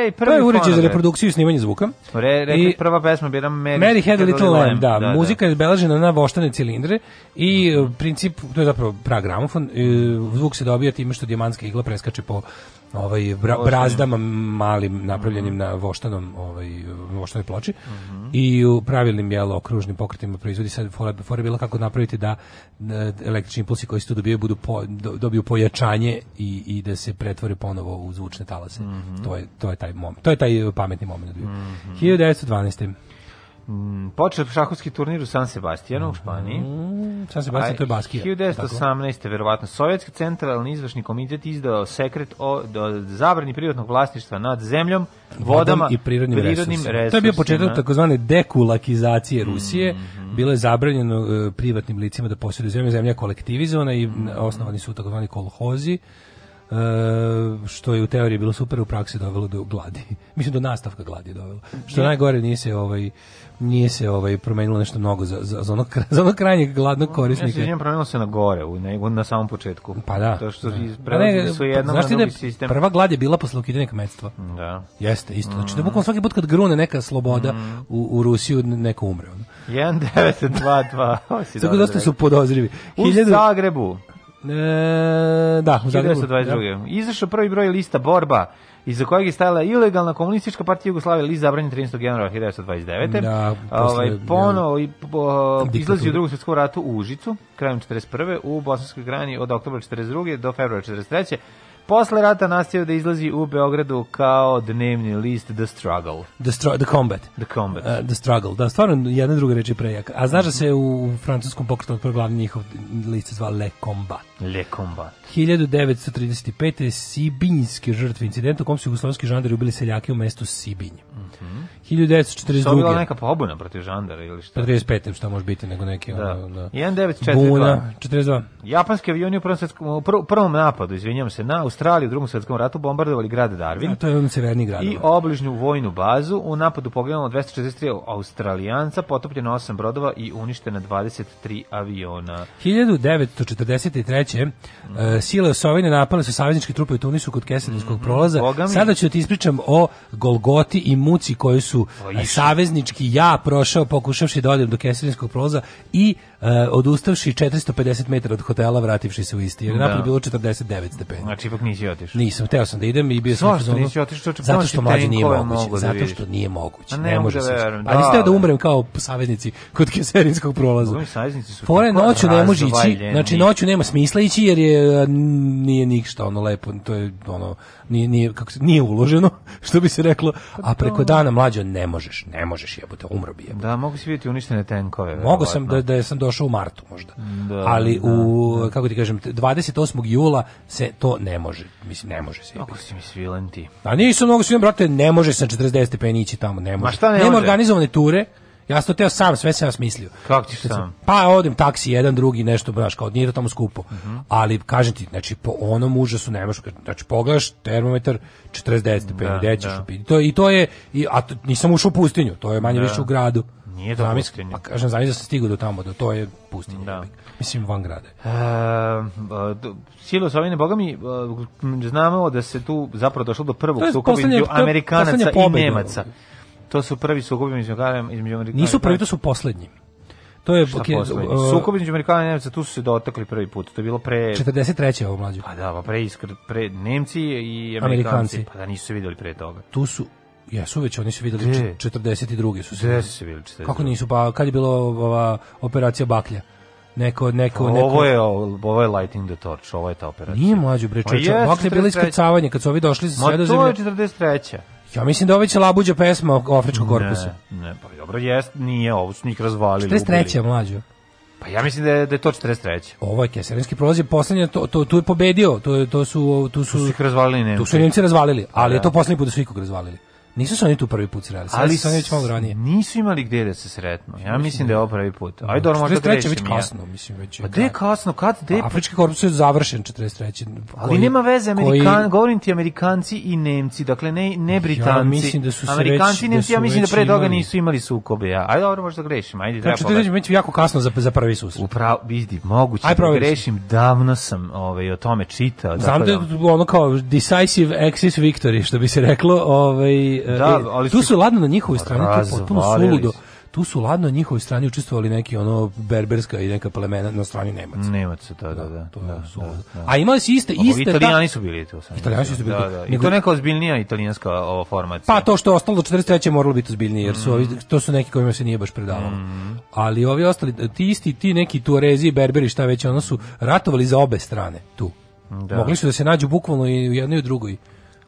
Speaker 3: Ej, prvi
Speaker 2: To je uređaj za reprodukciju i snimanje zvuka.
Speaker 3: Re, rekli
Speaker 2: I-
Speaker 3: prva pesma bila Mary,
Speaker 2: Mary had a little lamb, da,
Speaker 3: da,
Speaker 2: muzika je beležena na voštane cilindre i e, princip, to je zapravo pra gramofon, e, zvuk se dobija time što dijamantska igla preskače po ovaj bra, brazdama malim napravljenim na voštanom ovaj voštanoj ploči i u pravilnim jelo okružnim pokretima proizvodi sad fora, bila kako napraviti da e, električni impulsi koji se tu dobijaju budu po, do- dobiju pojačanje i, i da se pretvore ponovo u zvučne talase. To je to je taj moment. To je taj pametni moment bio. 1912.
Speaker 3: Mm, Počeo šahovski turnir u San Sebastianu u Španiji.
Speaker 2: Mm, San Sebastian to je Baskija.
Speaker 3: 1918. verovatno Sovjetski centralni izvršni komitet izdao sekret o do zabrani privatnog vlasništva nad zemljom, vodama
Speaker 2: i prirodnim, resursima. To je bio
Speaker 3: resursima.
Speaker 2: početak takozvane dekulakizacije Rusije.
Speaker 3: Mhm.
Speaker 2: Bilo je zabranjeno e, privatnim licima da posjeduju zemlju, zemlja je kolektivizovana i
Speaker 3: Mhm.
Speaker 2: m, osnovani su takozvani kolhozi. E, što je u teoriji bilo super, u praksi dovelo do gladi. <laughs> Mislim do nastavka gladi dovelo. Što je najgore nije se ovaj nije se ovaj promenilo nešto mnogo za, za, za, onog, kra- <laughs> za onog krajnjeg gladnog
Speaker 3: Ja se
Speaker 2: korisnika.
Speaker 3: promenilo se na gore, u, nego na samom početku.
Speaker 2: Pa da.
Speaker 3: To što
Speaker 2: da. Pa ne,
Speaker 3: su jednom
Speaker 2: znaš ti da
Speaker 3: sistem.
Speaker 2: Prva glad je bila posle ukidanja kmetstva.
Speaker 3: Da.
Speaker 2: Jeste, isto. Znači da bukvalno svaki put kad grune neka sloboda
Speaker 3: Mhm.
Speaker 2: u, u Rusiju neko umre. ono. <laughs>
Speaker 3: 1922. Ovo si
Speaker 2: Tako
Speaker 3: dobro
Speaker 2: dosta su podozrivi.
Speaker 3: U
Speaker 2: Hiljadu-
Speaker 3: Zagrebu.
Speaker 2: E, da, u Zagrebu.
Speaker 3: 1922. Izašao prvi broj lista Borba, iza kojeg je stajala ilegalna komunistička partija Jugoslavije, list zabranjen 13. januara 1929.
Speaker 2: Da,
Speaker 3: ovaj,
Speaker 2: posle,
Speaker 3: ponovo i, po,
Speaker 2: Diktature.
Speaker 3: izlazi u drugom svjetskom ratu u Užicu, krajem 41. u Bosanskoj grani od oktobra 42. do februara 43. Posle rata nastavio da izlazi u Beogradu kao dnevni list The Struggle.
Speaker 2: The, stro- the Combat.
Speaker 3: The Combat.
Speaker 2: Uh, the Struggle. Da, stvarno jedna druga reč je prejaka. A znaš da se u, francuskom pokretu od glavni njihov list zva Le Combat.
Speaker 3: Le Combat.
Speaker 2: 1935. Sibinjske žrtve incidenta u kom su jugoslovenski žandari ubili seljake u mestu Sibinj.
Speaker 3: Mhm.
Speaker 2: 1942.
Speaker 3: To je bila neka pobuna protiv žandara ili šta?
Speaker 2: Pa 35. šta može biti nego neki
Speaker 3: Da.
Speaker 2: ono, da.
Speaker 3: 1942.
Speaker 2: Buna, 42.
Speaker 3: Japanski avioni u prvom, u prv- prvom napadu, izvinjam se, na Australiju u drugom svetskom ratu bombardovali grad Darwin
Speaker 2: A to je on severni grad.
Speaker 3: i obližnju vojnu bazu. U napadu poginulo 243 Australijanca, potopljeno 8 brodova i uništena 23 aviona.
Speaker 2: 1943. Uh, sile osovine napale su savezničke trupe u Tunisu kod Keselinskog prolaza.
Speaker 3: Mhm. Boga mi.
Speaker 2: Sada ću ti ispričam o Golgoti i muci koju su
Speaker 3: Pa
Speaker 2: uh,
Speaker 3: išli.
Speaker 2: saveznički ja prošao pokušavši da odem do Keselinskog prolaza i odustavši 450 metara od hotela vrativši se u isti. Jer je
Speaker 3: Da.
Speaker 2: napolje bilo 49 stepeni.
Speaker 3: Znači, ipak nisi otišao.
Speaker 2: Nisam, teo sam da idem i bio sam
Speaker 3: Zašto nisi otišao,
Speaker 2: Zato što mlađe nije moguće.
Speaker 3: da
Speaker 2: Zato što nije moguće. Ne,
Speaker 3: ne
Speaker 2: može
Speaker 3: da
Speaker 2: se.
Speaker 3: verujem,
Speaker 2: A niste da
Speaker 3: da.
Speaker 2: umrem kao saveznici kod Keserinskog prolaza.
Speaker 3: Ovi saveznici su
Speaker 2: Fore
Speaker 3: tako
Speaker 2: noću ne može ići, znači noću nema smisla ići jer je nije ništa ono lepo, to je ono nije nije kako se nije uloženo, <laughs> što bi se reklo, a preko dana mlađo ne možeš, ne možeš jebote, umro bi jebote.
Speaker 3: Da, mogu si vidjeti uništene tenkove.
Speaker 2: Mogu sam da da sam došao u martu možda.
Speaker 3: Da,
Speaker 2: Ali
Speaker 3: da,
Speaker 2: u kako ti kažem 28. jula se to ne može. Mislim ne može se.
Speaker 3: Kako si mi svilen ti.
Speaker 2: A nisam mnogo svim brate, ne može se na 40 stepeni ići tamo, ne može.
Speaker 3: šta ne
Speaker 2: Nema
Speaker 3: može?
Speaker 2: organizovane ture. Ja sam to teo sam, sve sam ja smislio.
Speaker 3: Kako
Speaker 2: Kad sam-? Pa odem taksi, jedan, drugi, nešto, znaš, kao nije to tamo skupo.
Speaker 3: Mhm.
Speaker 2: Ali, kažem ti, znači, po onom užasu nemaš, znači, pogledaš termometar 49 stepeni,
Speaker 3: Da,
Speaker 2: gde ćeš
Speaker 3: da.
Speaker 2: To, I to je, i, a to, nisam ušao u pustinju, to je manje više u gradu.
Speaker 3: Nije to
Speaker 2: Zamisli-
Speaker 3: pustinja.
Speaker 2: Pa kažem, zamisli da sam stigao do tamo, da to je pustinja.
Speaker 3: Da.
Speaker 2: Mislim, van grada. je.
Speaker 3: E, Silo Sovine, boga mi, e, znamo da se tu zapravo došlo do prvog sukoba između Amerikanaca i. Nemaca. To su prvi sukobi između, Amerikanaca.
Speaker 2: Nisu prvi, to su poslednji. To je,
Speaker 3: Šta
Speaker 2: ok,
Speaker 3: poslednji?
Speaker 2: uh,
Speaker 3: Sukob između Amerikanaca i Nemaca, tu su se dotakli prvi put. To je bilo pre...
Speaker 2: 43. ovo mlađo.
Speaker 3: Pa da, pa pre, iskr, pre Nemci i Amerikanci.
Speaker 2: Amerikanci.
Speaker 3: Pa da nisu se videli pre toga.
Speaker 2: Tu su, jesu već, oni su videli
Speaker 3: Gde?
Speaker 2: 42. su se
Speaker 3: Gde su se videli? 42?
Speaker 2: Kako nisu? Pa kad je bilo ova operacija Baklja? Neko, neko, neko...
Speaker 3: Ovo je, ovo je Lighting the Torch, ovo je ta operacija.
Speaker 2: Nije mlađu bre,
Speaker 3: Pa jeste,
Speaker 2: Baklja je bila
Speaker 3: 43..
Speaker 2: iskrcavanje kad su ovi došli sa
Speaker 3: Ma to je
Speaker 2: sredozemlja.
Speaker 3: 43.
Speaker 2: Ja mislim da ovo će labuđa pesma o Afričkog korpusa.
Speaker 3: Ne, ne, pa dobro, jest, nije, ovo su njih razvalili.
Speaker 2: 43.
Speaker 3: ubili.
Speaker 2: mlađu.
Speaker 3: Pa ja mislim da je, da je to 43.
Speaker 2: Ovo je Keserinski prolaz je poslednje, to, to, tu je pobedio, to, je, to su, tu
Speaker 3: Tu
Speaker 2: su,
Speaker 3: su ih razvalili Nemci.
Speaker 2: tu su Nemci razvalili, ali je
Speaker 3: Da.
Speaker 2: to poslednji put da su ikog razvalili. Nisu se oni tu prvi put sreli, ali su oni već malo ranije.
Speaker 3: nisu imali gde da se sretnu. Ja mislim da je ovo prvi put. Ajde, dobro, možda
Speaker 2: 43. je
Speaker 3: grešim
Speaker 2: već
Speaker 3: ja.
Speaker 2: kasno, mislim, već je
Speaker 3: Pa gde je kasno, kad, gde
Speaker 2: Afrički korpus je završen 43.
Speaker 3: Ali
Speaker 2: koji-
Speaker 3: nema veze,
Speaker 2: koji-
Speaker 3: Amerikan, govorim ti Amerikanci i Nemci, dakle ne, ne Britanci.
Speaker 2: mislim da su se
Speaker 3: Amerikanci
Speaker 2: već-
Speaker 3: i
Speaker 2: da
Speaker 3: Nemci,
Speaker 2: su
Speaker 3: ja mislim da pre toga
Speaker 2: imali.
Speaker 3: nisu imali sukobe. Ja. Ajde, dobro, možda grešim. Ajde, treba
Speaker 2: Znači, je već jako kasno za, za prvi susret.
Speaker 3: Upravo, vidi, moguće
Speaker 2: Aj,
Speaker 3: da
Speaker 2: proveri
Speaker 3: grešim, davno sam ovaj, o tome čitao.
Speaker 2: Znam da
Speaker 3: dakle,
Speaker 2: je ono kao decisive axis victory, što bi se reklo. Ovaj,
Speaker 3: Da,
Speaker 2: e,
Speaker 3: ali
Speaker 2: tu
Speaker 3: su-
Speaker 2: ladno na njihovoj strani, to je potpuno suludo.
Speaker 3: su.
Speaker 2: tu su ladno na njihovoj strani učestvovali neki ono berberska i neka plemena na strani Nemaca.
Speaker 3: Nemaca, da, da, da.
Speaker 2: To
Speaker 3: da,
Speaker 2: su,
Speaker 3: da, da.
Speaker 2: A imali su iste, iste...
Speaker 3: Italijani su bili tu. sam
Speaker 2: Italijani su bili
Speaker 3: Da, da. I to neka ozbiljnija italijanska ova formacija.
Speaker 2: Pa to što je ostalo do 43. je moralo biti ozbiljnije, jer su ovi,
Speaker 3: Mm.
Speaker 2: to su neki kojima se nije baš predavalo. Ali ovi ostali, ti isti, ti neki Tuarezi Berberi, šta već, ono su ratovali za obe strane tu.
Speaker 3: Da.
Speaker 2: Mogli su da se nađu bukvalno i u jednoj i u drugoj.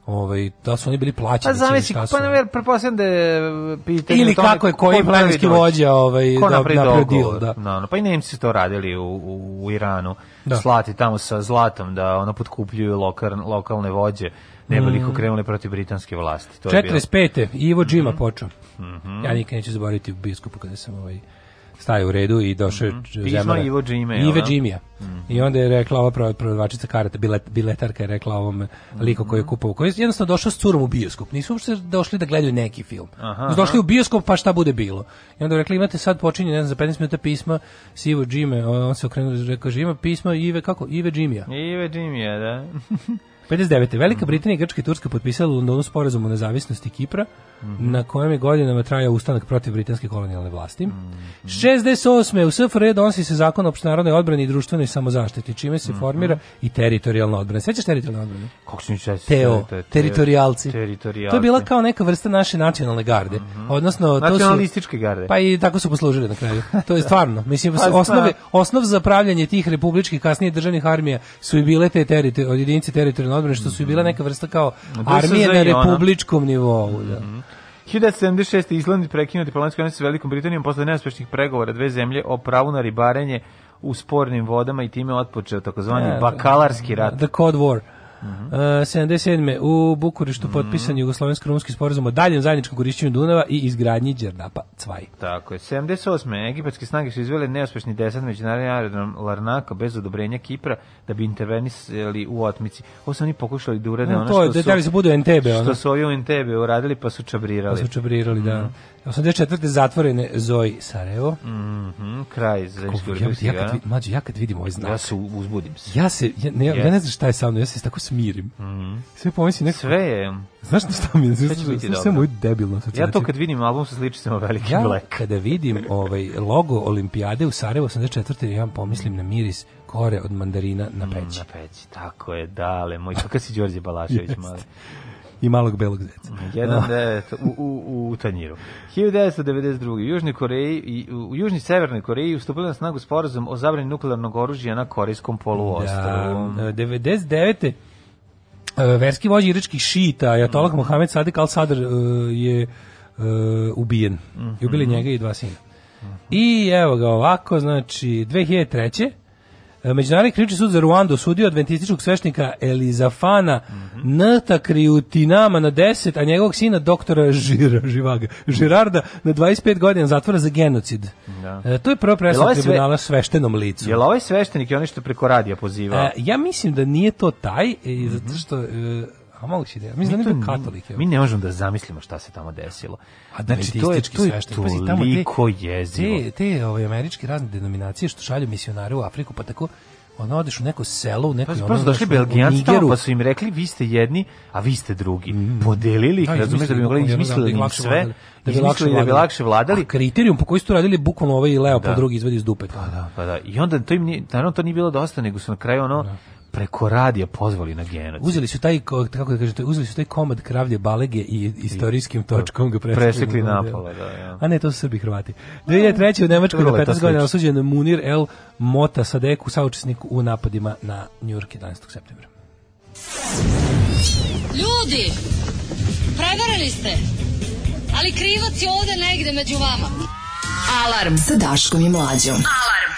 Speaker 2: Ovaj, da su oni bili
Speaker 3: Pa
Speaker 2: plaćeni.
Speaker 3: zamisli,
Speaker 2: šta su-
Speaker 3: pa ne pretpostavljam da je pitanje
Speaker 2: Ili
Speaker 3: tome
Speaker 2: kako je koji
Speaker 3: dođe.
Speaker 2: vođa ovaj,
Speaker 3: Ko
Speaker 2: da-
Speaker 3: napravi
Speaker 2: napravio deal, da.
Speaker 3: No, no, pa i Nemci su to radili u, u, u Iranu.
Speaker 2: Da.
Speaker 3: Slati tamo sa zlatom da ono potkupljuju lokal, lokalne vođe ne bi li
Speaker 2: Mm.
Speaker 3: ih okrenuli protiv britanske vlasti. To je bilo.
Speaker 2: 45. Ivo Džima
Speaker 3: Mhm.
Speaker 2: počeo. Ja nikad neću zaboraviti u biskupu kada sam ovaj stajao u redu i došao mm
Speaker 3: Pismo Ivo Džime, jel
Speaker 2: Ive
Speaker 3: da?
Speaker 2: Džimija. I onda je rekla ova pro- prodavačica karata, bilet, biletarka je rekla ovom liku koji je kupovao, koji je jednostavno došao s curom u bioskop. Nisu uopšte došli da gledaju neki film.
Speaker 3: Aha,
Speaker 2: Su došli u bioskop pa šta bude bilo. I onda je rekla imate sad počinje ne znam, za 15 minuta pisma s Ivo Džime. On se okrenuo i rekao, ima pisma Ive, kako? Ive Džimija.
Speaker 3: Ive Džimija, da. <laughs>
Speaker 2: 59. Velika Britanija, Grčka i Turska potpisala u Londonu sporazum o nezavisnosti Kipra, na kojem je godinama trajao ustanak protiv britanske kolonijalne vlasti. 68. u SFRJ donosi se zakon o opštenarodnoj odbrani i društvenoj samozaštiti, čime se formira i teritorijalna odbrana. Sećaš teritorijalne odbrane?
Speaker 3: Kako se mi često
Speaker 2: Teo, teritorijalci.
Speaker 3: Teritorijalci.
Speaker 2: To je bila kao neka vrsta naše nacionalne garde. Odnosno, to su...
Speaker 3: Nacionalističke garde.
Speaker 2: Pa i tako su poslužili na kraju. To je stvarno. Mislim, <laughs>
Speaker 3: Pa
Speaker 2: osnove, osnov za pravljanje tih republičkih kasnije državnih armija su i bile te terito, od jedinice teritorijalne odbrane, što su i bila neka vrsta kao armije na republičkom nivou. Da.
Speaker 3: 1976. Island prekinuo diplomatske odnose s Velikom Britanijom posle neuspešnih pregovora dve zemlje o pravu na ribarenje u spornim vodama i time otpočeo takozvani
Speaker 2: Ja,
Speaker 3: bakalarski rat.
Speaker 2: The Cold War. Uh, 77. u Bukureštu potpisan jugoslovensko-rumunski sporazum o daljem zajedničkom korišćenju Dunava i izgradnji Đerdapa Cvaj.
Speaker 3: Tako je. 78. Egipatske snage su izvele neuspešni desant međunarodni aerodrom Larnaka bez odobrenja Kipra da bi intervenisali u otmici. Ovo su oni pokušali da urade
Speaker 2: No,
Speaker 3: ono
Speaker 2: to
Speaker 3: što su...
Speaker 2: da li se budu ono.
Speaker 3: Što su ovi u Entebbe uradili pa su čabrirali.
Speaker 2: Pa su čabrirali, da. 84. zatvorene Zoji Sarajevo.
Speaker 3: Mhm, kraj za
Speaker 2: Ja, ja, kad, mlađe, ja kad vidim ovaj znak,
Speaker 3: Ja se uzbudim se.
Speaker 2: ja se, ja, ne, ja
Speaker 3: Yes.
Speaker 2: ne znam šta je sa mnom, ja se tako smirim. Sve pomislim neko,
Speaker 3: Sve je...
Speaker 2: znaš na šta mi je,
Speaker 3: Sve
Speaker 2: znaš, sve
Speaker 3: dobro.
Speaker 2: moju debilno
Speaker 3: Ja to kad vidim album sa veliki
Speaker 2: ja
Speaker 3: Black.
Speaker 2: kada vidim ovaj logo olimpijade u Sarajevu 84. ja pomislim na miris kore od mandarina na peći
Speaker 3: Na peći, tako je, dale, moj kakav si Đorđe Balašević mali.
Speaker 2: I malog belog zeca.
Speaker 3: Jedan devet u, u, u tanjiru. 1992. U Južnoj Koreji i u, Južnoj Severnoj Koreji ustupili na snagu sporazum o zabrani nuklearnog oružja na Korejskom poluostrvu.
Speaker 2: Da, 99. e, verski vođa iračkih šita, Ajatollah
Speaker 3: Mhm.
Speaker 2: Mohamed Sadik al-Sadr e, je e, ubijen. I ubili
Speaker 3: Mhm.
Speaker 2: njega i dva sina. I evo ga ovako, znači 2003. e, Međunarodni krivični sud za Ruandu osudio adventističkog sveštenika Elizafana
Speaker 3: Mhm.
Speaker 2: Nta Kriutinama na 10, a njegovog sina doktora Žira, Živaga, Žirarda na 25 godina zatvora za genocid.
Speaker 3: Da.
Speaker 2: E, to je prva presuda
Speaker 3: ovaj sve-
Speaker 2: tribunala sveštenom licu.
Speaker 3: Jel ovaj sveštenik je onaj što je preko radija pozivao?
Speaker 2: E, ja mislim da nije to taj, e, zato što... E, a moguće da. Mislim da
Speaker 3: to
Speaker 2: nije bio
Speaker 3: ni-
Speaker 2: katolik. evo.
Speaker 3: Mi ne možemo da zamislimo šta se tamo desilo.
Speaker 2: A
Speaker 3: Znači, to je, to je toliko jezivo.
Speaker 2: Te, te ovaj, američke razne denominacije što šalju misionare u Afriku, pa tako ono odeš u neko selo, u neko...
Speaker 3: Pa su prosto došli belgijanci tamo pa su im rekli vi ste jedni, a vi ste drugi. Podelili ih,
Speaker 2: Da,
Speaker 3: razumiješ da bi mogli
Speaker 2: izmislili
Speaker 3: im sve,
Speaker 2: vladali. Da bi lakše
Speaker 3: izmislili da bi
Speaker 2: vladali.
Speaker 3: lakše vladali.
Speaker 2: A kriterijum po koji su to radili, bukvalno ovaj Leo po
Speaker 3: Da.
Speaker 2: drugi izvadi iz dupe.
Speaker 3: Pa da, pa da. I onda to im nije, naravno to nije bilo dosta, nego su na kraju ono preko radija pozvali na genocid.
Speaker 2: Uzeli su taj, ko- kako da kažete, uzeli su taj komad kravlje balege i istorijskim točkom ga presekli,
Speaker 3: Presekli
Speaker 2: na
Speaker 3: napola, da, ja.
Speaker 2: A ne, to su Srbi Hrvati. 2003. u Nemačkoj na
Speaker 3: Vrlo je to
Speaker 2: 15 godina osuđen Munir El Mota Sadeku, saučesnik u napadima na Njurk 11. septembra.
Speaker 9: Ljudi, prevarili ste, ali krivac je ovde negde među vama.
Speaker 6: Alarm sa Daškom i Mlađom.
Speaker 7: Pored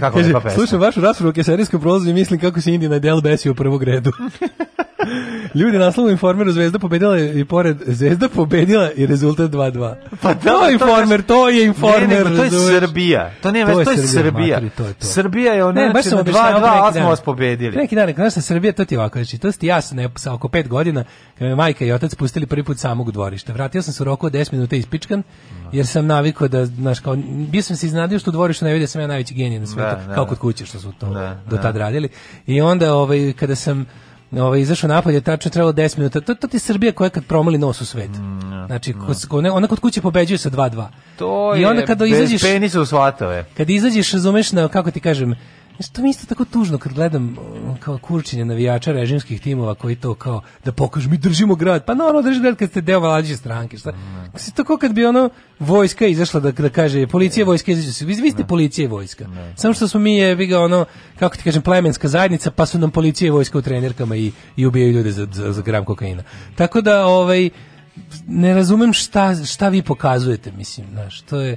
Speaker 3: Kako
Speaker 2: Kaže,
Speaker 3: lepa pesma.
Speaker 2: slušam vašu raspravu o keserijskom prolazu i mislim kako se Indija na Del Besio u prvog redu. <laughs> Ljudi naslovu informeru Zvezda pobedila i pored Zvezda pobedila i rezultat 2:2.
Speaker 3: Pa
Speaker 2: to je informer, to je informer.
Speaker 3: Ne, ne, to je? Srbija. To nema, to, to je Srbija.
Speaker 2: materi, to je to.
Speaker 3: Srbija je ona,
Speaker 2: Ne, baš
Speaker 3: znači,
Speaker 2: sam objašnjavao
Speaker 3: 2-2,
Speaker 2: pre
Speaker 3: ali
Speaker 2: neki
Speaker 3: smo vas pobedili.
Speaker 2: Neki dan, kada sam Srbija, to ti ovako, znači, to ti ja sam ne, sa oko pet godina, kada me majka i otac pustili prvi put samog u dvorište. Vratio sam se u roku od 10 minuta ispičkan, jer sam navikao da, znaš, kao, bio sam se iznadio što u dvorištu ne vidi da sam ja najveći genij na svetu,
Speaker 3: Da, da,
Speaker 2: kao
Speaker 3: da.
Speaker 2: kod kuće što su to
Speaker 3: Da,
Speaker 2: do
Speaker 3: da.
Speaker 2: tad radili. I onda, ovaj, kada sam ovaj, izašao napolje, tačno trebalo 10 minuta, to, to ti je Srbija koja kad promali nos u svet. Znači, ko- ko- ne- ona kod kuće pobeđuje sa 2-2.
Speaker 3: To
Speaker 2: I onda
Speaker 3: je
Speaker 2: kada
Speaker 3: bez
Speaker 2: izađeš
Speaker 3: penisa u svatove.
Speaker 2: kad izađeš, razumeš, na, kako ti kažem, Znaš, to mi isto tako tužno kad gledam kao kurčenje navijača režimskih timova koji to kao da pokažu mi držimo grad. Pa naravno drži grad kad ste deo vladajuće stranke. Šta? Mm. to kao kad bi ono vojska izašla da, da kaže policija, vojska izađe se. Vi, vi ste policija i vojska. Samo što smo mi je, vi ga ono, kako ti kažem, plemenska zajednica, pa su nam policija i vojska u trenerkama i, i ubijaju ljude za, za, za gram kokaina. Tako da, ovaj, ne razumem šta, šta vi pokazujete, mislim, znaš, to je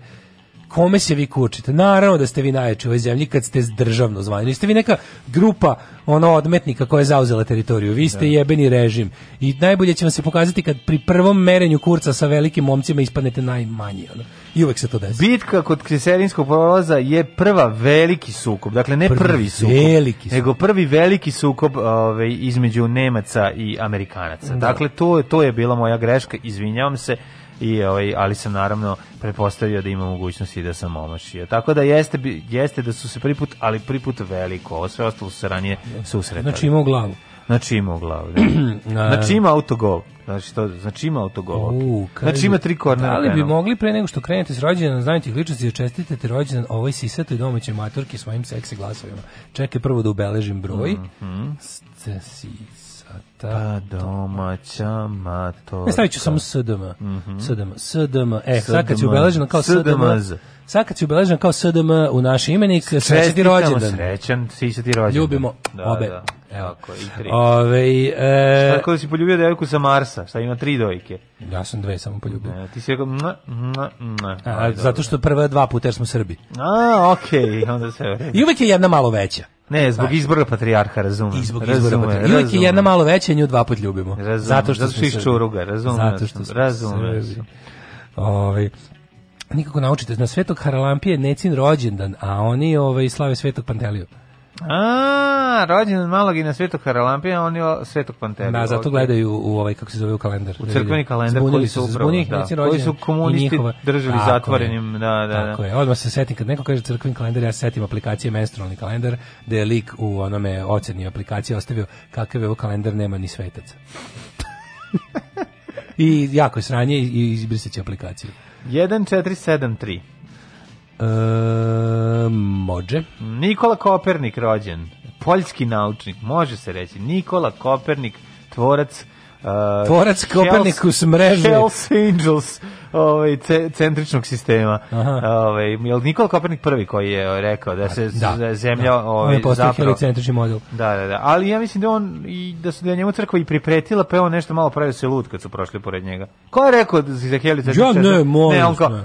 Speaker 2: kome se vi kučite? Naravno da ste vi najjači u ovoj zemlji kad ste državno zvani. Niste vi neka grupa ono odmetnika koja je zauzela teritoriju. Vi ste jebeni režim. I najbolje će vam se pokazati kad pri prvom merenju kurca sa velikim momcima ispadnete najmanji. Ono. I uvek se to desi.
Speaker 3: Bitka kod Kriserinskog prolaza je prva veliki sukob. Dakle, ne
Speaker 2: Prvi
Speaker 3: prvi, sukob,
Speaker 2: veliki sukob.
Speaker 3: nego prvi veliki sukob ovaj, između Nemaca i Amerikanaca. Dakle, to, to je bila moja greška, izvinjavam se. I, ovaj, ali sam naravno pretpostavio da ima mogućnosti da sam omašio. Tako da jeste, jeste da su se prvi put, ali prvi put veliko. Ovo sve ostalo su se ranije susretali.
Speaker 2: Znači ima u glavu.
Speaker 3: Znači ima u glavu. Da. <clears throat> znači ima autogol. Znači, to, znači ima autogol.
Speaker 2: U,
Speaker 3: znači ima tri kornera.
Speaker 2: Da li bi mogli pre nego što krenete s rođendan znajte ih ličnosti da čestitete rođendan ovoj sisatoj domaćoj maturki svojim seksi glasovima. Čekaj prvo da ubeležim broj. S- Sisata.
Speaker 3: Pa domaća matorka.
Speaker 2: Ne stavit ću samo SDM. SDM. SDM. E, sad kad si
Speaker 3: SDM.
Speaker 2: ubeležen kao SDM. Sad kad si ubeležen kao SDM u naš imenik, srećan ti rođendan.
Speaker 3: Srećan, sisati rođendan.
Speaker 2: Ljubimo
Speaker 3: da,
Speaker 2: obe.
Speaker 3: Da,
Speaker 2: Evo.
Speaker 3: Tako, i tri.
Speaker 2: Ove, e,
Speaker 3: Tako da si poljubio devojku sa Marsa, šta ima tri dojke.
Speaker 2: ja sam dve samo poljubio.
Speaker 3: E, ti si rekao, mna, mna, mna.
Speaker 2: A,
Speaker 3: Ajde,
Speaker 2: zato što prva dva puta jer smo Srbi.
Speaker 3: A, okej, onda se...
Speaker 2: I uvek je jedna malo veća.
Speaker 3: Ne, zbog izbora patrijarha, razumem.
Speaker 2: I zbog izbora patrijarha. I uvek je jedna malo veća nju dva put ljubimo.
Speaker 3: Razumem,
Speaker 2: zato što
Speaker 3: zato što
Speaker 2: Srbi.
Speaker 3: Čuruga, razumem,
Speaker 2: Zato što smo
Speaker 3: razumem.
Speaker 2: Ovaj, nikako naučite, na Svetog Haralampije je Necin rođendan, a oni ovaj, slave Svetog Panteliju.
Speaker 3: A, rođendan malog i na Svetog Haralampija, on je o- Svetog Pantelija.
Speaker 2: Da, zato gledaju u ovaj, kako se zove, u kalendar.
Speaker 3: U
Speaker 2: Da
Speaker 3: crkveni kalendar
Speaker 2: Zbunili
Speaker 3: koji su upravo,
Speaker 2: zbunili
Speaker 3: da,
Speaker 2: Necin
Speaker 3: koji su komunisti
Speaker 2: njihova-
Speaker 3: držali
Speaker 2: Tako je.
Speaker 3: zatvorenim, da, da,
Speaker 2: Tako
Speaker 3: da.
Speaker 2: je, odmah se setim, kad neko kaže crkveni kalendar, ja se setim aplikacije menstrualni kalendar, gde je lik u onome oceni aplikacije ostavio kakav je ovo kalendar, nema ni svetaca. <laughs> I jako je sranje i i izbrisat će aplikaciju.
Speaker 3: 1473.
Speaker 2: E, može.
Speaker 3: Nikola Kopernik rođen, poljski naučnik, može se reći. Nikola Kopernik, tvorac uh,
Speaker 2: Tvorac Kopernikus mreže.
Speaker 3: Hells Angels ovaj, ce, centričnog sistema. Ovaj, jel Nikola Kopernik prvi koji je rekao da se
Speaker 2: Da,
Speaker 3: z- zemlja
Speaker 2: da.
Speaker 3: ovaj, zapravo...
Speaker 2: helicentrični model.
Speaker 3: Da, da, da. Ali ja mislim da on i da su da je njemu crkva i pripretila, pa je on nešto malo pravio se lud kad su prošli pored njega. Ko je rekao da si za helicentrični
Speaker 2: Ja ne, molim
Speaker 3: Ne, on kao... <laughs>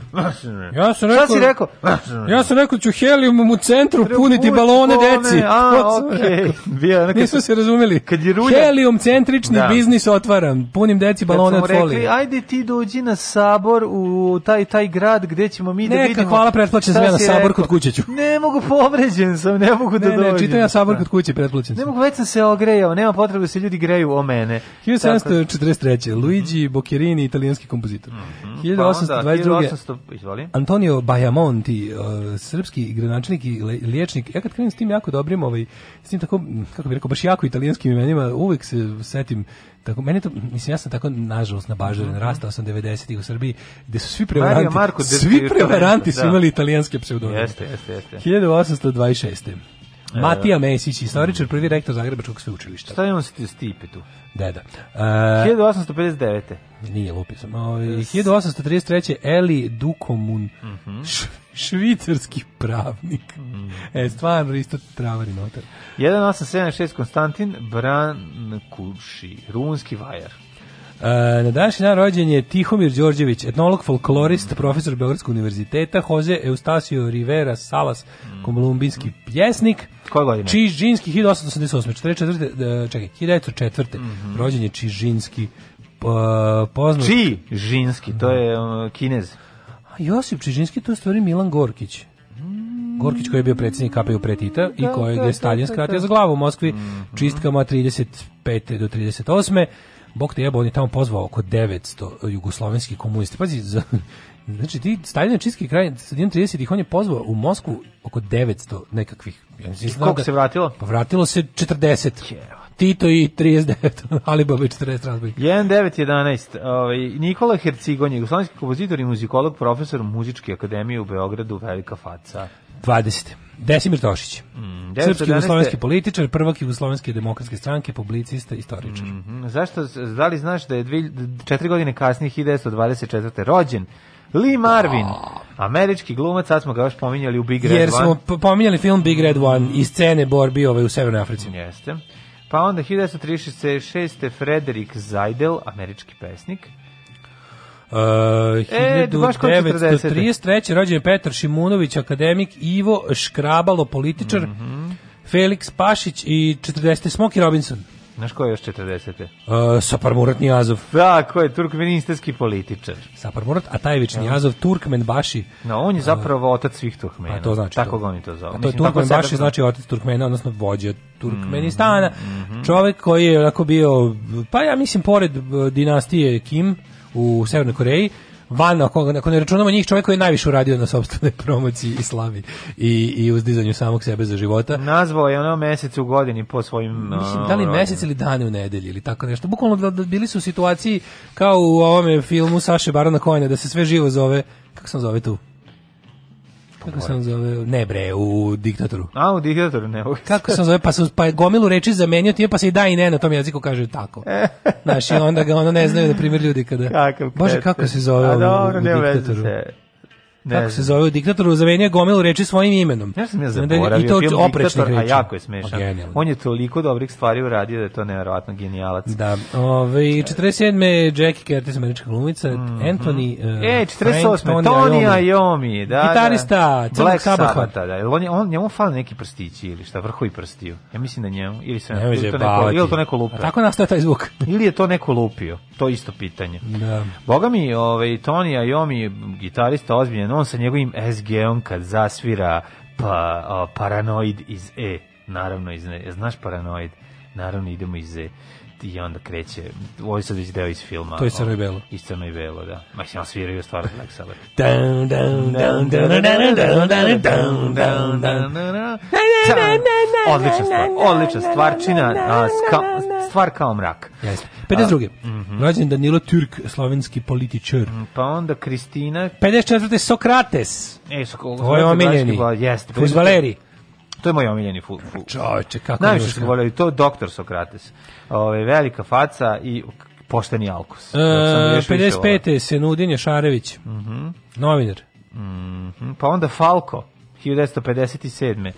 Speaker 2: Ja sam
Speaker 3: Šta
Speaker 2: rekao-
Speaker 3: si rekao? <laughs>
Speaker 2: Ja sam rekao ću helijumom u centru puniti balone deci.
Speaker 3: a, okej.
Speaker 2: rekao. <laughs>
Speaker 3: Bio je ono kad
Speaker 2: Nismo
Speaker 3: su-
Speaker 2: se razumeli.
Speaker 3: kad je rulja-
Speaker 2: Helijum centrični
Speaker 3: Da.
Speaker 2: biznis otvaram. Punim deci balone od folije.
Speaker 3: ajde ti dođi na sabor u taj taj grad gde ćemo mi da
Speaker 2: Neka,
Speaker 3: vidimo.
Speaker 2: hvala, pretplaćen sam ja na sabor kod kuće ću.
Speaker 3: Ne mogu povređen sam, ne mogu da
Speaker 2: Ne,
Speaker 3: dođem.
Speaker 2: ne, čitam ja sabor
Speaker 3: Da.
Speaker 2: kod kuće, pretplaćen
Speaker 3: Ne mogu, već sam se ogrejao, nema potrebe da se ljudi greju o mene.
Speaker 2: 1743. Luigi Boccherini, italijanski kompozitor.
Speaker 3: Pa onda,
Speaker 2: 1822.
Speaker 3: 1800, izvoli.
Speaker 2: Antonio Bajamonti, uh, srpski gradonačelnik i liječnik. Ja kad krenem s tim jako dobrim, ovaj, s tim tako, kako bih rekao, baš jako italijanskim imenima, uvek se setim tako, meni to, mislim, ja sam tako, nažalost, nabažaren, rastao sam 90-ih u Srbiji, gde su svi prevaranti.
Speaker 3: Mario Marko
Speaker 2: svi prevaranti su
Speaker 3: da.
Speaker 2: imali italijanske pseudonime.
Speaker 3: Jeste, jeste, jeste.
Speaker 2: 1826. Matija Mesić, istoričar, prvi rektor Zagrebačkog sveučilišta.
Speaker 3: Šta imamo s Stipe tu?
Speaker 2: Deda. Uh,
Speaker 3: 1859.
Speaker 2: Nije lupio sam. Ovaj 1833. Eli Dukomun,
Speaker 3: Mhm.
Speaker 2: š- švicarski pravnik. E, stvarno, isto travari notar.
Speaker 3: 1876 Konstantin Brankuši, rumunski vajar.
Speaker 2: E, na današnji dan rođen je Tihomir Đorđević, etnolog, folklorist, profesor Beogradskog univerziteta, Jose Eustasio Rivera Salas, kolumbijski pjesnik,
Speaker 3: Koje godine?
Speaker 2: Čižinski, 1888. 44. e, čekaj, 1904. Rođen je Čižinski, pa, poznat...
Speaker 3: Či Žinski, to je kinez.
Speaker 2: A Josip Čižinski, to je stvari Milan Gorkić. Gorkić koji je bio predsjednik KPU pre Tita i kojeg je Stalin skratio za glavu u Moskvi čistkama 35. do 38. Bog te jebo, on je tamo pozvao oko 900 jugoslovenskih komunista. Pazi, za, znači ti Stalin je čistki kraj, sredinom 30-ih, on je pozvao u Moskvu oko 900 nekakvih. Ja mislim,
Speaker 3: Koliko
Speaker 2: da-
Speaker 3: se vratilo?
Speaker 2: Pa vratilo se 40. Tito i 39. Ali Baba i 40 razbojnika.
Speaker 3: 1911. Ovaj, Nikola Hercigon, jugoslovenski kompozitor i muzikolog, profesor muzičke akademije u Beogradu, velika faca.
Speaker 2: 20. Desimir Tošić.
Speaker 3: Mm,
Speaker 2: Srpski
Speaker 3: 1911.
Speaker 2: jugoslovenski političar, prvak jugoslovenske demokratske stranke, publicista, istoričar.
Speaker 3: Mhm. Zašto, da li znaš da je dvi, četiri godine kasnije, 1924. rođen Lee Marvin, američki glumac, sad smo ga još pominjali u Big Red
Speaker 2: Jer
Speaker 3: One.
Speaker 2: smo p- pominjali film Big Red One i scene borbi ovaj u Severnoj Africi.
Speaker 3: Jeste. Pa onda 1936. Frederik Zajdel, američki pesnik.
Speaker 2: Uh,
Speaker 3: E, baš kod 40.
Speaker 2: 1933. rođen je Petar Šimunović, akademik, Ivo Škrabalo, političar,
Speaker 3: Mhm.
Speaker 2: Felix Pašić i 40. Smoky Robinson.
Speaker 3: Znaš ko je još 40.
Speaker 2: Uh, Sapar Murat Nijazov.
Speaker 3: Da, ko je turkmenistanski političar.
Speaker 2: Sapar Murat Atajević Nijazov, Turkmen Baši.
Speaker 3: No, on je zapravo otac svih Turkmena.
Speaker 2: A to znači
Speaker 3: Tako
Speaker 2: to.
Speaker 3: ga oni to zovu.
Speaker 2: A to je
Speaker 3: Mislim, tako
Speaker 2: Turkmen Baši,
Speaker 3: zove.
Speaker 2: znači otac Turkmena, odnosno vođa Turkmenistana.
Speaker 3: Mhm,
Speaker 2: Čovek koji je onako bio, pa ja mislim, pored eh, dinastije Kim u Severnoj Koreji, van, ako, ako ne računamo njih, čovjek koji je najviše uradio na sobstvenoj promociji i slavi i, i uzdizanju samog sebe za života.
Speaker 3: Nazvao je ono mesec u godini po svojim...
Speaker 2: Mislim, da li mesec ili dane u nedelji ili tako nešto. Bukvalno da, da bili su u situaciji kao u ovome filmu Saše Barona Cohena da se sve živo zove, kako se zove tu? Kako se on zove? Ne bre, u diktatoru.
Speaker 3: A, u diktatoru ne.
Speaker 2: Kako se on zove, pa, su, pa je gomilu reči zamenio time, pa se i da i ne na tom jeziku kaže tako. Znaš, i onda ga ono ne znaju, na primjer, ljudi kada...
Speaker 3: Kakav
Speaker 2: Bože, kako se zove
Speaker 3: A dobro, nema veze se. Ne
Speaker 2: Kako se zove u diktatoru, zamenio gomilu reči svojim imenom.
Speaker 3: Ja sam ja zaboravio
Speaker 2: I to
Speaker 3: film Diktator, a
Speaker 2: reči.
Speaker 3: jako je
Speaker 2: A,
Speaker 3: smešan.
Speaker 2: genijalno.
Speaker 3: On je toliko dobrih stvari uradio da je to nevjerovatno genijalac.
Speaker 2: Da, ove, 47. Jackie Curtis, američka glumica, Anthony uh,
Speaker 3: E,
Speaker 2: Frank
Speaker 3: 48. Tony Iommi, da,
Speaker 2: Gitarista
Speaker 3: da. Black.
Speaker 2: Sabbatha,
Speaker 3: da. Jel On, je- on, njemu fali neki prstići ili šta, vrhovi prstiju. Ja mislim da njemu, ili,
Speaker 2: Nemoj
Speaker 3: ili, to neko, ili to neko lupio.
Speaker 2: A tako nastaje taj zvuk. <laughs>
Speaker 3: Ili je to neko lupio, to isto pitanje.
Speaker 2: Da.
Speaker 3: Boga mi, ovaj, Tony Iommi, gitarista ozbiljan, on sa njegovim SG-om kad zasvira pa, o, Paranoid iz E, naravno iz E, znaš Paranoid? Naravno idemo iz E i onda kreće, ovo je sad već deo iz filma.
Speaker 2: To je Crno i belo.
Speaker 3: O, Iz Crno i belo, da. Ma se on sviraju stvarno Black Sabbath.
Speaker 2: Down, down, down, down, down, down, down, down, down, down.
Speaker 3: Odlična stvar, odlična stvarčina, stvar kao mrak.
Speaker 2: Jeste. 52.
Speaker 3: mhm.
Speaker 2: Rođen Danilo Türk, slovenski političar.
Speaker 3: Pa onda Kristina,
Speaker 2: 54. Sokrates.
Speaker 3: e, su,
Speaker 2: To je omiljeni.
Speaker 3: Jeste.
Speaker 2: Fuzbaleri.
Speaker 3: To je moj omiljeni fu, fu,
Speaker 2: Čovječe, kako
Speaker 3: Najviše smo voljeli, to je doktor Sokrates. Ove, velika faca i pošteni alkos.
Speaker 2: E,
Speaker 3: Dok sam još više volao.
Speaker 2: 55. Senudin Ješarević. Novinar.
Speaker 3: Mhm, Pa onda Falko, 1957.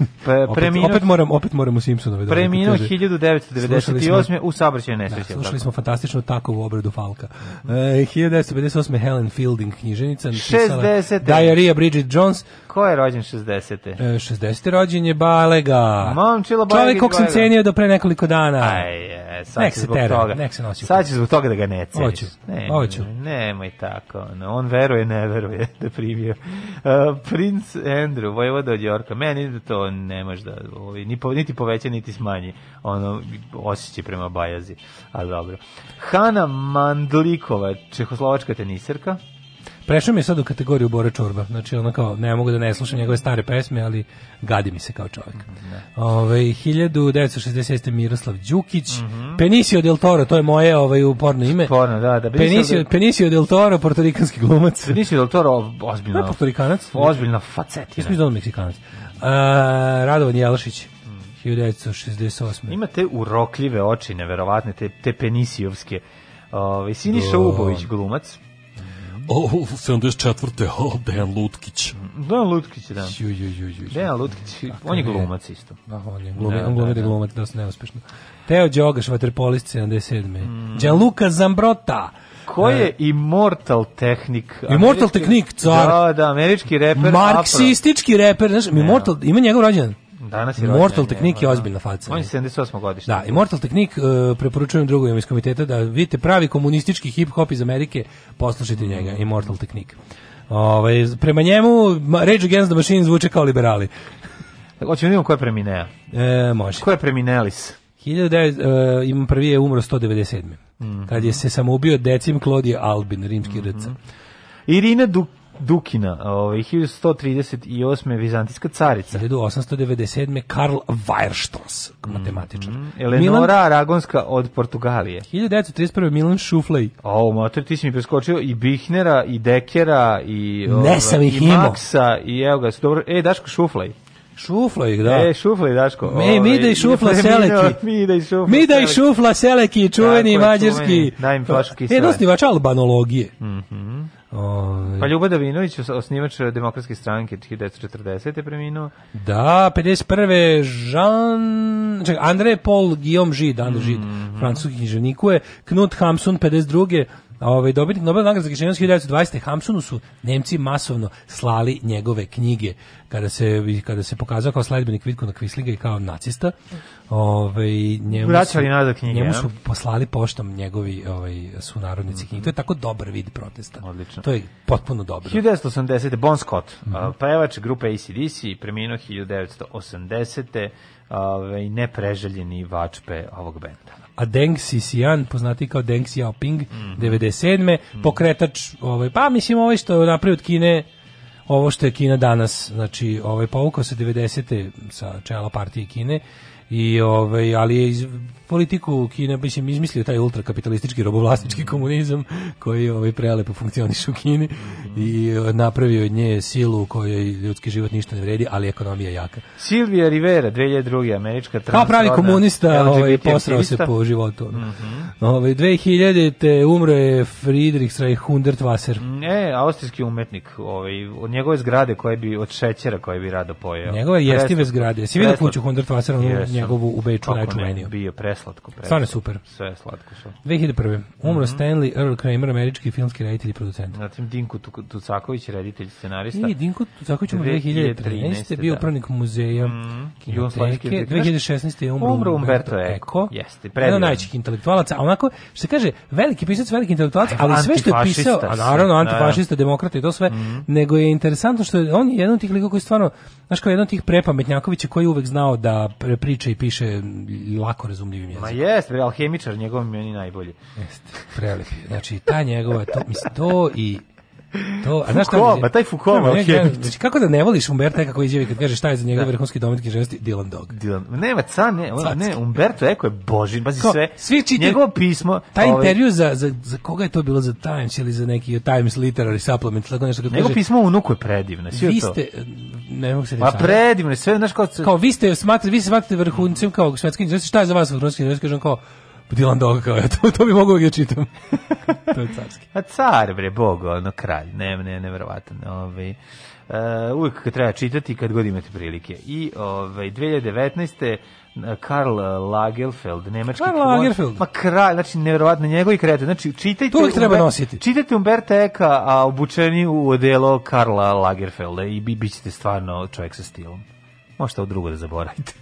Speaker 3: <laughs> Pa,
Speaker 2: Opet,
Speaker 3: preminuo,
Speaker 2: opet moram, opet moram u Simpsonove. da
Speaker 3: preminuo
Speaker 2: kaže.
Speaker 3: 1998. u saobraćajnoj
Speaker 2: Da,
Speaker 3: nesreći.
Speaker 2: slušali
Speaker 3: tako?
Speaker 2: smo fantastičnu takovu obradu Falka. E, 1958. Helen Fielding, knjiženica, napisala
Speaker 3: 60..
Speaker 2: Diarrhea Bridget Jones.
Speaker 3: Ko je rođen 60.
Speaker 2: E, 60. rođen je Balega.
Speaker 3: Momčilo
Speaker 2: Čovjek
Speaker 3: Bajgić
Speaker 2: kog sam
Speaker 3: Balega.
Speaker 2: cenio do pre nekoliko dana.
Speaker 3: Aj, je, sad
Speaker 2: Nek se
Speaker 3: zbog
Speaker 2: tera,
Speaker 3: toga.
Speaker 2: nek se nosi u
Speaker 3: Sad će zbog toga da ga ne ceniš.
Speaker 2: Hoću,
Speaker 3: Ne,
Speaker 2: hoću.
Speaker 3: Nemoj tako. No, on veruje, ne veruje <laughs> da primio. Uh, Prince Andrew, vojvoda od Jorka. Meni da to ne može da, ovaj, ni po, niti poveća, niti smanji ono osjećaj prema Bajazi. Ali dobro. Hana Mandlikova, čehoslovačka teniserka.
Speaker 2: Prešao mi je sad u kategoriju Bore Čorba. Znači, ono kao, ne mogu da ne slušam njegove stare pesme, ali gadi mi se kao čovjek. Ove, 1966. Miroslav Đukić, Penicio del Toro, to je moje ovaj, uporno ime.
Speaker 3: Porno, da, da.
Speaker 2: Penicio, Penicio del Toro, portorikanski glumac.
Speaker 3: Benicio del Toro,
Speaker 2: Ne,
Speaker 3: ozbiljno,
Speaker 2: portorikanac.
Speaker 3: ozbiljna
Speaker 2: Ja
Speaker 3: facetina.
Speaker 2: sam izdan Meksikanac. Radovan Jelašić, 1968.
Speaker 3: Ima te urokljive oči, neverovatne, te, te penisijovske. Ove, Siniša
Speaker 2: Do.
Speaker 3: Ubović, glumac.
Speaker 10: O, 74. O, Dejan Lutkić.
Speaker 3: Dejan Lutkić, da.
Speaker 2: Ju, ju, ju, ju.
Speaker 3: Dejan Lutkić, on je glumac isto.
Speaker 2: Da, on je glumi,
Speaker 3: Da,
Speaker 2: on glumi
Speaker 3: da,
Speaker 2: da,
Speaker 3: da.
Speaker 2: glumac, dosta neuspešno. Teo Đogaš, vaterpolist 77. Gianluca Zambrota.
Speaker 3: Ko je Immortal Technic?
Speaker 2: Immortal Technic, car.
Speaker 3: Da, da, američki reper.
Speaker 2: Marksistički reper, znaš, Immortal, ima njegov rođendan.
Speaker 3: Danas je
Speaker 2: Immortal Technique je ozbiljna faca.
Speaker 3: On je 78. godište.
Speaker 2: Da, Immortal Technique uh, preporučujem drugovima iz komiteta da vidite pravi komunistički hip-hop iz Amerike, poslušajte njega, Immortal Technique. Ovaj, prema njemu, Rage Against the Machine zvuče kao liberali.
Speaker 3: Hoćemo da vidimo ko je preminea.
Speaker 2: E, može.
Speaker 3: Ko je preminelis?
Speaker 2: 1900, uh, imam prvi je umro 197.
Speaker 3: Mhm.
Speaker 2: Kad je se samoubio Decim Claudio Albin, rimski rca.
Speaker 3: Irina Du Dukina, ovaj 1138. vizantijska carica.
Speaker 2: 1897. Karl Weierstoss, matematičar.
Speaker 3: Eleonora Aragonska od Portugalije.
Speaker 2: 1931. Milan Šuflej.
Speaker 3: O, motor, ti si mi preskočio i Bihnera, i Dekera, i...
Speaker 2: Ne
Speaker 3: ovaj,
Speaker 2: sam ih
Speaker 3: i
Speaker 2: imao.
Speaker 3: Maksa, i evo ga, dobro... E, Daško Šuflej.
Speaker 2: Šuflej, da.
Speaker 3: E, Šuflej, Daško.
Speaker 2: Me, mi da i šufla <laughs> seleki.
Speaker 3: Mi da i šufla
Speaker 2: Mi da i šufla seleki, čuveni
Speaker 3: Tako
Speaker 2: mađarski.
Speaker 3: čuveni. Daj mi flašu kisele.
Speaker 2: E, osnivač albanologije.
Speaker 3: Mhm.
Speaker 2: Ovaj,
Speaker 3: Pa Ljuba Davinović, os- osnivač demokratske stranke 1940. je preminuo.
Speaker 2: Da, 51. Jean... Čekaj, André Paul Guillaume Žid, André Žid,
Speaker 3: Mhm.
Speaker 2: francuski književnikuje, Knut Hamsun, 52. Ovaj, dobitnik Nobel nagrade za književnost 1920. Hamsunu su Nemci masovno slali njegove knjige kada se, kada se pokazao kao sledbenik Vitkona Kvislinga i kao nacista. Ovaj, njemu
Speaker 3: Vraćali nazad knjige,
Speaker 2: Njemu su poslali poštom njegovi ovaj, sunarodnici knjige. To je tako dobar vid protesta.
Speaker 3: Odlično.
Speaker 2: To je potpuno dobro.
Speaker 3: 1980. Bon Scott,
Speaker 2: Mhm.
Speaker 3: a, pevač grupe ACDC, preminuo 1980. Ovaj, nepreželjeni vačpe ovog benda.
Speaker 2: A Deng Sisian, poznati kao Deng Xiaoping,
Speaker 3: Mhm.
Speaker 2: 97. pokretač, ovaj, pa mislim ovaj što je napravio od Kine, ovo što je Kina danas, znači ovaj povukao se 90. sa čela partije Kine i ovaj ali je iz politiku Kine mislim izmislio taj ultrakapitalistički robovlasnički komunizam koji ovaj prelepo funkcioniše u Kini i eh, napravio od nje silu u kojoj ljudski život ništa ne vredi, ali ekonomija je jaka.
Speaker 3: Silvija Rivera, 2002. američka
Speaker 2: Kao pravi
Speaker 3: transrodna
Speaker 2: komunista, ovaj, posrao se po životu. ono.
Speaker 3: Mhm.
Speaker 2: Ovaj 2000 te umro je Friedrich Hundertwasser.
Speaker 3: Ne, austrijski umetnik, ovaj, od njegove zgrade koje bi, od šećera koje bi rado pojeo.
Speaker 2: Njegove jestive zgrade. Jesi vidio kuću Hundertwasser, onu
Speaker 3: Jesam.
Speaker 2: njegovu u Beču najčuveniju?
Speaker 3: Bio preslatko, preslatko.
Speaker 2: Stvarno je super.
Speaker 3: Sve je slatko su.
Speaker 2: 2001. Umro
Speaker 3: Mhm.
Speaker 2: Stanley Earl Kramer, američki filmski reditelj i producent.
Speaker 3: Zatim Dinko Tu- Tucaković, reditelj, scenarista.
Speaker 2: I Dinko Tucaković umro 2013. bio
Speaker 3: da.
Speaker 2: upravnik muzeja
Speaker 3: Jugoslovenske
Speaker 2: kinoteke.
Speaker 3: biblioteke.
Speaker 2: 2016. je umro,
Speaker 3: Umro
Speaker 2: Umberto. Eco.
Speaker 3: Jeste,
Speaker 2: Jedan
Speaker 3: predivan.
Speaker 2: od najvećih intelektualaca, a onako, što se kaže, veliki pisac, veliki intelektualac, ali sve što je pisao, a naravno
Speaker 3: da,
Speaker 2: antifašista, demokrata i to sve, nego je interesantno što je, on je jedan od tih likova koji stvarno, znaš kao jedan od tih prepametnjakovića koji je uvek znao da pre- priča i piše lako razumljivim
Speaker 3: Ma
Speaker 2: jezikom.
Speaker 3: jest, bre, alhemičar, njegov meni najbolji.
Speaker 2: Jeste, prelep je. Znači, ta njegova, to, mislim, to i To, a znaš šta
Speaker 3: pa taj Foucault
Speaker 2: ne,
Speaker 3: alhemik.
Speaker 2: Znači, kako da ne voliš Umberta Eka koji izjavi kad kaže šta je za njega vrhunski domet književnosti? Dylan Dog.
Speaker 3: Dylan, nema ca, ne, on, ne, Umberto Eco je božin,
Speaker 2: Kao,
Speaker 3: sve.
Speaker 2: svi čitaju-
Speaker 3: Njegovo pismo.
Speaker 2: Taj
Speaker 3: ovaj,
Speaker 2: intervju za, za, za koga je to bilo za Times ili za neki Times Literary Supplement, tako nešto kad
Speaker 3: Njegovo pismo unuku je predivno, svi
Speaker 2: vi
Speaker 3: to.
Speaker 2: ste, ne mogu se
Speaker 3: Pa
Speaker 2: reći.
Speaker 3: predivno, je, sve, znaš, kao,
Speaker 2: kao vi ste smatrate, vi se smatrate vrhuncem kao svetski književnosti, šta je za vas vrhunski književnosti? Kažem kao, Dylan Dog, kao, ja, to, to bi mogu da čitam. <laughs> to je carski.
Speaker 3: A car, bre, bog, ono, kralj, ne, ne, nevjerovatan, ovaj. Uh, uvijek kad treba čitati kad god imate prilike. I ovaj 2019. Karl Lagerfeld, nemački
Speaker 2: Karl Lagerfeld.
Speaker 3: Ma kralj, znači nevjerovatno njegovi krete. Znači čitajte
Speaker 2: To treba
Speaker 3: Umber-
Speaker 2: nositi.
Speaker 3: Čitajte Umberta Eka, a obučeni u odelo Karla Lagerfelda i bi bićete stvarno čovjek sa stilom. Možete ovo drugo da zaboravite.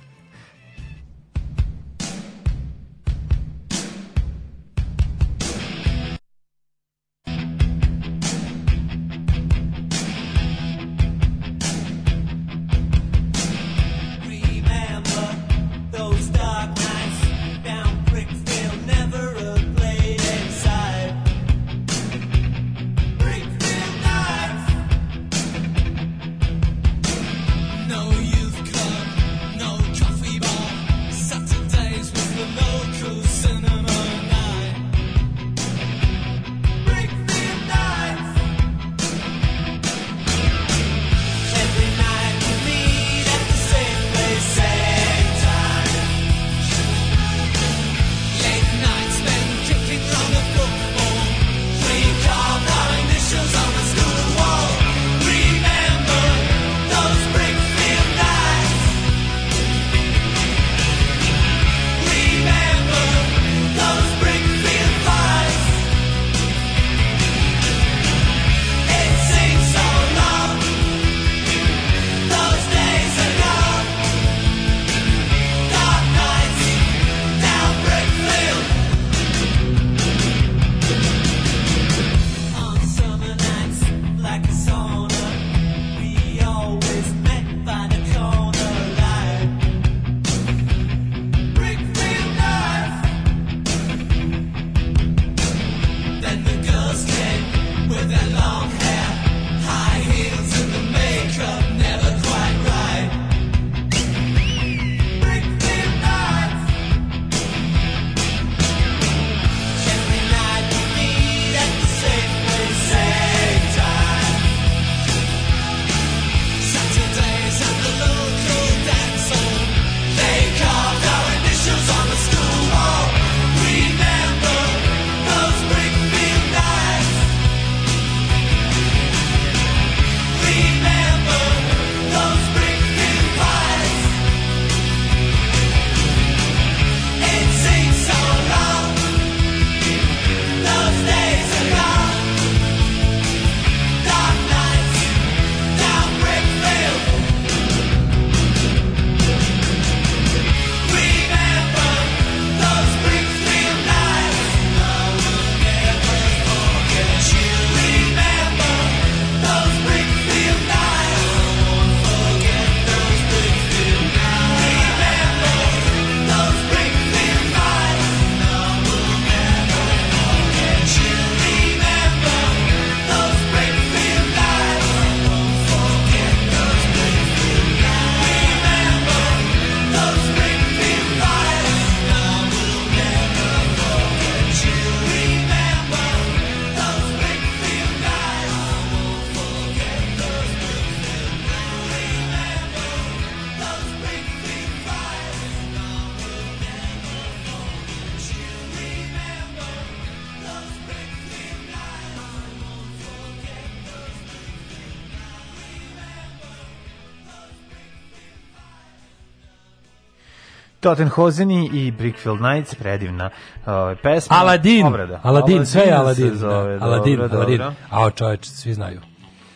Speaker 3: Tottenhozeni i Brickfield Nights, predivna ovaj, pesma.
Speaker 2: Aladin,
Speaker 3: Obrada.
Speaker 2: Aladin, sve je Aladin.
Speaker 3: zove,
Speaker 2: da. Aladin,
Speaker 3: dobro,
Speaker 2: Aladin.
Speaker 3: dobro.
Speaker 2: A čoveč, svi znaju.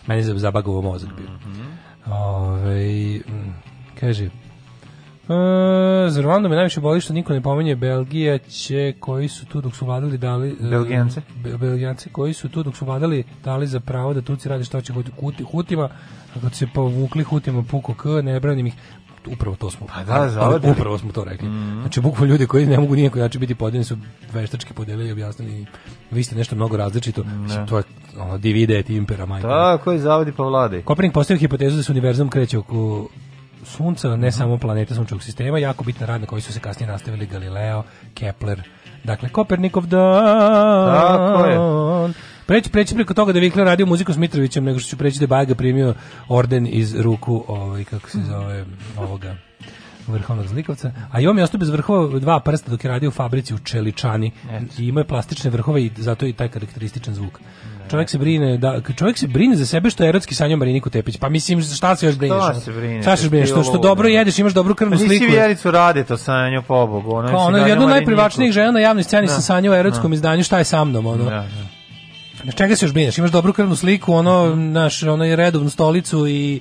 Speaker 2: Meni je zabagovo mozak bio.
Speaker 3: Mhm.
Speaker 2: Ovaj, mm, kaže, E, za Rwandu me najviše boli što niko ne pominje Belgija će koji su tu dok su vladali dali e,
Speaker 3: Belgijance?
Speaker 2: Be- Belgijance koji su tu dok su vladali dali za pravo da Turci rade što će huti, hutima kad se povukli hutima puko k ne branim ih upravo to smo
Speaker 3: Pa da, zavodili.
Speaker 2: upravo smo to rekli. Znači bukvalno ljudi koji ne mogu nijako način biti podeljeni su veštački podelili i objasnili. Vi ste nešto mnogo različito. Mislim, to je ono, divide et impera majka
Speaker 3: Tako je, zavodi pa vladaj.
Speaker 2: Kopernik postavio hipotezu da se univerzum kreće oko sunca, ne samo planete sunčevog sistema, jako bitna rad na koji su se kasnije nastavili Galileo, Kepler, dakle Kopernikov dan.
Speaker 3: Tako je.
Speaker 2: Preći, preći preko toga da je Vikler radio muziku s Mitrovićem, nego što ću preći da je Baga primio orden iz ruku, ovaj, kako se zove, ovoga vrhovnog zlikovca, a i on je ostao bez vrhova dva prsta dok je radio u fabrici u Čeličani i imao je plastične vrhove i zato je i taj karakterističan zvuk. Čovjek se brine da čovjek se brine za sebe što je erotski sanjao Mariniku Tepić. Pa mislim šta se još brineš?
Speaker 3: Šta se brineš?
Speaker 2: Šta se još brineš? Što, što dobro
Speaker 3: da.
Speaker 2: jedeš, imaš dobru krvnu
Speaker 3: Pa
Speaker 2: sliku.
Speaker 3: nisi vjericu rade to sanjao pobogu. Ono je
Speaker 2: Kao ono, jedno od
Speaker 3: Mariniku.
Speaker 2: najprivlačnijih žena na javnoj sceni
Speaker 3: Da.
Speaker 2: sam sanjao u erotskom izdanju šta je sa mnom, ono.
Speaker 3: Da, da.
Speaker 2: Na čega se još brineš? Imaš dobru krvnu sliku, ono, naš, ono je redovnu stolicu i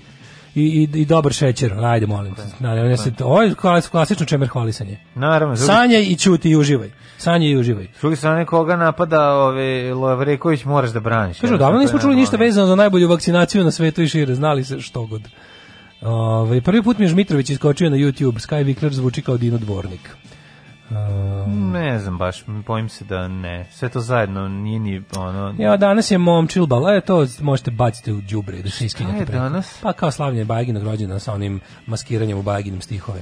Speaker 2: i, i, i dobar šećer, ajde molim. Da, ne, ne, se, ovo je klas- klasično čemer hvalisanje.
Speaker 3: Naravno, s druge-
Speaker 2: Sanjaj i ćuti i uživaj. Sanjaj i uživaj.
Speaker 3: s druge strane koga napada ove Lavreković moraš da braniš.
Speaker 2: Kažu, davno nismo čuli ništa vezano za najbolju vakcinaciju na svetu i šire, znali se što god. Ove, prvi put mi je Žmitrović iskočio na YouTube, Sky Vikler zvuči kao Dino Dvornik. Um,
Speaker 3: Ne znam baš, bojim se da ne. Sve to zajedno nije ni ono...
Speaker 2: Ja, danas je mom čilbal, e, to možete baciti u đubre da se iskinete preko.
Speaker 3: danas?
Speaker 2: Pa kao slavljenje Bajaginog rođena sa onim maskiranjem u Bajaginim stihove.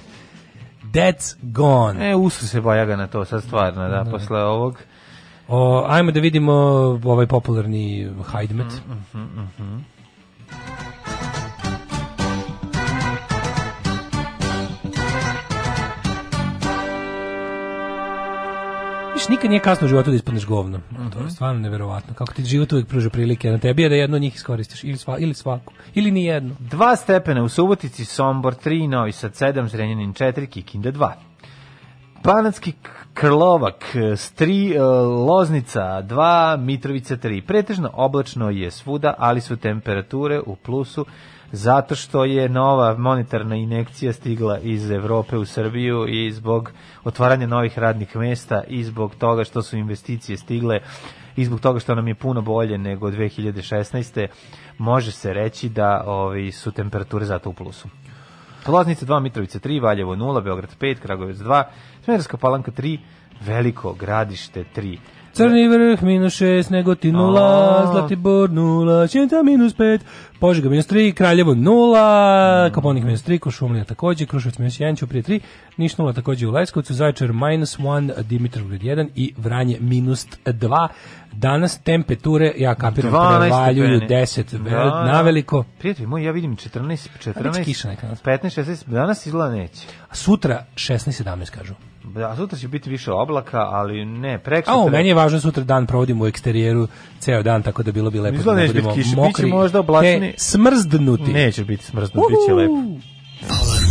Speaker 2: That's gone.
Speaker 3: E, usru se Bajaga na to, sad stvarno, da, posle ovog...
Speaker 2: O, ajmo da vidimo ovaj popularni Hajdmet.
Speaker 3: Mhm,
Speaker 2: Nikad nije kasno u životu da ispadneš govno.
Speaker 3: Mhm.
Speaker 2: To je stvarno neverovatno. Kako ti život uvijek pruža prilike na tebi je da jedno od njih iskoristiš. Ili, sva, ili svaku. Ili ni jedno.
Speaker 3: Dva stepena u Subotici, Sombor 3, Novi Sad 7, Zrenjanin 4, Kikinda 2. Banatski Krlovak e, s 3, e, Loznica 2, Mitrovica 3. Pretežno oblačno je svuda, ali su temperature u plusu zato što je nova monetarna inekcija stigla iz Evrope u Srbiju i zbog otvaranja novih radnih mesta i zbog toga što su investicije stigle i zbog toga što nam je puno bolje nego 2016. može se reći da ovi, su temperature zato u plusu. Loznica 2, Mitrovica 3, Valjevo 0, Beograd 5, Kragovec 2, Smederska palanka 3, Veliko gradište 3.
Speaker 2: Crni vrh minus 6, Negotin 0,
Speaker 3: A.
Speaker 2: Zlatibor 0, Ćenta minus 5, Požega minus 3, Kraljevo 0, Koponik minus 3, Košumlija takođe, Kruševac minus 1, Ćuprije 3, Niš 0 takođe u Leskovcu, Zaječar minus 1, Dimitrovgrad 1 i Vranje minus 2. Danas temperature, ja kapiram,
Speaker 3: 12
Speaker 2: prevaljuju
Speaker 3: stepeni.
Speaker 2: 10, ve-
Speaker 3: Da,
Speaker 2: naveliko.
Speaker 3: Prijatelj moj, ja vidim 14, 14,
Speaker 2: kiša neka danas.
Speaker 3: 15, 16, danas izgleda neće.
Speaker 2: A sutra 16-17 kažu.
Speaker 3: Da, sutra će biti više oblaka, ali ne, preko
Speaker 2: A meni je važno sutra dan provodimo u eksterijeru ceo dan, tako da bilo bi lepo
Speaker 3: Izgleda
Speaker 2: da ne
Speaker 3: biti
Speaker 2: budemo
Speaker 3: kiše,
Speaker 2: mokri,
Speaker 3: biće možda oblačni.
Speaker 2: te smrzdnuti.
Speaker 3: Neće biti smrznut, bit će lepo.
Speaker 11: Alarm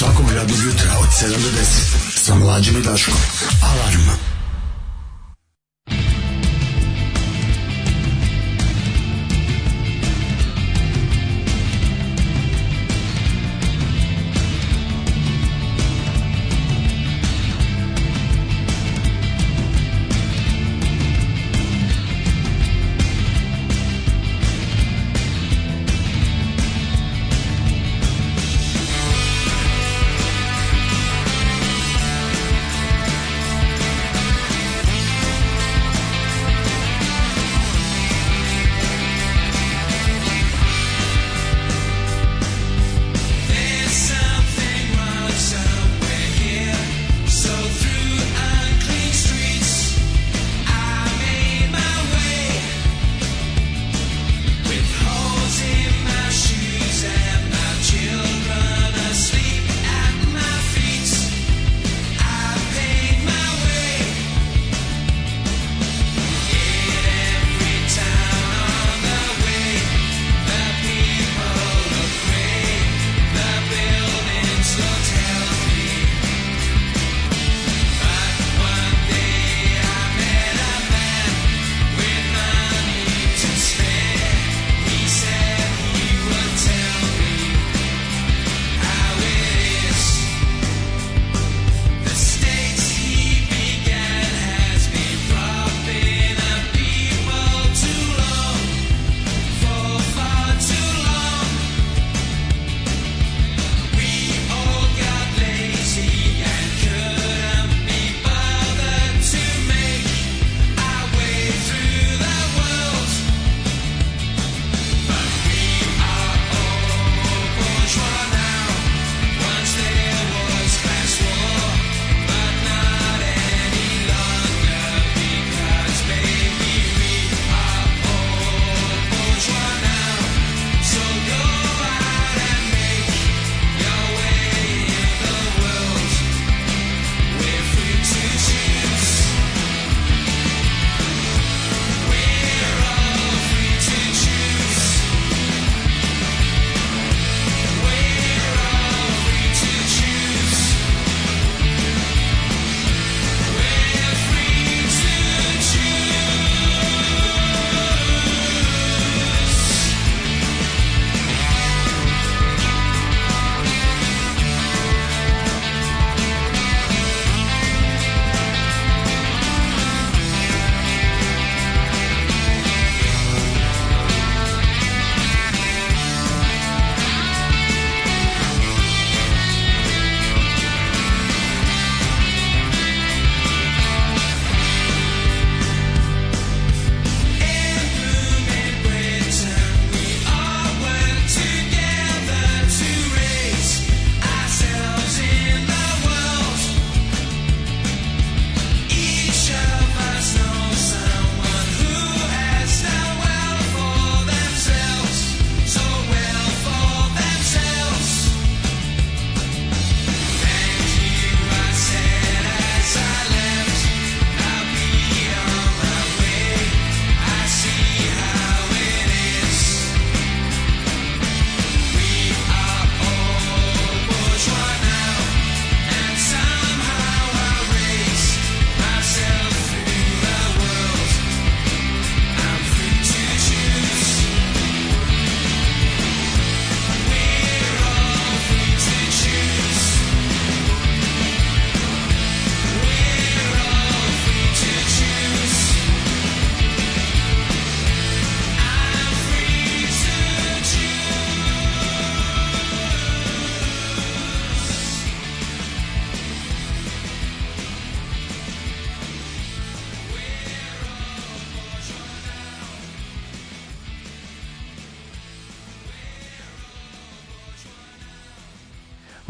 Speaker 11: svakog radnog jutra od 7 do 10 sa mlađim i Daškom. Alarm.
Speaker 7: Alarm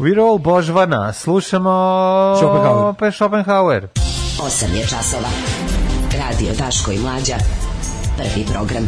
Speaker 3: We roll Božvana, slušamo
Speaker 2: Schopenhauer.
Speaker 3: opet Schopenhauer.
Speaker 6: 8 je časova. Radio Daško i Mlađa. Prvi program.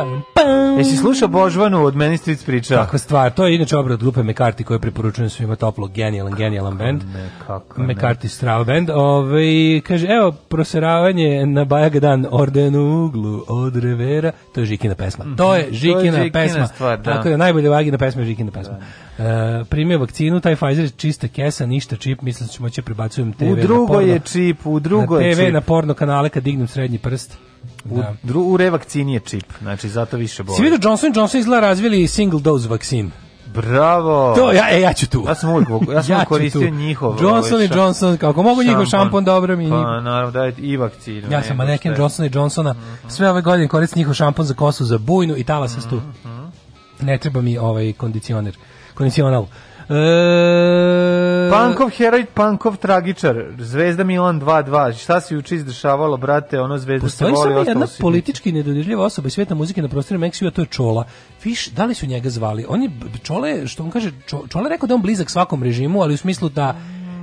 Speaker 2: Pam, pam.
Speaker 3: Jesi slušao Božvanu od meni Street priča?
Speaker 2: Kakva stvar, to je inače obrad grupe McCarthy koju preporučujem svima toplo, genijalan, genijalan band.
Speaker 3: Ne, kako ne.
Speaker 2: McCarthy Strava band. Ove, kaže, evo, proseravanje na Bajagadan orden u uglu od revera. To je Žikina pesma. To je Žikina,
Speaker 3: Žikina
Speaker 2: pesma.
Speaker 3: stvar, da.
Speaker 2: Tako da najbolje Vagina pesma je Žikina pesma. E, primio vakcinu, taj Pfizer je čista kesa, ništa čip, mislim da ću moći prebacujem TV
Speaker 3: U
Speaker 2: na
Speaker 3: drugo
Speaker 2: porno-
Speaker 3: je čip, u drugo
Speaker 2: na
Speaker 3: je
Speaker 2: TV
Speaker 3: čip.
Speaker 2: na porno kanale kad dignem srednji prst.
Speaker 3: U,
Speaker 2: Da.
Speaker 3: dru, u revakcini je čip, znači zato više boli.
Speaker 2: Si vidio Johnson Johnson izgleda razvili single dose vakcin.
Speaker 3: Bravo!
Speaker 2: To, ja, e, ja ću tu.
Speaker 3: Ja sam uvijek, ja sam
Speaker 2: Ja
Speaker 3: koristio
Speaker 2: tu.
Speaker 3: njihov...
Speaker 2: Johnson
Speaker 3: ovaj,
Speaker 2: i Johnson, kako mogu njihov šampon, dobro mi.
Speaker 3: Pa naravno, daj i vakcinu.
Speaker 2: Ja sam maneken
Speaker 3: šta je.
Speaker 2: Johnsona i Johnsona. Sve ove godine koristim njihov šampon za kosu, za bujnu i talasastu.
Speaker 3: Mhm.
Speaker 2: Ne treba mi ovaj kondicioner. Kondicional. E,
Speaker 3: Pankov heroj, Pankov tragičar, Zvezda Milan 2-2. Šta se juče izdešavalo, brate, ono Zvezda se
Speaker 2: Postoji
Speaker 3: voli,
Speaker 2: samo
Speaker 3: ostalo
Speaker 2: jedna politički nedodirljiva osoba iz sveta muzike na prostoru Meksiju, a to je Čola. Viš, da li su njega zvali? On je, Čole, što on kaže, Čo- Čola je rekao da on blizak svakom režimu, ali u smislu da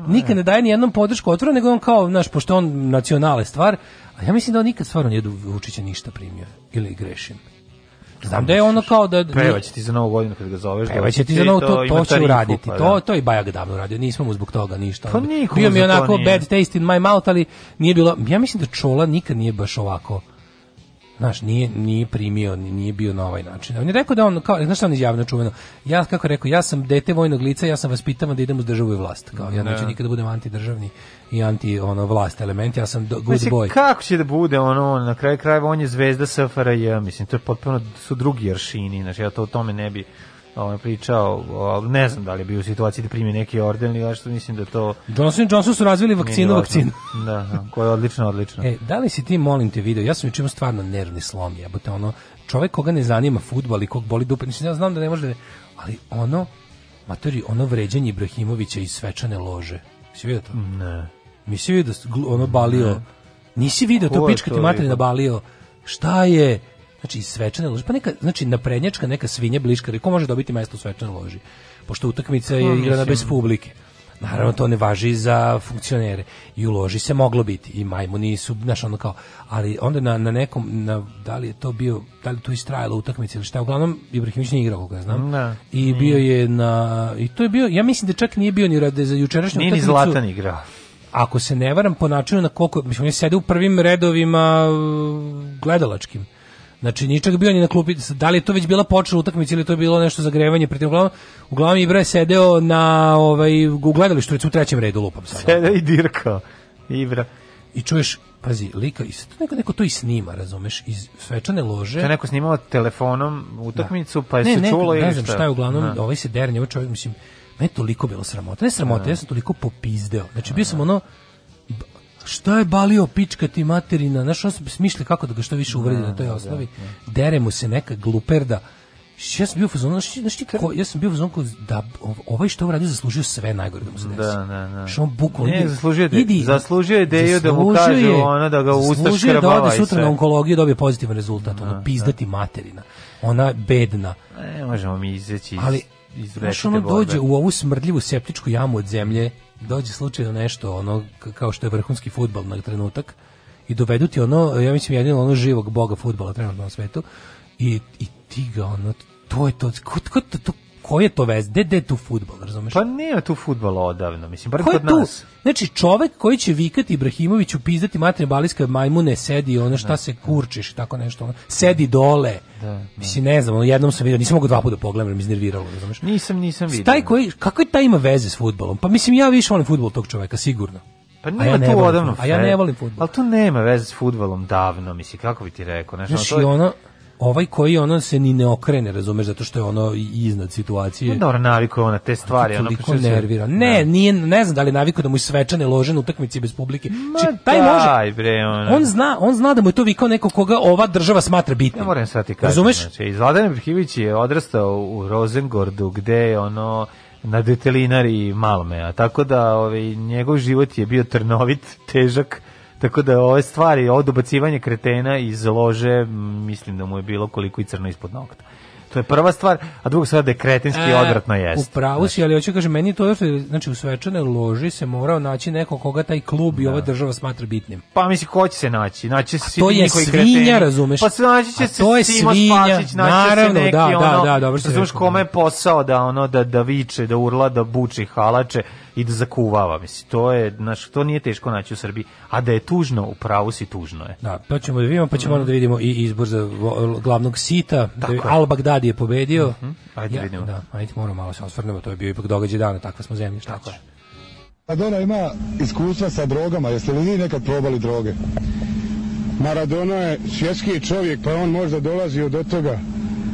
Speaker 2: nikad ne daje ni jednom podršku otvoreno, nego on kao, znaš, pošto on nacionale stvar, a ja mislim da on nikad stvarno nije do Vučića ništa primio. Ili grešim. Znam da je ono kao da...
Speaker 3: Pevaće ti za novu godinu kad ga zoveš.
Speaker 2: Pevaće ti za
Speaker 3: i
Speaker 2: to, to će uraditi.
Speaker 3: pa
Speaker 2: To,
Speaker 3: da.
Speaker 2: to je Bajag davno uradio, nismo mu zbog toga ništa.
Speaker 3: Pa
Speaker 2: Bio mi onako bad taste in my mouth, ali nije bilo... Ja mislim da Čola nikad nije baš ovako Znaš, nije, nije primio, ni- nije bio na ovaj način. On je rekao da on, kao, znaš šta on izjavno čuveno? Ja, kako je rekao, ja sam dete vojnog lica, ja sam vaspitavan da idem uz državu i vlast. Kao, ja neću nikada budem antidržavni i anti ono, vlast element, ja sam do- good
Speaker 3: Mislim,
Speaker 2: boy.
Speaker 3: kako će da bude ono, na kraju krajeva on je zvezda SFRJ, mislim, to je potpuno, su drugi aršini, znači ja to o tome ne bi ovaj, pričao, ali ne znam da li je bio u situaciji da primi neki orden ili što mislim da to
Speaker 2: Johnson Johnson su razvili vakcinu, vakcinu. <laughs>
Speaker 3: Da, da, koja je odlično, odlično.
Speaker 2: E, da li si ti, molim te, video, ja sam juče imao stvarno nervni slom, jebote, ono, čovek koga ne zanima fudbal i kog boli dupe, mislim, ja znam da ne može, da- ali ono, matori, ono vređanje Ibrahimovića iz svečane lože, si vidio to?
Speaker 3: Ne.
Speaker 2: Nisi vidio, da ono, balio, nisi vidio to
Speaker 3: je
Speaker 2: pička ti materina balio, šta je, znači, svečane lože, pa neka, znači, naprednjačka neka svinja bliškara, ko može dobiti mesto u svečanoj loži? Pošto utakmica je
Speaker 3: Pa,
Speaker 2: igrana
Speaker 3: mislim-
Speaker 2: bez publike. Naravno, to ne važi za funkcionere. I u loži se moglo biti. I majmuni su, znaš, ono kao, ali onda na, na nekom, na, da li je to bio, da li je to istrajalo utakmice ili šta, uglavnom, Ibrahimović nije igrao, koliko ja znam.
Speaker 3: Da,
Speaker 2: I bio je na, i to je bio, ja mislim da čak nije bio ni rade za jučerašnju
Speaker 3: Nije ni
Speaker 2: utakmicu.
Speaker 3: Zlatan igrao.
Speaker 2: Ako se ne varam po načinu na koliko, mislim, on je sede u prvim redovima uh, gledalačkim. Znači, ničak bio ni na klupi. Da li je to već bila počela utakmica ili je to bilo nešto zagrevanje? Pritim, uglavnom, uglavnom Ibra je sedeo na ovaj, u gledalištu, recimo u trećem redu lupam sada.
Speaker 3: Sede i dirkao. Ibra.
Speaker 2: I čuješ, pazi, lika, i sad neko, neko to i snima, razumeš, iz svečane lože.
Speaker 3: To je neko snimao telefonom utakmicu, pa je
Speaker 2: ne,
Speaker 3: se
Speaker 2: ne,
Speaker 3: čulo
Speaker 2: ne
Speaker 3: ili
Speaker 2: znam
Speaker 3: šta?
Speaker 2: je uglavnom,
Speaker 3: Da.
Speaker 2: ovaj se dernje, ovaj čovjek, mislim, meni je toliko bilo sramota. Ne sramota, ja sam toliko popizdeo. Znači, bio sam ono, šta je balio pička ti materina, znaš, on smišlja kako da ga što više uvredi na toj osnovi, dere mu se neka gluperda, ja sam bio u fazonu, znaš, ti- znaš ti ko, ja sam bio u fazonu da ov- ovaj što je uradio zaslužio sve najgore da mu se desi.
Speaker 3: Da, da, da.
Speaker 2: Što on bukvalno
Speaker 3: Ne, zaslužio je-
Speaker 2: idi-
Speaker 3: zaslužio je Deju da mu kaže ono da ga usta
Speaker 2: zaslužio je da ode sutra na onkologiju dobije pozitivan rezultat, ono pizdati materina. Ona bedna.
Speaker 3: Ne možemo mi izaći iz,
Speaker 2: Ali,
Speaker 3: iz
Speaker 2: ono dođe u ovu smrdljivu septičku jamu od zemlje, dođe slučajno nešto, ono, kao što je vrhunski futbal na trenutak, i dovedu ti ono, ja mislim, jedino ono živog boga futbala trenutno na svetu, i, i ti ga, ono, to je to, ko, ko, to, to, ko je to vez, gde, je tu futbol, razumeš?
Speaker 3: Pa nema tu fudbala odavno, mislim, bar kod
Speaker 2: tu?
Speaker 3: nas.
Speaker 2: Znači, čovek koji će vikati Ibrahimoviću, pizdati materine baliska majmune, sedi, ono šta se kurčiš, tako nešto, ono, sedi dole. Mislim, ne znam, ono, jednom sam vidio, nisam mogao dva puta da pogledam, jer mi iznerviralo, razumeš?
Speaker 3: Nisam, nisam vidio.
Speaker 2: Taj koji, kako je taj ima veze s fudbalom? Pa mislim, ja više volim fudbal tog čoveka, sigurno.
Speaker 3: Pa nema
Speaker 2: ja
Speaker 3: tu odavno.
Speaker 2: fudbal. A ja ne volim fudbal.
Speaker 3: Ali tu nema veze s fudbalom davno, mislim, kako bi ti rekao. Znaš,
Speaker 2: Znaš,
Speaker 3: ono, to je-
Speaker 2: ono, ovaj koji ono se ni ne okrene, razumeš, zato što je ono iznad situacije.
Speaker 3: Pa dobro, navikao je on na te stvari. ono,
Speaker 2: toliko nervira. Ne, nije, ne znam da li je navikao da mu svečane lože na utakmici bez publike.
Speaker 3: Ma
Speaker 2: Či, taj
Speaker 3: daj,
Speaker 2: može.
Speaker 3: bre, ono.
Speaker 2: On zna, on zna da mu je to vikao neko koga ova država smatra bitnim.
Speaker 3: Ja moram sad ti kažem.
Speaker 2: Razumeš?
Speaker 3: Znači, Zladan Ibrahimović je odrastao u Rosengordu, gde je ono na detelinari Malmea, tako da ovaj, njegov život je bio trnovit, <laughs> težak, tako da ove stvari, ovo dobacivanje kretena iz lože, mislim da mu je bilo koliko i crno ispod nokta. To je prva stvar, a druga stvar da je kretenski
Speaker 2: E,
Speaker 3: odvratno jeste.
Speaker 2: U pravu si, ali hoću kažem, meni je to što je, znači u svečanoj loži se morao naći neko koga taj klub i ova država smatra bitnim.
Speaker 3: Pa misli, ko će se naći? Naći se svi
Speaker 2: to je svinja,
Speaker 3: kreteni.
Speaker 2: razumeš?
Speaker 3: Pa se naći će
Speaker 2: A
Speaker 3: se
Speaker 2: to je
Speaker 3: Simo
Speaker 2: svinja,
Speaker 3: Spasić, naći će se
Speaker 2: naravno,
Speaker 3: neki,
Speaker 2: da, da,
Speaker 3: ono,
Speaker 2: da, dobro si
Speaker 3: razumeš
Speaker 2: rekao.
Speaker 3: kome je posao da ono da da viče, da urla, da buči halače i da zakuvava, mislim. To je, znaš, to nije teško naći u Srbiji, a da je tužno, u pravu si tužno je.
Speaker 2: Da, to ćemo da vidimo, pa ćemo onda da vidimo i izbor za glavnog sita. Da,
Speaker 3: je.
Speaker 2: Al Bagdadi je pobedio.
Speaker 3: Ajde
Speaker 2: Ja,
Speaker 3: vidimo.
Speaker 2: Da, ajde moramo malo se osvrnemo, to je bio ipak događaj dana, takva smo zemlja, šta ćeš.
Speaker 12: Maradona ima iskustva sa drogama, jeste li vi nekad probali droge? Maradona je svjetski čovjek, pa on možda dolazio do toga,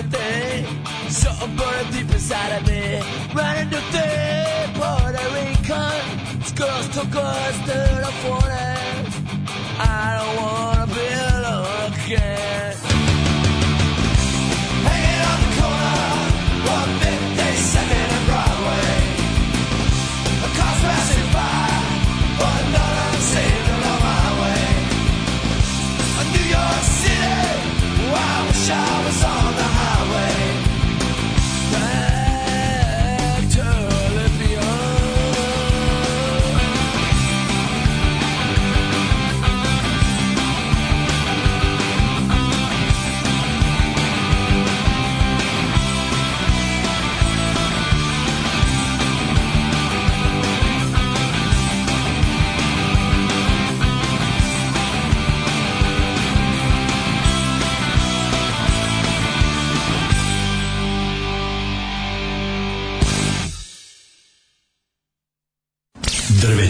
Speaker 7: Everything? Something burning deep inside of me. Running to Puerto Rican. These girls took us to the forest. I don't wanna be alone again.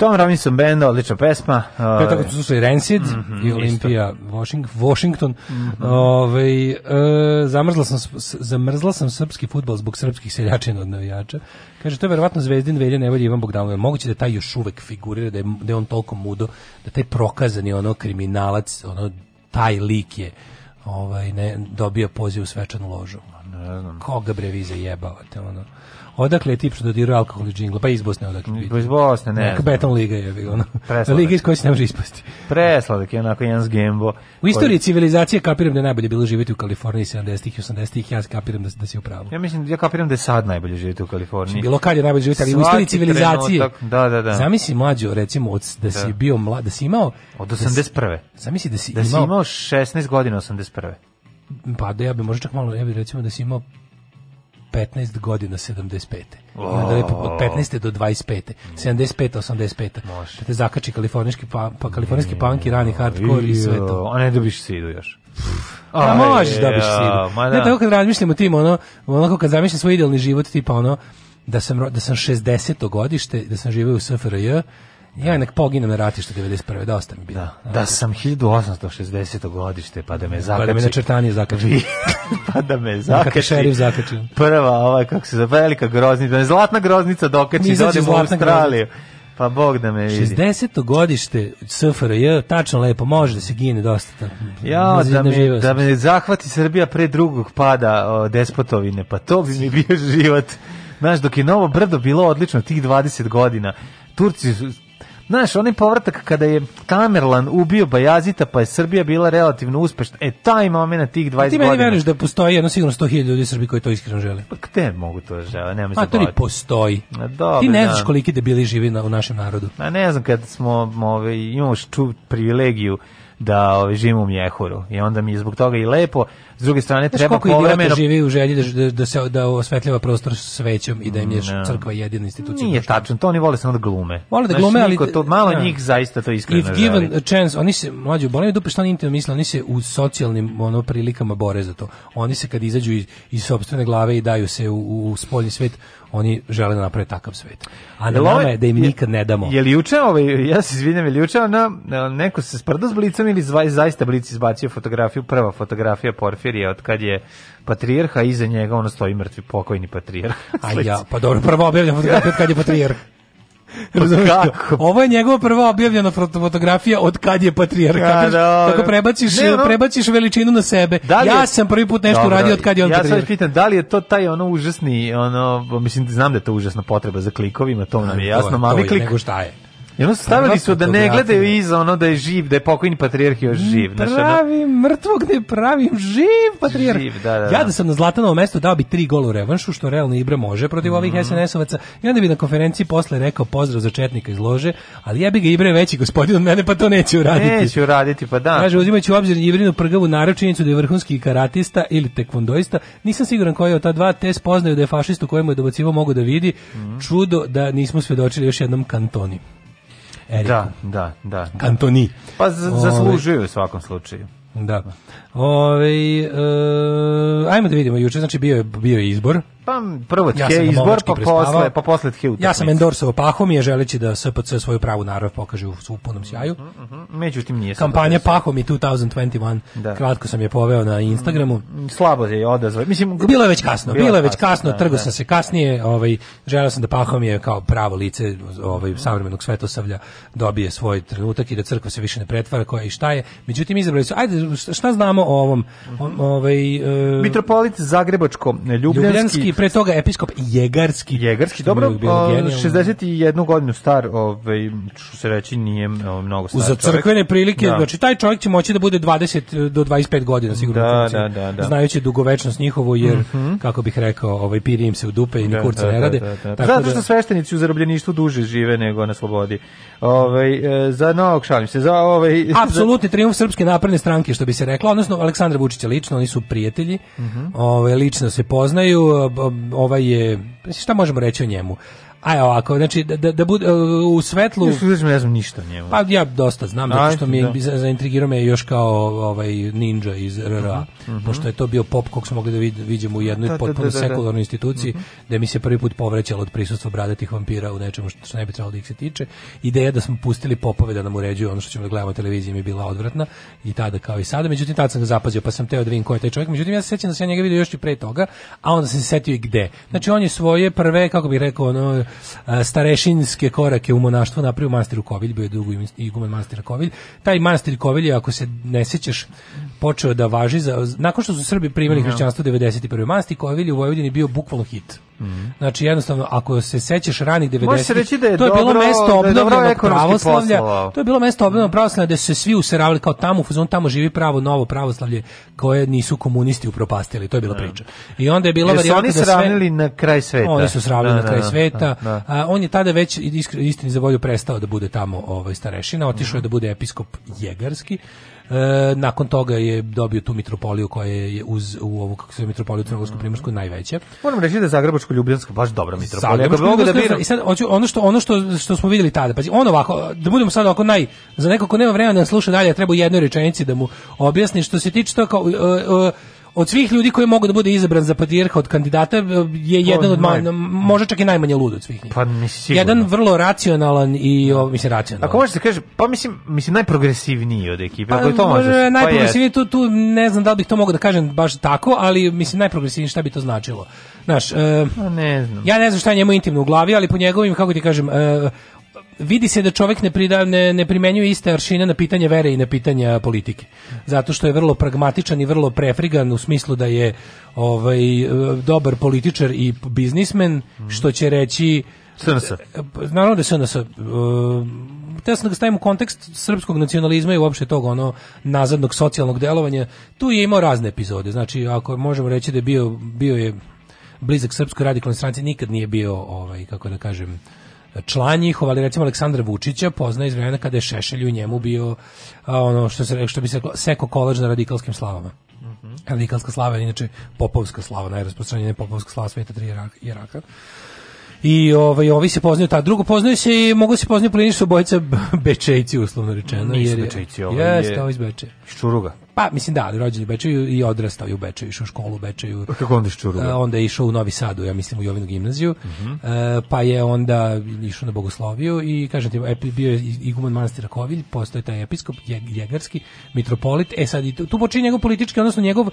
Speaker 3: Tom Robinson Band, odlična pesma.
Speaker 2: Pre
Speaker 3: ovaj,
Speaker 2: toga su slušali Rancid
Speaker 3: Mhm,
Speaker 2: i Olimpija Washing- Washington. Ovaj, e, zamrzla, sam, zamrzla sam srpski futbol zbog srpskih seljačina od navijača. Kaže, to je verovatno Zvezdin Velja Nevolja Ivan Bogdanov. Je Moguće da taj još uvek figurira, da je, da je on toliko mudo, da taj prokazani ono kriminalac, ono, taj lik je ovaj, ne, dobio poziv u svečanu ložu.
Speaker 3: Ne znam.
Speaker 2: Koga bre vi zajebavate, ono. Odakle je tip što dodiruje alkohol i džingla? Pa iz Bosne odakle. vidi.
Speaker 3: Iz Bosne, ne
Speaker 2: Neka
Speaker 3: znam.
Speaker 2: beton liga je, ono.
Speaker 3: Presladak.
Speaker 2: Liga iz koje se ne može ispasti.
Speaker 3: Presladak je onako jedan zgembo.
Speaker 2: U istoriji civilizacije kapiram da je najbolje bilo živjeti u Kaliforniji 70-ih i 80-ih, ja kapiram da, da si u pravu.
Speaker 3: Ja mislim, ja kapiram da je sad najbolje živjeti u Kaliforniji.
Speaker 2: Bilo kad je najbolje živjeti, ali u
Speaker 3: Svaki
Speaker 2: istoriji civilizacije.
Speaker 3: trenutak, da, da, da.
Speaker 2: Zamisli mlađo, recimo, od, da si
Speaker 3: Da.
Speaker 2: bio mlad, da si imao...
Speaker 3: Od
Speaker 2: da si-
Speaker 3: 81.
Speaker 2: Zamisli da si
Speaker 3: Da si
Speaker 2: imao...
Speaker 3: imao 16 godina 81.
Speaker 2: Pa da ja bi možda čak malo, ja bi recimo da si imao 15 godina 75. I onda lepo od 15. do 25. 75. 85.
Speaker 3: Može.
Speaker 2: Da te zakači kalifornijski, pa, pa kalifornijski punk i rani hardcore i sve to.
Speaker 3: A ne dobiš sidu još.
Speaker 2: A možeš dobiš
Speaker 3: ja,
Speaker 2: sidu. Ne,
Speaker 3: da.
Speaker 2: tako kad razmišljam o tim, ono, onako kad zamišljam svoj idealni život, tipa ono, da sam, da sam 60. godište, da sam živeo u SFRJ, ja nek poginem na ratištu 91. Da ostane bilo.
Speaker 3: Da, da sam 1860. godište, pa da me zakači.
Speaker 2: Pa da me na črtanije zakači. <laughs>
Speaker 3: pa da me <laughs>
Speaker 2: Zakači
Speaker 3: zakači.
Speaker 2: šerif zakači.
Speaker 3: Prva, ovaj, kako se zove, velika groznica, da zlatna groznica dokači, da odem u Australiju. Pa Bog da me vidi.
Speaker 2: 60. godište SFRJ, tačno lepo, može da se gine dosta.
Speaker 3: Ja, da me, da me zahvati Srbija pre drugog pada o, despotovine, pa to bi mi bio <laughs> život. Znaš, dok je Novo Brdo bilo odlično tih 20 godina, Turci Znaš, onaj povratak kada je Tamerlan ubio Bajazita, pa je Srbija bila relativno uspešna. E, taj moment tih 20
Speaker 2: Ti meni
Speaker 3: godina.
Speaker 2: veruješ da postoji jedno sigurno 100.000 ljudi u Srbiji koji to iskreno žele?
Speaker 3: Pa gde mogu to žele? Nema
Speaker 2: A to ni postoji.
Speaker 3: A, dobro,
Speaker 2: Ti ne
Speaker 3: da.
Speaker 2: znaš koliki debili živi na, u našem narodu.
Speaker 3: A ne znam, kad smo, ove, imamo ču privilegiju da ove, živimo u Mjehuru i onda mi je zbog toga i lepo. S druge strane,
Speaker 2: Znaš
Speaker 3: treba povremeno...
Speaker 2: živi u želji da, da, da se da osvetljava prostor svećom i da im je
Speaker 3: Ne.
Speaker 2: crkva jedina institucija.
Speaker 3: Nije tačno, to oni vole samo da glume.
Speaker 2: Vole da
Speaker 3: Znaš,
Speaker 2: glume, ali...
Speaker 3: to, malo
Speaker 2: da.
Speaker 3: njih zaista to iskreno
Speaker 2: If
Speaker 3: želi.
Speaker 2: given a chance, oni se, mlađu, boli me dupe šta oni intimno misle, oni se u socijalnim ono, prilikama bore za to. Oni se kad izađu iz, iz sopstvene glave i daju se u, u spoljni svet, oni žele da naprave takav svet. A na nama
Speaker 3: ovaj-
Speaker 2: je da im nikad ne damo.
Speaker 3: Je li juče, ovaj, ja se izvinjam, je li juče na, neko se sprdo s Blicom ili zva- zaista Blic izbacio fotografiju, prva fotografija Porfirija od kad je patrijarha, iza njega ono stoji mrtvi pokojni patrijarh.
Speaker 2: A <laughs> ja, pa dobro, prvo objavljena fotografija od kad je patrijarh. Razumeš
Speaker 3: kako?
Speaker 2: kao, Ovo je njegova prva objavljena foto- fotografija od kad je patrijarh.
Speaker 3: A,
Speaker 2: Kako, kako prebaciš,
Speaker 3: Ne, ono-
Speaker 2: prebaciš veličinu na sebe.
Speaker 3: Da je-
Speaker 2: ja sam prvi put nešto
Speaker 3: Dobro,
Speaker 2: uradio od kad je on
Speaker 3: Ja sad
Speaker 2: patrijarh.
Speaker 3: pitam, da li je to taj ono užasni, ono, mislim, znam da je to užasna potreba za klikovima, to nam je jasno,
Speaker 2: To je-
Speaker 3: mali
Speaker 2: to je,
Speaker 3: klik.
Speaker 2: Nego šta je?
Speaker 3: I ono stavili su da ne gledaju iza ono da je živ, da je pokojni patrijarh još živ. Znaš, ono,
Speaker 2: Pravim mrtvog ne pravim živ patrijarh.
Speaker 3: Živ, da, da, da.
Speaker 2: Ja da sam na Zlatanovom mestu dao bi tri gola u revanšu, što realno Ibra može protiv ovih
Speaker 3: Mhm.
Speaker 2: SNS-ovaca. I onda bi na konferenciji posle rekao pozdrav za četnika iz lože, ali ja bi ga Ibra je veći gospodin od mene, pa to neće uraditi.
Speaker 3: Neću raditi, pa da.
Speaker 2: Kaže, uzimajući u obzir Ivrinu prgavu naročinicu da je vrhunski karatista ili tekvondoista, nisam siguran koji je od ta dva te spoznaju da je fašistu kojemu je dobacivo mogu da vidi.
Speaker 3: Mhm.
Speaker 2: Čudo da nismo svedočili još jednom kantoni. Eriku.
Speaker 3: Da, da, da.
Speaker 2: Kantoni.
Speaker 3: Pa zaslužuju u svakom slučaju.
Speaker 2: Da. Ove, e, ajmo da vidimo, juče znači bio je, bio je izbor.
Speaker 3: Pa prvo
Speaker 2: Ja sam ga
Speaker 3: izbor, pa posle, pa posle tje utakmice.
Speaker 2: Ja sam endorsovao Pahomije, želeći da SPC svoju pravu narav pokaže u, u punom sjaju.
Speaker 3: Međutim, nije
Speaker 2: Kampanja. Pahomi 2021,
Speaker 3: Da.
Speaker 2: kratko sam je poveo na Instagramu.
Speaker 3: Slabo je odazvao. Mislim,
Speaker 2: Bilo je već kasno, bilo je već kasno,
Speaker 3: da,
Speaker 2: trgo
Speaker 3: da.
Speaker 2: sam se kasnije, ovaj želeo sam da Pahomije kao pravo lice ovaj savremenog svetosavlja dobije svoj trenutak i da crkva se više ne pretvara koja i šta je. Međutim izabrali su ajde šta, šta znamo o ovom o- ovaj e,
Speaker 3: Mitropolit Zagrebačko, Ljubljanski,
Speaker 2: Ljubljanski, pre toga episkop Jegarski.
Speaker 3: Jegarski, dobro,
Speaker 2: je bilo
Speaker 3: o,
Speaker 2: genijalno.
Speaker 3: 61 godinu star, ovaj, što se reći, nije o, mnogo star
Speaker 2: Za
Speaker 3: čovjek.
Speaker 2: crkvene prilike,
Speaker 3: Da.
Speaker 2: znači taj čovjek će moći da bude 20 do 25 godina sigurno.
Speaker 3: Da, da, da, da.
Speaker 2: Znajući dugovečnost njihovu jer kako bih rekao, ovaj piri im se u dupe i ni
Speaker 3: Da,
Speaker 2: kurca
Speaker 3: da,
Speaker 2: ne
Speaker 3: da,
Speaker 2: rade.
Speaker 3: Zato što sveštenici u zarobljeništvu duže žive nego na slobodi. Ovaj e, za novog šalim se, za ovaj... <laughs>
Speaker 2: Apsolutni trijumf srpske napredne stranke, što bi se reklo, odnosno Aleksandra Vučića lično, oni su prijatelji,
Speaker 3: Mhm.
Speaker 2: ovaj, lično se poznaju, ovaj je, šta možemo reći o njemu? Aj ovako, znači da, da, da bude uh, u svetlu
Speaker 3: uzmeš, ne znam ništa njemu.
Speaker 2: Pa ja dosta znam, zato što mi
Speaker 3: da.
Speaker 2: zaintrigirao me još kao ovaj ninja iz RRA,
Speaker 3: Mhm,
Speaker 2: pošto je to bio pop kog smo mogli da vid, vidimo u jednoj
Speaker 3: Da, da,
Speaker 2: potpuno
Speaker 3: da, da, da.
Speaker 2: sekularnoj instituciji, gde mi se prvi put povrećalo od prisustva bradatih vampira u nečemu što, što ne bi trebalo da ih se tiče. Ideja da smo pustili popove da nam uređuju ono što ćemo da gledamo na televiziji mi je bila odvratna i tada kao i sada, međutim tada sam ga zapazio pa sam teo da vidim ko je taj čovjek, međutim ja se sećam da sam ja njega vidio još i pre toga, a onda sam se setio i gde. Znači on je svoje prve, kako bih rekao, ono, starešinske korake u monaštvu napravio u manastiru Kovilj, bio je dugo iguman manastira Kovilj. Taj manastir Kovilj je, ako se ne sećaš, počeo da važi za, nakon što su Srbi primili hrišćanstvo 91. manastir Kovilj u Vojvodini bio bukvalno hit. Znači jednostavno ako se sećaš ranih 90
Speaker 3: Može se reći da je
Speaker 2: to je bilo
Speaker 3: dobro-
Speaker 2: mesto
Speaker 3: da
Speaker 2: obnovljenog pravoslavlja.
Speaker 3: poslovao.
Speaker 2: To je bilo mesto obnovljenog pravoslavlja gde su se svi useravali kao tamo u fazonu tamo živi pravo novo pravoslavlje koje nisu komunisti upropastili. To je bila priča. I onda je bila varijanta
Speaker 3: oni
Speaker 2: da sve
Speaker 3: sravnili na kraj sveta.
Speaker 2: oni su sravili
Speaker 3: Da,
Speaker 2: na
Speaker 3: da,
Speaker 2: kraj
Speaker 3: da,
Speaker 2: sveta.
Speaker 3: Da.
Speaker 2: A, on je tada već istini za volju prestao da bude tamo ovaj starešina, otišao je da bude episkop jegarski. E, nakon toga je dobio tu mitropoliju koja je uz u ovu kako se mitropoliju crnogorsko primorsku najveća.
Speaker 3: Moram reći da je Zagrebačko Ljubljanska baš dobra mitropolija.
Speaker 2: Zagrebačko
Speaker 3: da biram,
Speaker 2: I sad hoću ono što ono što što smo vidjeli tada. Pazi, on ovako da budemo sad ovako naj za neko ko nema vremena da sluša dalje, treba u jednoj rečenici da mu objasni što se tiče to kao e, e, od svih ljudi koji mogu da bude izabran za patrijarha od kandidata e, je jedan od
Speaker 3: naj-
Speaker 2: ma, možda čak i najmanje lud od svih njih.
Speaker 3: Pa mislim.
Speaker 2: Jedan vrlo racionalan i o, mislim racionalan.
Speaker 3: Ako može se kaže, pa mislim, mislim najprogresivniji od ekipe. Ako i to
Speaker 2: Pa,
Speaker 3: može.
Speaker 2: e, najprogresivniji tu, tu ne znam da li bih to mogao da kažem baš tako, ali mislim najprogresivniji šta bi to značilo. Znaš,
Speaker 3: Pa ne znam.
Speaker 2: ja ne znam šta je njemu intimno u glavi, ali po njegovim, kako ti kažem, e, vidi se da čovjek ne, prida, ne, ne primenjuje iste aršine na pitanje vere i na pitanja politike. Zato što je vrlo pragmatičan i vrlo prefrigan u smislu da je ovaj, e, dobar političar i biznismen, što će reći
Speaker 3: SNS.
Speaker 2: naravno da SNS uh, te sam da ga stavim u kontekst srpskog nacionalizma i uopšte tog ono nazadnog socijalnog delovanja, tu je imao razne epizode. Znači, ako možemo reći da je bio, bio je blizak srpskoj radikalnoj stranci, nikad nije bio, ovaj, kako da kažem, član njihov, ali recimo Aleksandra Vučića pozna iz vremena kada je Šešelj u njemu bio a, ono što se što bi se seko kolaž na radikalskim slavama. Radikalska slava je inače popovska slava, najrasprostranjenija popovska slava sveta tri jerarha. I ovaj ovi se poznaju ta drugo poznaju se i mogu se poznaju pliniš su obojica bečejci uslovno rečeno
Speaker 3: Nisu
Speaker 2: jer je-
Speaker 3: Bečejci, ovaj
Speaker 2: Jeste,
Speaker 3: je-
Speaker 2: ovaj iz Bečeja.
Speaker 3: Iz Čuruga.
Speaker 2: Pa mislim da, ali rođen je Bečeju i odrastao je u Bečeju, išao u školu u Bečeju.
Speaker 3: Kako onda iz Čuruga?
Speaker 2: E, onda je išao u Novi Sadu, ja mislim u Jovinu gimnaziju.
Speaker 3: Mhm.
Speaker 2: E, pa je onda išao na Bogosloviju i kažem ti, bio je iguman manastira Kovilj, postoje taj episkop je- jegarski mitropolit. E sad tu, počinje njegov politički, odnosno njegov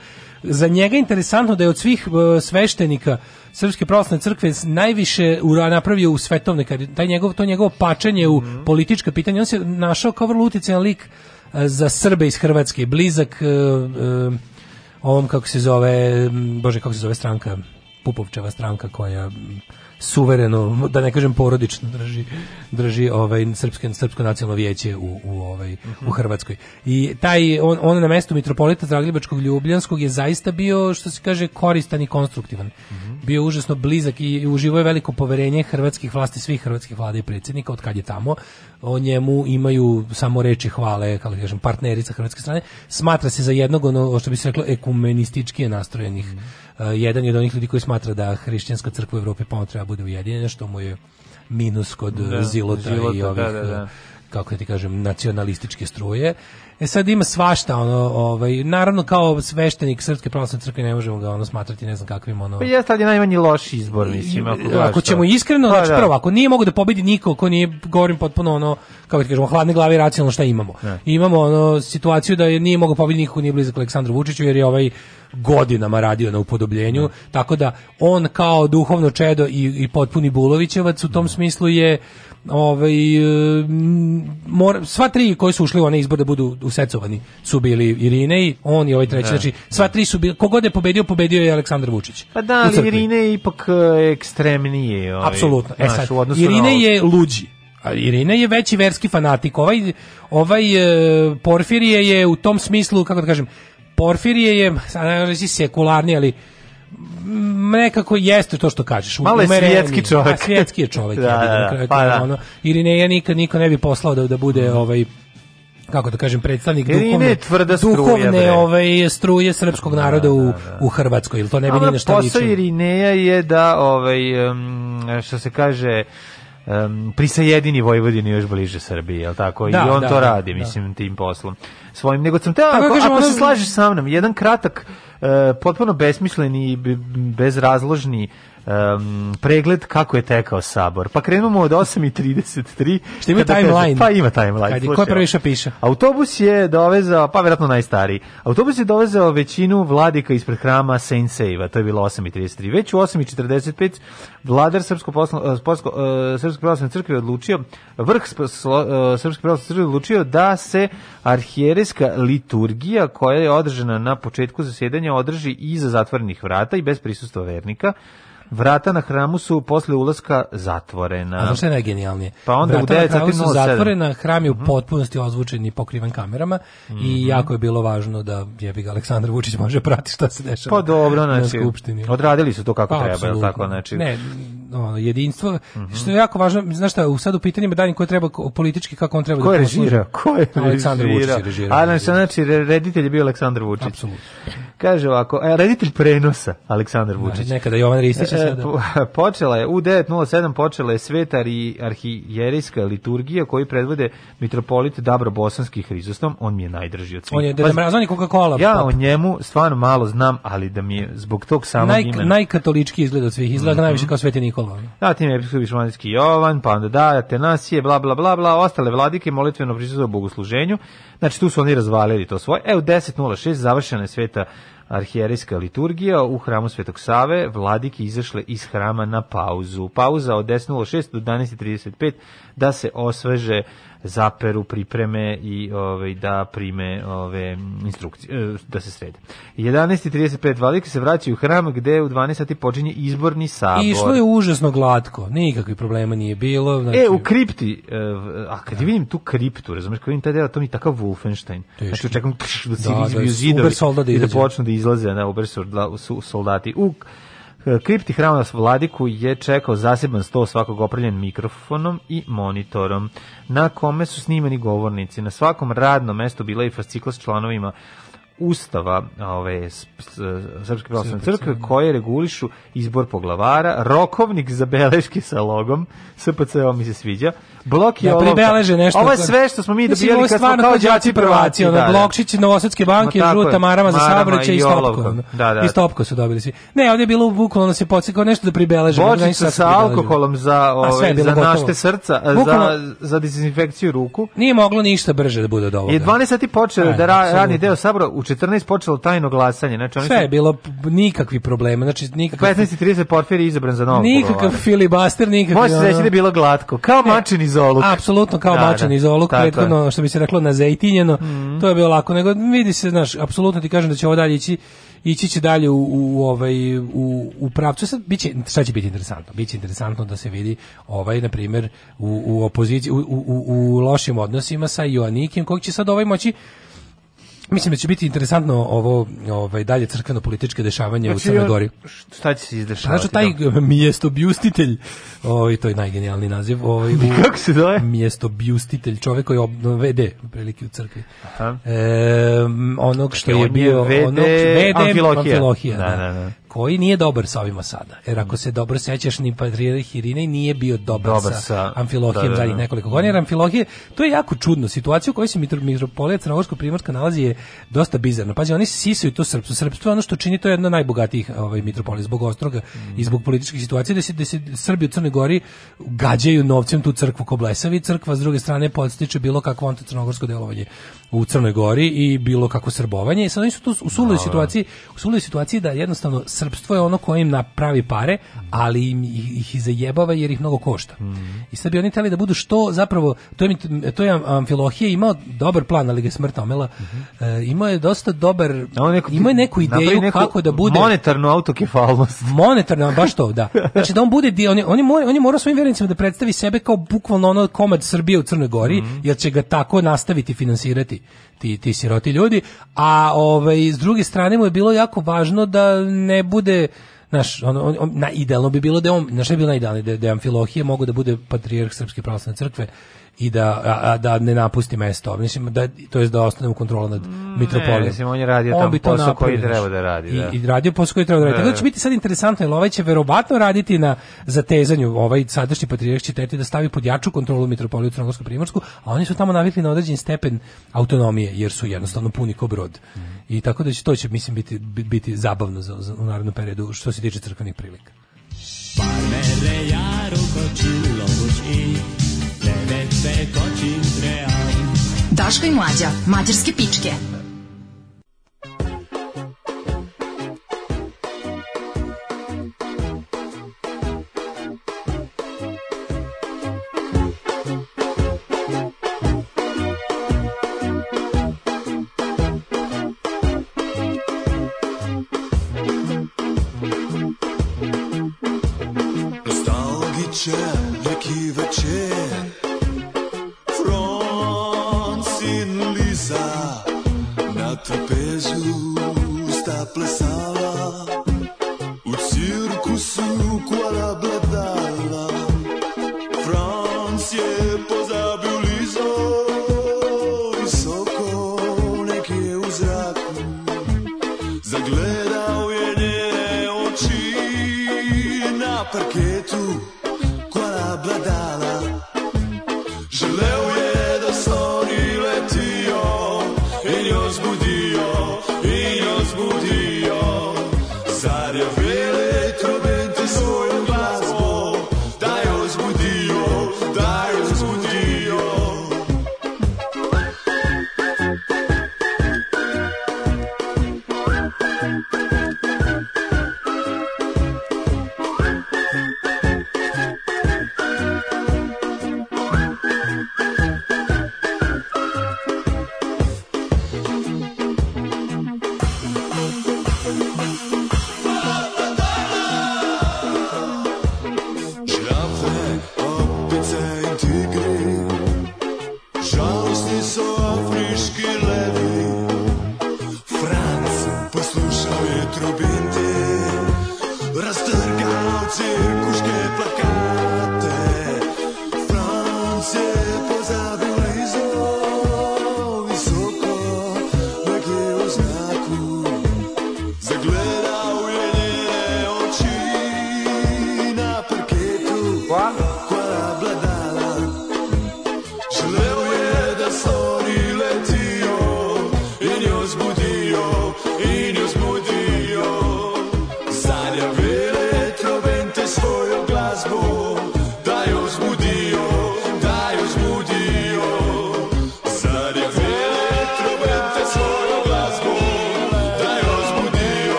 Speaker 2: za njega je interesantno da je od svih e, sveštenika Srpske pravoslavne crkve najviše ura napravio u svetovne kad taj njegov to njegovo pačanje u
Speaker 3: Mhm.
Speaker 2: politička pitanja on se našao kao vrlo utjecajan lik e, za Srbe iz Hrvatske blizak e, e, ovom kako se zove bože kako se zove stranka Pupovčeva stranka koja suvereno da ne kažem porodično drži drži ovaj srpsko srpsko nacionalno vijeće u u ovaj u Hrvatskoj. I taj on, on na mestu mitropolita Zagrebačkog Ljubljanskog je zaista bio što se kaže koristan i konstruktivan. Bio užasno blizak i uživo je veliko poverenje hrvatskih vlasti, svih hrvatskih vlada i predsjednika od kad je tamo. O njemu imaju samo reči hvale, kako da kažem, partneri sa hrvatske strane. Smatra se za jednog ono što bi se reklo ekumenistički nastrojenih. Uh, jedan je od onih ljudi koji smatra da hrišćanska crkva u Evropi ponovno treba bude ujedinjena, što mu je minus kod
Speaker 3: Da,
Speaker 2: da, zilota,
Speaker 3: Zilota,
Speaker 2: i ovih
Speaker 3: da, da, da.
Speaker 2: kako da ti kažem nacionalističke struje. E sad ima svašta ono ovaj naravno kao sveštenik srpske pravoslavne crkve ne možemo ga ono smatrati ne znam kakvim ono
Speaker 3: Pa jeste, ali je najmanji loš izbor, mislim. Ako,
Speaker 2: ako,
Speaker 3: gledaš
Speaker 2: ćemo iskreno,
Speaker 3: Pa
Speaker 2: znači
Speaker 3: da.
Speaker 2: prvo, ako nije mogu da pobedi niko ko nije, govorim potpuno ono, kako ti kažemo, hladne glave i racionalno šta imamo.
Speaker 3: Ne.
Speaker 2: Imamo ono situaciju da je nije mogu pobediti niko ko nije blizak Aleksandru Vučiću, jer je ovaj godinama radio na upodobljenju, tako da on kao duhovno čedo i, i potpuni Bulovićevac u tom smislu je ovaj mora, sva tri koji su ušli u onaj izbor da budu usecovani su bili Irinej, on i ovaj treći,
Speaker 3: Da.
Speaker 2: znači sva tri su bili, kogod je pobedio, pobedio je Aleksandar Vučić.
Speaker 3: Pa da, ali. Irine je ipak e, ekstremnije. Ovaj,
Speaker 2: Apsolutno. E sad, Irine
Speaker 3: na
Speaker 2: je luđi. A Irine je veći verski fanatik. Ovaj, ovaj e, Porfirije je u tom smislu, kako da kažem, Porfirije je, sad ne reći sekularni, ali nekako jeste to što kažeš.
Speaker 3: Malo je svjetski čovek.
Speaker 2: A, svjetski je čovek. <laughs>
Speaker 3: Da, da,
Speaker 2: kraju
Speaker 3: pa da.
Speaker 2: ono. Irineja nikad niko ne bi poslao da, da bude ovaj kako da kažem predstavnik
Speaker 3: Irine
Speaker 2: duhovne,
Speaker 3: tvrda struja,
Speaker 2: duhovne ovaj struje srpskog naroda u, u Hrvatskoj ili to ne bi ni
Speaker 3: Ona
Speaker 2: na šta
Speaker 3: posao. Irineja je da, ovaj, što se kaže, um, prisajedini Vojvodini još bliže Srbiji, je tako?
Speaker 2: Da,
Speaker 3: I on
Speaker 2: da,
Speaker 3: to
Speaker 2: da,
Speaker 3: radi,
Speaker 2: da.
Speaker 3: mislim, tim poslom. Svojim, nego sam teo,
Speaker 2: Kako
Speaker 3: ako,
Speaker 2: kažem,
Speaker 3: ako se slažeš sa mnom, jedan kratak, e, potpuno besmisleni i be- bezrazložni em, pregled kako je tekao sabor. Pa krenemo od 8.33.
Speaker 2: Što ima timeline.
Speaker 3: Pa ima timeline.
Speaker 2: Kad je- ko prvi što piše?
Speaker 3: Autobus je dovezao, pa vjerojatno najstariji, autobus je dovezao većinu vladika ispred hrama Saint Save, to je bilo 8.33. Već u 8.45 vladar Srpsko poslo, Polsko, eh, Srpske pravoslavne crkve odlučio, vrh eh, Srpske pravoslavne crkve odlučio da se arhijerejska liturgija koja je održana na početku zasjedanja održi iza zatvorenih vrata i bez prisustva vernika. Vrata na hramu su posle ulaska zatvorena.
Speaker 2: A znaš šta je najgenijalnije?
Speaker 3: Pa onda u
Speaker 2: Vrata na
Speaker 3: 9
Speaker 2: kraju
Speaker 3: sati
Speaker 2: su
Speaker 3: 07.
Speaker 2: zatvorena, hram je u potpunosti ozvučen i pokriven kamerama i jako je bilo važno da jebi ga Aleksandar Vučić može pratiti šta se dešava
Speaker 3: Pa dobro,
Speaker 2: na
Speaker 3: znači,
Speaker 2: skupštini.
Speaker 3: odradili su to kako
Speaker 2: Pa,
Speaker 3: treba, je tako, znači. Mhm.
Speaker 2: Ne, ono, jedinstvo, što je jako važno, znaš šta, u sad u pitanjima daljim koje treba ko- politički, kako on treba
Speaker 3: Ko je
Speaker 2: da
Speaker 3: režirao? Ko je
Speaker 2: Aleksandar Vučić
Speaker 3: režirao. A znači, re- reditelj je bio Aleksandar Vučić.
Speaker 2: Apsolutno.
Speaker 3: Kaže ovako, e, reditelj prenosa Aleksandar Vučić.
Speaker 2: Nekada Jovan Ristić,
Speaker 3: E, <laughs> počela je u 9.07 počela je svetar i arhijerijska liturgija koju predvode mitropolit Dabro Bosanski Hrizostom, on mi je najdrži od svih.
Speaker 2: On je Deda Mraz, on je Coca-Cola.
Speaker 3: Ja o njemu stvarno malo znam, ali da mi je zbog tog samog
Speaker 2: Naj,
Speaker 3: imena.
Speaker 2: najkatolički izgled od svih, izgleda najviše kao Sveti Nikola.
Speaker 3: Zatim je episkop Jovan, pa onda da, Atenasije, bla, bla, bla, bla, ostale vladike molitveno prisutuju bogosluženju. Znači, tu su oni razvalili to svoje. E, u 10.06 završena je sveta arhijerijska liturgija u hramu Svetog Save, vladike izašle iz hrama na pauzu. Pauza od 10.06 do 11.35 da se osveže zaperu, pripreme i ovaj, da prime ove instrukcije, e, da se srede. 11.35 vladike se vraćaju u hram gde u 12 sati počinje izborni sabor.
Speaker 2: I išlo je užasno glatko, nikakvih problema nije bilo. Znači,
Speaker 3: E, u kripti, e, a kad vidim tu kriptu, razumeš, kad vidim taj deo, to mi je takav Wolfenstein. Znači, čekam pš, da se
Speaker 2: Da, da,
Speaker 3: izbiju
Speaker 2: Uber
Speaker 3: zidovi
Speaker 2: da
Speaker 3: i da počnu da izlaze, da, Uber soldati. U e, kripti hrama s vladiku je čekao zaseban sto svakog opravljen mikrofonom i monitorom, na kome su snimani govornici. Na svakom radnom mestu bila je i fascikla s članovima ustava ove Srpske pravoslavne crkve koje regulišu izbor poglavara, rokovnik za beleške sa logom, SPC ovo mi se sviđa, blok je
Speaker 2: da pribeleže nešto.
Speaker 3: Ovo je sve što smo mi
Speaker 2: Mislim,
Speaker 3: dobijali
Speaker 2: ovo je
Speaker 3: kad smo kao đaci prvaci.
Speaker 2: ono,
Speaker 3: da, da.
Speaker 2: Blokčić, Novosadske banke,
Speaker 3: tako
Speaker 2: žuta marama za saobraćaj i stopko.
Speaker 3: Da, da.
Speaker 2: I stopko su dobili svi. Ne, ovdje je bilo bukvalno da se podsjekao nešto da pribeleže.
Speaker 3: Bočica sa alkoholom za, ove,
Speaker 2: bilo
Speaker 3: za našte srca, za, za dezinfekciju ruku.
Speaker 2: Nije moglo ništa brže da bude od ovoga.
Speaker 3: I 12 sati počeo
Speaker 2: Ajde,
Speaker 3: da radni deo sabora, u 14 počelo tajno glasanje. Znači, oni
Speaker 2: Sve je bilo nikakvi problema, znači nikakav
Speaker 3: 15.30 Porfir je izabran za novog
Speaker 2: nikakav filibaster, nikakav
Speaker 3: Može se reći da je bilo glatko, kao mačin iz oluk.
Speaker 2: Apsolutno kao
Speaker 3: Da, da.
Speaker 2: iz oluk,
Speaker 3: Tako je.
Speaker 2: prethodno što bi se reklo na zejtinjeno, to je bilo lako, nego vidi se, znaš, apsolutno ti kažem da će ovo dalje ići ići će dalje u, u ovaj u, u pravcu sad biće šta će biti interesantno biće interesantno da se vidi ovaj na primjer u, u opoziciji u, u, u- u lošim odnosima sa Joanikim kog će sad ovaj moći Mislim da će biti interesantno ovo ovaj dalje crkveno političke dešavanje u
Speaker 3: Znači,
Speaker 2: Crnoj
Speaker 3: on-
Speaker 2: Gori.
Speaker 3: Šta će se izdešavati?
Speaker 2: Znači taj mjestobiustitelj, ovaj to je najgenijalniji naziv, ovaj u- <laughs>
Speaker 3: Kako se zove?
Speaker 2: Mjestobiustitelj, čovjek koji je ob- VD prilike u crkvi.
Speaker 3: Aha.
Speaker 2: Em, onog što je
Speaker 3: je
Speaker 2: bio
Speaker 3: VD
Speaker 2: onog VD
Speaker 3: Amfilohija.
Speaker 2: Amfilohija,
Speaker 3: Da,
Speaker 2: da,
Speaker 3: da, da.
Speaker 2: Koji nije dobar sa ovima sada. Jer ako se dobro sećaš, ni Patrijarh Irinej nije bio dobar,
Speaker 3: Dobar
Speaker 2: sa,
Speaker 3: sa-
Speaker 2: Amfilohijem
Speaker 3: da, da,
Speaker 2: zadnjih
Speaker 3: da.
Speaker 2: nekoliko godina. Jer Amfilohije, to je jako čudno. Situacija u kojoj se mitro, mitropolija Crnogorsko-Primorska nalazi je dosta bizarna. Pazi, oni sisaju to srpstvo. Srpstvo je ono što čini to je jedna od najbogatijih ovaj, mitropolija zbog ostroga i zbog političkih situacija da se, da se Srbi u Crnoj Gori gađaju novcem tu crkvu ko blesavi. Crkva s druge strane podstiče bilo kakvo anticrnogorsko delovanje u Crnoj Gori i bilo kako srbovanje. I sad oni su tu u suloj situaciji, u suloj situaciji da jednostavno srpstvo je ono koje im napravi pare, ali im ih, ih zajebava jer ih mnogo košta. I sad bi oni hteli da budu što zapravo to je to je Amfilohije imao dobar plan, ali ga je smrt omela. E, imao je dosta dobar
Speaker 3: neko-
Speaker 2: imao je neku ideju
Speaker 3: neku
Speaker 2: kako da bude
Speaker 3: Monetarnu autokefalnost. <laughs>
Speaker 2: monetarna, baš to, da. Znači da on bude on, je- on, je mora, on je morao svojim vernicima da predstavi sebe kao bukvalno ono komad Srbije u Crnoj Gori, jer će ga tako nastaviti finansirati ti, ti siroti ljudi, a ovaj, s druge strane mu je bilo jako važno da ne bude Znaš, on, on, on- na, idealno bi bilo da on, znaš šta je bilo najidealnije, da, da je Amfilohije mogu da bude patrijarh Srpske pravoslavne crkve i da, a, da ne napusti mesto. Mislim, da, to je da ostane u kontrolu nad mitropolijom.
Speaker 3: mislim, on je radio tamo
Speaker 2: bi to
Speaker 3: posao koji treba da radi,
Speaker 2: I,
Speaker 3: da.
Speaker 2: I radio posao koji treba da radi.
Speaker 3: Da,
Speaker 2: Tako da će biti sad interesantno, jer ovaj će verovatno raditi na zatezanju, ovaj sadašnji patrijarh će teti da stavi pod jaču kontrolu mitropoliju Crnogorsku primorsku, a oni su tamo navikli na određen stepen autonomije, jer su jednostavno puni ko brod. I tako da će to će, mislim, biti, biti zabavno za, za, u narednom periodu što se tiče crkvenih prilika.
Speaker 7: Merre járok a csillagos ég, levette kacsintre áll.
Speaker 6: Daško i mlađa, mađarske pičke.
Speaker 7: Nostalgičan neki večer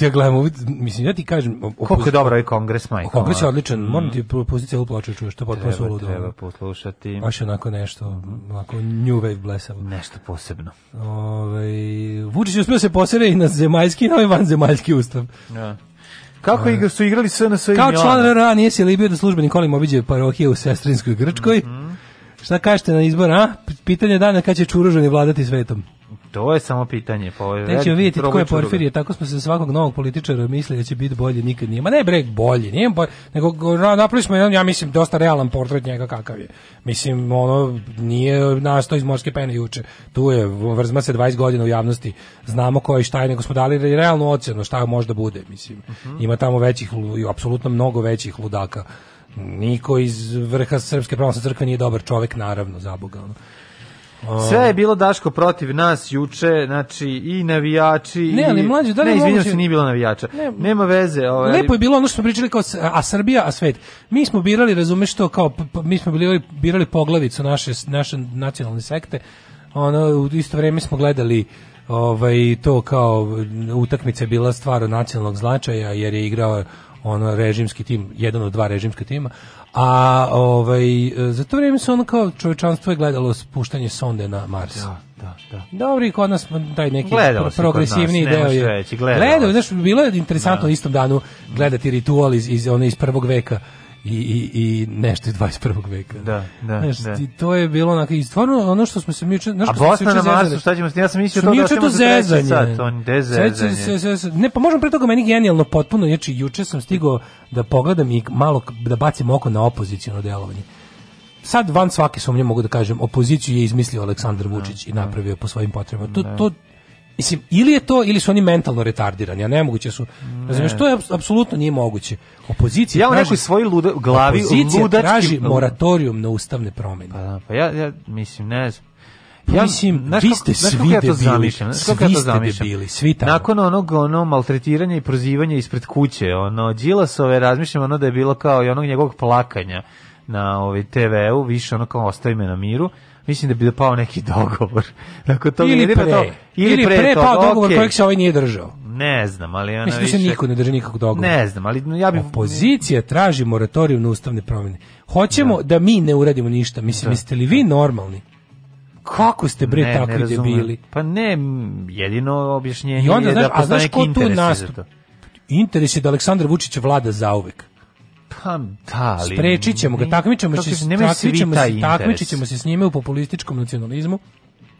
Speaker 2: ti ja gledam, ovu- mislim, ja ti kažem...
Speaker 3: Koliko je dobar ovaj kongres, majko?
Speaker 2: Kongres je odličan, moram ti pustiti cijelu ploču, čuješ, to je potpuno
Speaker 3: Treba,
Speaker 2: suludo.
Speaker 3: treba poslušati.
Speaker 2: Baš je onako nešto, onako new wave blesavo.
Speaker 3: Nešto posebno.
Speaker 2: Ove, Vučić je uspio se posere i na zemaljski i na ovaj vanzemaljski ustav.
Speaker 3: Ja. Kako igra, su igrali SNS i
Speaker 2: Kao član RRA nije se libio da službenim kolima obiđe parohije u Sestrinskoj Grčkoj.
Speaker 3: Mhm.
Speaker 2: Šta kažete na izbor, a? Pitanje dana kad će čuružani vladati svetom.
Speaker 3: To je samo pitanje. Pa, ovo je
Speaker 2: Tek ćemo
Speaker 3: veliki
Speaker 2: vidjeti tko je. Porfirije, tako smo se svakog novog političara mislili da će biti bolje, nikad nije. Ma ne bre, bolje, nije bolje, nego go- na- napravili smo jedan, ja mislim, dosta realan portret njega kakav je. Mislim, ono, nije nastao iz morske pene juče. Tu je, vrzma se 20 godina u javnosti, znamo ko je šta je, nego smo dali realnu ocjenu šta može da bude, mislim. Ima tamo većih, i apsolutno mnogo većih ludaka. Niko iz vrha Srpske pravoslavne crkve nije dobar čovek, naravno, za Boga. Ono.
Speaker 3: Sve je bilo Daško protiv nas juče, znači i navijači
Speaker 2: Ne, ali mlađe, da li
Speaker 3: ne, izvinjam
Speaker 2: moguće-
Speaker 3: se, nije bilo navijača.
Speaker 2: Ne.
Speaker 3: Nema veze. Ovaj,
Speaker 2: Lepo je bilo ono što smo pričali kao a Srbija, a svet. Mi smo birali, razumeš to, kao mi smo birali, birali poglavicu naše naše nacionalne sekte. Ono u isto vrijeme smo gledali ovaj to kao utakmica je bila stvar od nacionalnog značaja jer je igrao ono režimski tim, jedan od dva režimska tima. A ovaj za to vrijeme se ono kao čovječanstvo je gledalo spuštanje sonde na Mars.
Speaker 3: Da, da, da.
Speaker 2: Dobro i kod nas taj neki
Speaker 3: Gledalo
Speaker 2: pro- progresivniji
Speaker 3: nas,
Speaker 2: deo je.
Speaker 3: reći, gledalo
Speaker 2: Gledao,
Speaker 3: se.
Speaker 2: znaš, bilo je interesantno u istom danu gledati ritual iz, iz, one iz prvog veka i, i, i nešto iz 21. veka.
Speaker 3: Da, da,
Speaker 2: Znaš,
Speaker 3: da.
Speaker 2: to je bilo onako, i stvarno ono što smo se mi znaš
Speaker 3: A Bosna na Marsu, šta ćemo? Ja sam mislio to da ćemo
Speaker 2: to zezanje.
Speaker 3: gde
Speaker 2: Seća
Speaker 3: zezanje?
Speaker 2: se- se- se- Ne, pa možemo pre toga meni genijalno potpuno, znači juče sam stigao da pogledam i malo da bacim oko na opoziciono delovanje. Sad van svake sumnje mogu da kažem, opoziciju je izmislio Aleksandar Vučić i napravio po svojim potrebama. To, to, mislim, ili je to, ili su oni mentalno retardirani, a nemoguće su. Razumiješ, to je aps- apsolutno nije moguće. Opozicija
Speaker 3: Ja u nekoj svojoj luda, glavi
Speaker 2: opozicija
Speaker 3: ludačkim...
Speaker 2: traži moratorijum na ustavne promjene.
Speaker 3: Pa, da, pa ja, ja mislim, ne znam.
Speaker 2: Pa mislim,
Speaker 3: znaš
Speaker 2: vi ste svi
Speaker 3: kako ja to
Speaker 2: debili,
Speaker 3: zamišljam? Kako ja
Speaker 2: svi
Speaker 3: to zamišljam?
Speaker 2: debili, svi tamo.
Speaker 3: Nakon onog ono maltretiranja i prozivanja ispred kuće, ono Đilasove razmišljam ono da je bilo kao i onog njegovog plakanja na ovaj TV-u, više ono kao ostavi me na miru. Mislim da bi da pao neki <laughs> dogovor. Nakon toga
Speaker 2: ili pre,
Speaker 3: to-
Speaker 2: ili, pre,
Speaker 3: toga,
Speaker 2: pao dogovor
Speaker 3: okej.
Speaker 2: kojeg se ovaj nije držao.
Speaker 3: Ne znam, ali ona
Speaker 2: Mislim da se
Speaker 3: više...
Speaker 2: niko ne drži nikakvog dogovora.
Speaker 3: Ne znam, ali ja bih...
Speaker 2: Opozicija traži moratorijum na ustavne promjene. Hoćemo da, mi ne uradimo ništa. Mislim,
Speaker 3: Da.
Speaker 2: mislite li vi normalni? Kako ste bre
Speaker 3: Ne, ne
Speaker 2: takvi
Speaker 3: razumem.
Speaker 2: debili?
Speaker 3: Pa ne, jedino objašnjenje
Speaker 2: I onda,
Speaker 3: je
Speaker 2: znaš,
Speaker 3: da
Speaker 2: a znaš
Speaker 3: neki
Speaker 2: ko tu
Speaker 3: interesi za
Speaker 2: nastup?
Speaker 3: to.
Speaker 2: Interes je da Aleksandar Vučić vlada zauvek.
Speaker 3: Pa da, ali...
Speaker 2: Sprečit ćemo ga,
Speaker 3: kako
Speaker 2: se,
Speaker 3: svi taj
Speaker 2: se, takmičit ćemo se s njime u populističkom nacionalizmu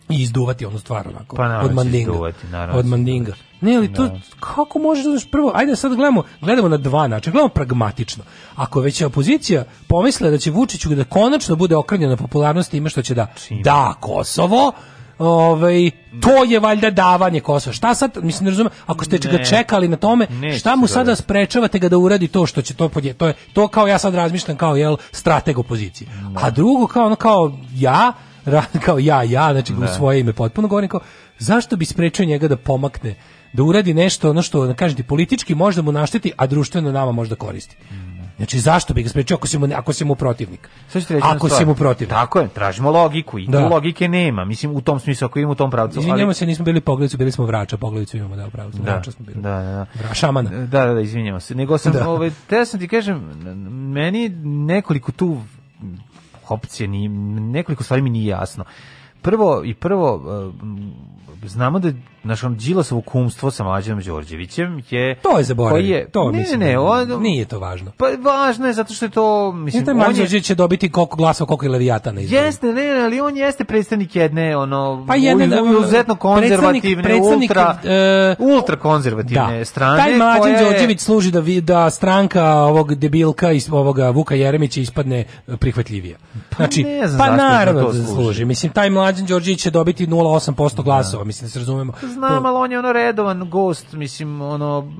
Speaker 2: i izduvati onu stvar onako,
Speaker 3: Pa naravno
Speaker 2: od
Speaker 3: će
Speaker 2: mandinga.
Speaker 3: izduvati, naravno
Speaker 2: od
Speaker 3: će
Speaker 2: mandinga. Ne, ali to, kako možeš da uzmeš prvo, ajde sad gledamo, gledamo na dva načina, gledamo pragmatično. Ako već je opozicija pomisle da će Vučiću da konačno bude okrenjena popularnosti ima što će da da Kosovo, ovaj to je valjda davanje Kosova. Šta sad, mislim ne razumem, ako ste ga
Speaker 3: Ne.
Speaker 2: čekali na tome,
Speaker 3: Neće
Speaker 2: šta mu sada sprečavate ga da uradi to što će to podje, to je to kao ja sad razmišljam kao jel strateg opozicije. A drugo kao ono kao ja <laughs> kao ja ja znači u svoje ime potpuno govorim kao zašto bi sprečio njega da pomakne da uradi nešto ono što da kažem ti politički možda mu našteti a društveno nama možda koristi. Znači zašto bi ga sprečio ako si mu ako si mu protivnik?
Speaker 3: Reći
Speaker 2: Ako si mu protivnik.
Speaker 3: Tako je, tražimo logiku i
Speaker 2: Da.
Speaker 3: tu logike nema. Mislim, u tom smislu, ako idemo u tom pravcu.
Speaker 2: Izvinjamo
Speaker 3: ali-
Speaker 2: se, nismo bili pogledacu, bili smo vrača, pogledacu imamo da pravo,
Speaker 3: Da,
Speaker 2: vrača smo bili.
Speaker 3: da, da, da.
Speaker 2: Šamana.
Speaker 3: Da, da, da, izvinjamo se. Nego sam,
Speaker 2: Da.
Speaker 3: ovaj, te sam ti kažem, meni nekoliko tu opcije, ni, nekoliko stvari mi nije jasno. Prvo i prvo, eh, znamo da naš on Đilasovo kumstvo sa Mlađanom Đorđevićem je...
Speaker 2: To je zaboravio.
Speaker 3: koji je,
Speaker 2: to
Speaker 3: ne,
Speaker 2: mislim,
Speaker 3: ne, ne, on,
Speaker 2: nije to važno.
Speaker 3: Pa važno je zato što je to, mislim,
Speaker 2: Mislim, taj Đorđević će dobiti koliko glasova, koliko je Levijatana izbora.
Speaker 3: Jeste, ne, ne, ali on jeste predstavnik jedne, ono,
Speaker 2: Pa jedne,
Speaker 3: uz- izuzetno konzervativne,
Speaker 2: predstavnik,
Speaker 3: ultra,
Speaker 2: e,
Speaker 3: ultra konzervativne
Speaker 2: da.
Speaker 3: strane.
Speaker 2: Taj Mlađan
Speaker 3: koja je-
Speaker 2: Đorđević služi da vi, da stranka ovog debilka iz ovoga Vuka Jeremića ispadne e, prihvatljivija. Znači,
Speaker 3: ne znam
Speaker 2: pa
Speaker 3: zašto
Speaker 2: naravno da
Speaker 3: služi.
Speaker 2: služi. Mislim taj Mlađan Đorđević će dobiti 0,8% glasova, mislim da se razumemo.
Speaker 3: Znam, ali on je ono redovan gost, mislim, ono,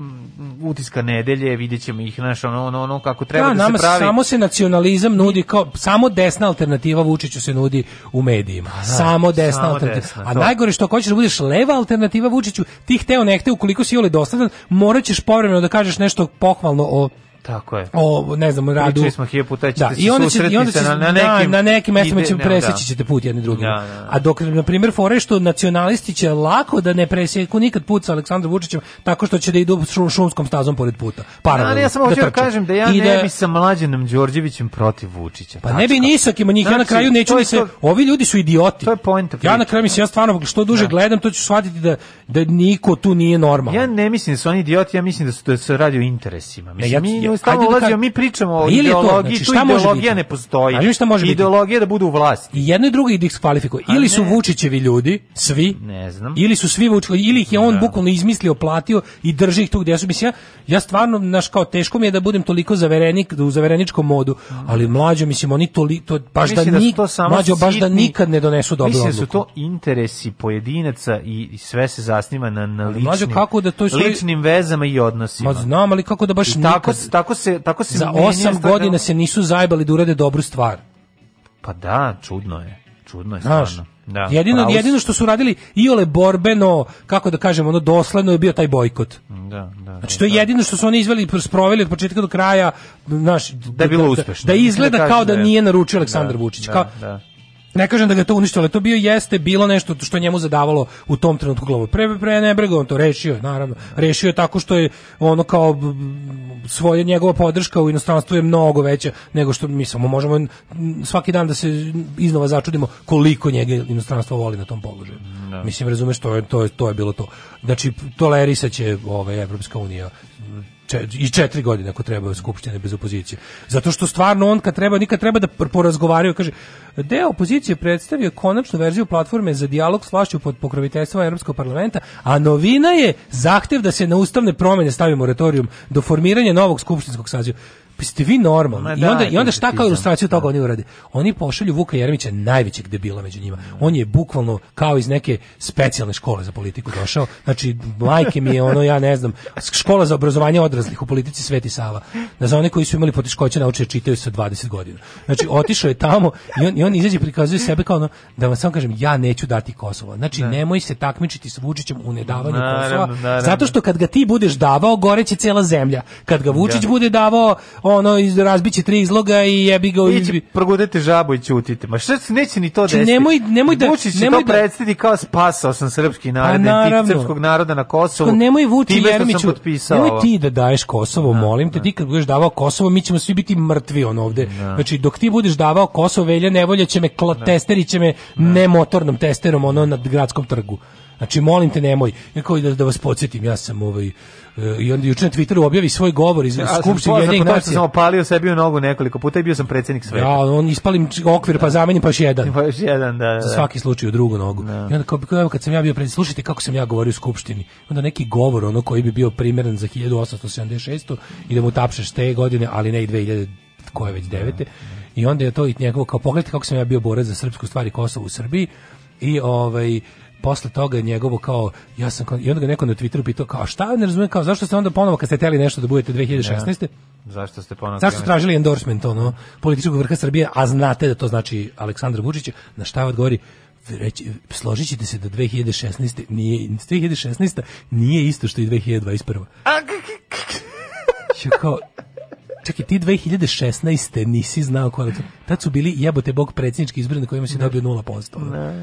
Speaker 3: utiska nedelje, vidjet ćemo ih, znaš, ono, ono, ono kako treba
Speaker 2: Da,
Speaker 3: da,
Speaker 2: nama
Speaker 3: se pravi.
Speaker 2: samo se nacionalizam nudi kao samo desna alternativa Vučiću se nudi u medijima. samo desna
Speaker 3: samo
Speaker 2: alternativa.
Speaker 3: desna,
Speaker 2: A
Speaker 3: to.
Speaker 2: najgore što hoćeš da budeš leva alternativa Vučiću, ti hteo ne hteo, ukoliko si jole dosadan, morat ćeš povremeno da kažeš nešto pohvalno o
Speaker 3: Tako je.
Speaker 2: o ne znam radu.
Speaker 3: Pričali smo hiljadu puta, ćete
Speaker 2: da,
Speaker 3: se
Speaker 2: i onda će, i onda će,
Speaker 3: na- na
Speaker 2: da,
Speaker 3: nekim
Speaker 2: na nekim mestima
Speaker 3: ide-
Speaker 2: će
Speaker 3: ne,
Speaker 2: preseći
Speaker 3: da.
Speaker 2: ćete put jedni drugim.
Speaker 3: Da, da, da.
Speaker 2: A dok na primjer fore što nacionalisti će lako da ne preseku nikad put sa Aleksandrom Vučićem tako što će da idu šum, šumskom stazom pored puta. Paralelno.
Speaker 3: Ali ja samo hoću da kažem da ja
Speaker 2: I
Speaker 3: ne bi sa Mlađanom Đorđevićem protiv Vučića.
Speaker 2: Pa ne bi
Speaker 3: tačka.
Speaker 2: ni sa kim od njih, ja na
Speaker 3: Znači,
Speaker 2: kraju neću ni se,
Speaker 3: to-
Speaker 2: ovi ljudi su idioti.
Speaker 3: To je poenta
Speaker 2: Ja na kraju mislim, ja stvarno što duže gledam, to ću shvatiti da, da niko tu nije normalan.
Speaker 3: Ja ne mislim da su oni idioti, ja mislim da su da se radi o interesima. Mislim,
Speaker 2: ja-
Speaker 3: mi
Speaker 2: ja-
Speaker 3: stalno
Speaker 2: da
Speaker 3: ulazimo, mi pričamo o ideologiji,
Speaker 2: znači,
Speaker 3: tu ideologija ne postoji.
Speaker 2: A znaš šta može?
Speaker 3: Ideologija da budu u vlasti.
Speaker 2: I jedno i drugo ih diskvalifikuje. Ili su. Vučićevi ljudi, svi,
Speaker 3: Ne znam.
Speaker 2: ili su svi Vučićevi, ili ih je on bukvalno izmislio, platio i drži ih tu gdje su. Mislim, ja, ja stvarno, naš kao, teško mi je da budem toliko zaverenik, da u zavereničkom modu, ali mlađo, mislim, oni to, to baš da,
Speaker 3: da
Speaker 2: nik, mlađo, baš da nikad ne donesu dobru
Speaker 3: Mislim da su to interesi pojedinaca i, sve se zasniva na, na
Speaker 2: Ali,
Speaker 3: ličnim,
Speaker 2: mlađo, kako da to
Speaker 3: ličnim vezama i odnosima.
Speaker 2: Ma znam, ali kako da baš
Speaker 3: I tako,
Speaker 2: nikad,
Speaker 3: se- tako se, tako se
Speaker 2: za
Speaker 3: menja
Speaker 2: osam
Speaker 3: stvar-
Speaker 2: godina se nisu zajbali da urade dobru stvar.
Speaker 3: Pa da, čudno je. Čudno je
Speaker 2: Znaš,
Speaker 3: stvarno. Da,
Speaker 2: jedino,
Speaker 3: pravo si.
Speaker 2: jedino što su radili iole borbeno, kako da kažemo, ono dosledno je bio taj bojkot.
Speaker 3: Da, da.
Speaker 2: Znači to je jedino što su oni izveli sproveli od početka do kraja, znaš,
Speaker 3: Da je bilo uspešno.
Speaker 2: Da, izgleda
Speaker 3: Da
Speaker 2: kao da
Speaker 3: da je.
Speaker 2: nije naručio Aleksandar
Speaker 3: Da,
Speaker 2: Vučić.
Speaker 3: da,
Speaker 2: kao,
Speaker 3: da.
Speaker 2: Ne kažem da ga to uništilo, ali to bio jeste bilo nešto što je njemu zadavalo u tom trenutku glavu. Pre pre ne brega on to rešio naravno. Rešio je tako što je ono kao svoje njegova podrška u inostranstvu je mnogo veća nego što mi samo možemo svaki dan da se iznova začudimo koliko njega inostranstvo voli na tom položaju. Mislim razumeš to je to je to je bilo to. Znači tolerisaće ovaj Evropska unija i četiri godine ako treba skupštine bez opozicije. Zato što stvarno on kad treba, nikad treba da porazgovaraju, kaže, deo opozicije predstavio konačnu verziju platforme za dijalog s vlašću pod pokroviteljstvom Europskog parlamenta, a novina je zahtev da se na ustavne promjene stavi moratorium do formiranja novog skupštinskog saziva. Pa ste vi normalni.
Speaker 3: Ma
Speaker 2: I onda, I onda šta kao ilustraciju toga oni urade? Oni pošalju Vuka Jeremića, najvećeg debila među njima. On je bukvalno kao iz neke specijalne škole za politiku došao. Znači, majke mi je ono, ja ne znam, škola za obrazovanje odraslih u politici Sveti Sava. Da za one koji su imali poteškoće nauče da čitaju sa 20 godina. Znači, otišao je tamo i on, i on izađe i prikazuje sebe kao ono, da vam samo kažem, ja neću dati Kosovo. Znači, nemoj se takmičiti sa Vučićem u nedavanju
Speaker 3: Naravno,
Speaker 2: Kosova,
Speaker 3: naravno.
Speaker 2: zato što kad ga ti budeš davao, goreće cela zemlja. Kad ga Vučić
Speaker 3: Da.
Speaker 2: bude davao, ono, iz, razbiće tri izloga i jebi ga... izbi-
Speaker 3: progudete žabu i ćutite. Ma šta se neće ni to
Speaker 2: Znači,
Speaker 3: desiti.
Speaker 2: nemoj- nemoj da-
Speaker 3: Vučić
Speaker 2: nemoj
Speaker 3: to
Speaker 2: da-
Speaker 3: kao spasao sam srpski narod,
Speaker 2: Pa,
Speaker 3: srpskog naroda na Kosovu.
Speaker 2: Tako, nemoj Vuči
Speaker 3: Time što sam
Speaker 2: Jeremiću,
Speaker 3: potpisao
Speaker 2: nemoj ti da daješ Kosovo, molim te, ti kad budeš davao Kosovo, mi ćemo svi biti mrtvi on ovde. Znači, dok ti budeš davao Kosovo, Velja Nevolja će me, kla, testeri će me ne motornom testerom, ono, na gradskom trgu. Znači, molim te, nemoj. Ja kao da, da vas podsjetim, ja sam ovaj, e, i onda juče na Twitteru objavi svoj govor iz
Speaker 3: Ja
Speaker 2: Skupštine
Speaker 3: po tome što sam
Speaker 2: nacija.
Speaker 3: opalio sebi u nogu nekoliko puta i bio sam predsjednik sveta.
Speaker 2: Ja, on ispalim okvir pa zamenim pa još jedan. <laughs>
Speaker 3: Pa još jedan, da, da.
Speaker 2: Za
Speaker 3: da.
Speaker 2: svaki slučaj u drugu nogu. I onda kao, kad sam ja bio pred slušajte kako sam ja govorio u skupštini. Onda neki govor ono koji bi bio primjeren za 1876 i da mu tapšeš te godine, ali ne i 2000 koje već devete. I onda je to i njegovo kao pogledajte kako sam ja bio borac za srpsku stvar i Kosovo u Srbiji i ovaj posle toga je njegovo kao ja sam kao- i onda ga neko na Twitteru pitao kao šta ne razumijem kao zašto ste onda ponovo kad ste teli nešto da budete 2016
Speaker 3: Zašto ste ponovno...
Speaker 2: Zašto ste tražili endorsement ono političkog vrha Srbije, a znate da to znači Aleksandar Vučić, na šta odgovori reći, složit ćete se da 2016. nije, 2016. nije isto što i 2021. Ja kao, čekaj, ti 2016. nisi znao ko je to. Tad su bili jebote bog predsjednički izbori na kojima si dobio 0%. ono.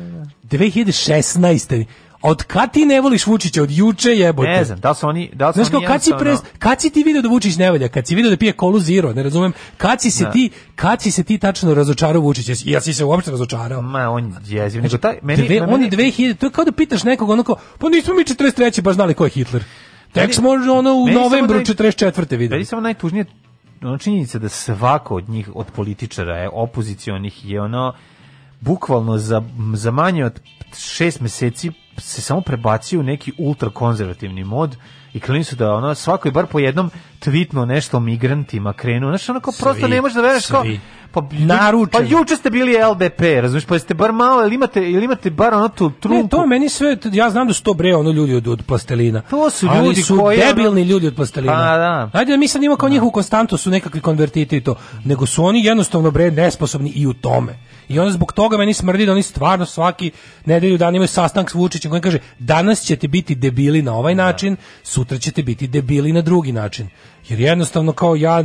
Speaker 2: 2016. Od kad ti ne voliš Vučića? Od juče jebote.
Speaker 3: Ne znam, da li su oni... Da li su
Speaker 2: Znaš kao, kad si, pres, kad si ti video da Vučić ne valja? Kad si video da pije kolu zero? Ne razumem. Kad si se
Speaker 3: Da.
Speaker 2: ti, kad si se ti tačno razočarao Vučića? Ja si se uopšte razočarao?
Speaker 3: Ma, on je jeziv. Nego taj, meni,
Speaker 2: Dve,
Speaker 3: meni,
Speaker 2: on je 2000, to je kao da pitaš nekog ono kao, pa nismo mi 43. baš znali ko je Hitler. Tek
Speaker 3: Meni-
Speaker 2: smo ono u
Speaker 3: meni
Speaker 2: novembru
Speaker 3: naj-
Speaker 2: 44.
Speaker 3: Meni
Speaker 2: videli.
Speaker 3: samo najtužnije ono činjenica da svako od njih, od političara je opozicionih je ono bukvalno za, za manje od šest meseci se samo prebacio u neki ultrakonzervativni mod i krenuli su da ono svako je bar po jednom tvitno nešto o migrantima krenuo. Znaš, ono kao prosto
Speaker 2: Svi,
Speaker 3: ne možeš da veruješ kao
Speaker 2: svi.
Speaker 3: Pa,
Speaker 2: Naručen.
Speaker 3: pa juče ste bili LDP, razumiješ, pa jeste bar malo, ili imate, ili imate bar ono tu trunku.
Speaker 2: Ne, to meni sve, ja znam da su to bre ono ljudi od, od plastelina.
Speaker 3: To su
Speaker 2: ali
Speaker 3: ljudi
Speaker 2: su
Speaker 3: koji, ono-
Speaker 2: debilni ljudi od plastelina.
Speaker 3: Pa, da.
Speaker 2: Ajde, mi sad imamo kao njihovu konstantu su nekakvi konvertiti i to, nego su oni jednostavno bre nesposobni i u tome. I onda zbog toga meni smrdi da oni stvarno svaki nedelju dan imaju sastanak s Vučićem koji kaže danas ćete biti debili na ovaj način, sutra ćete biti debili na drugi način. Jer jednostavno kao ja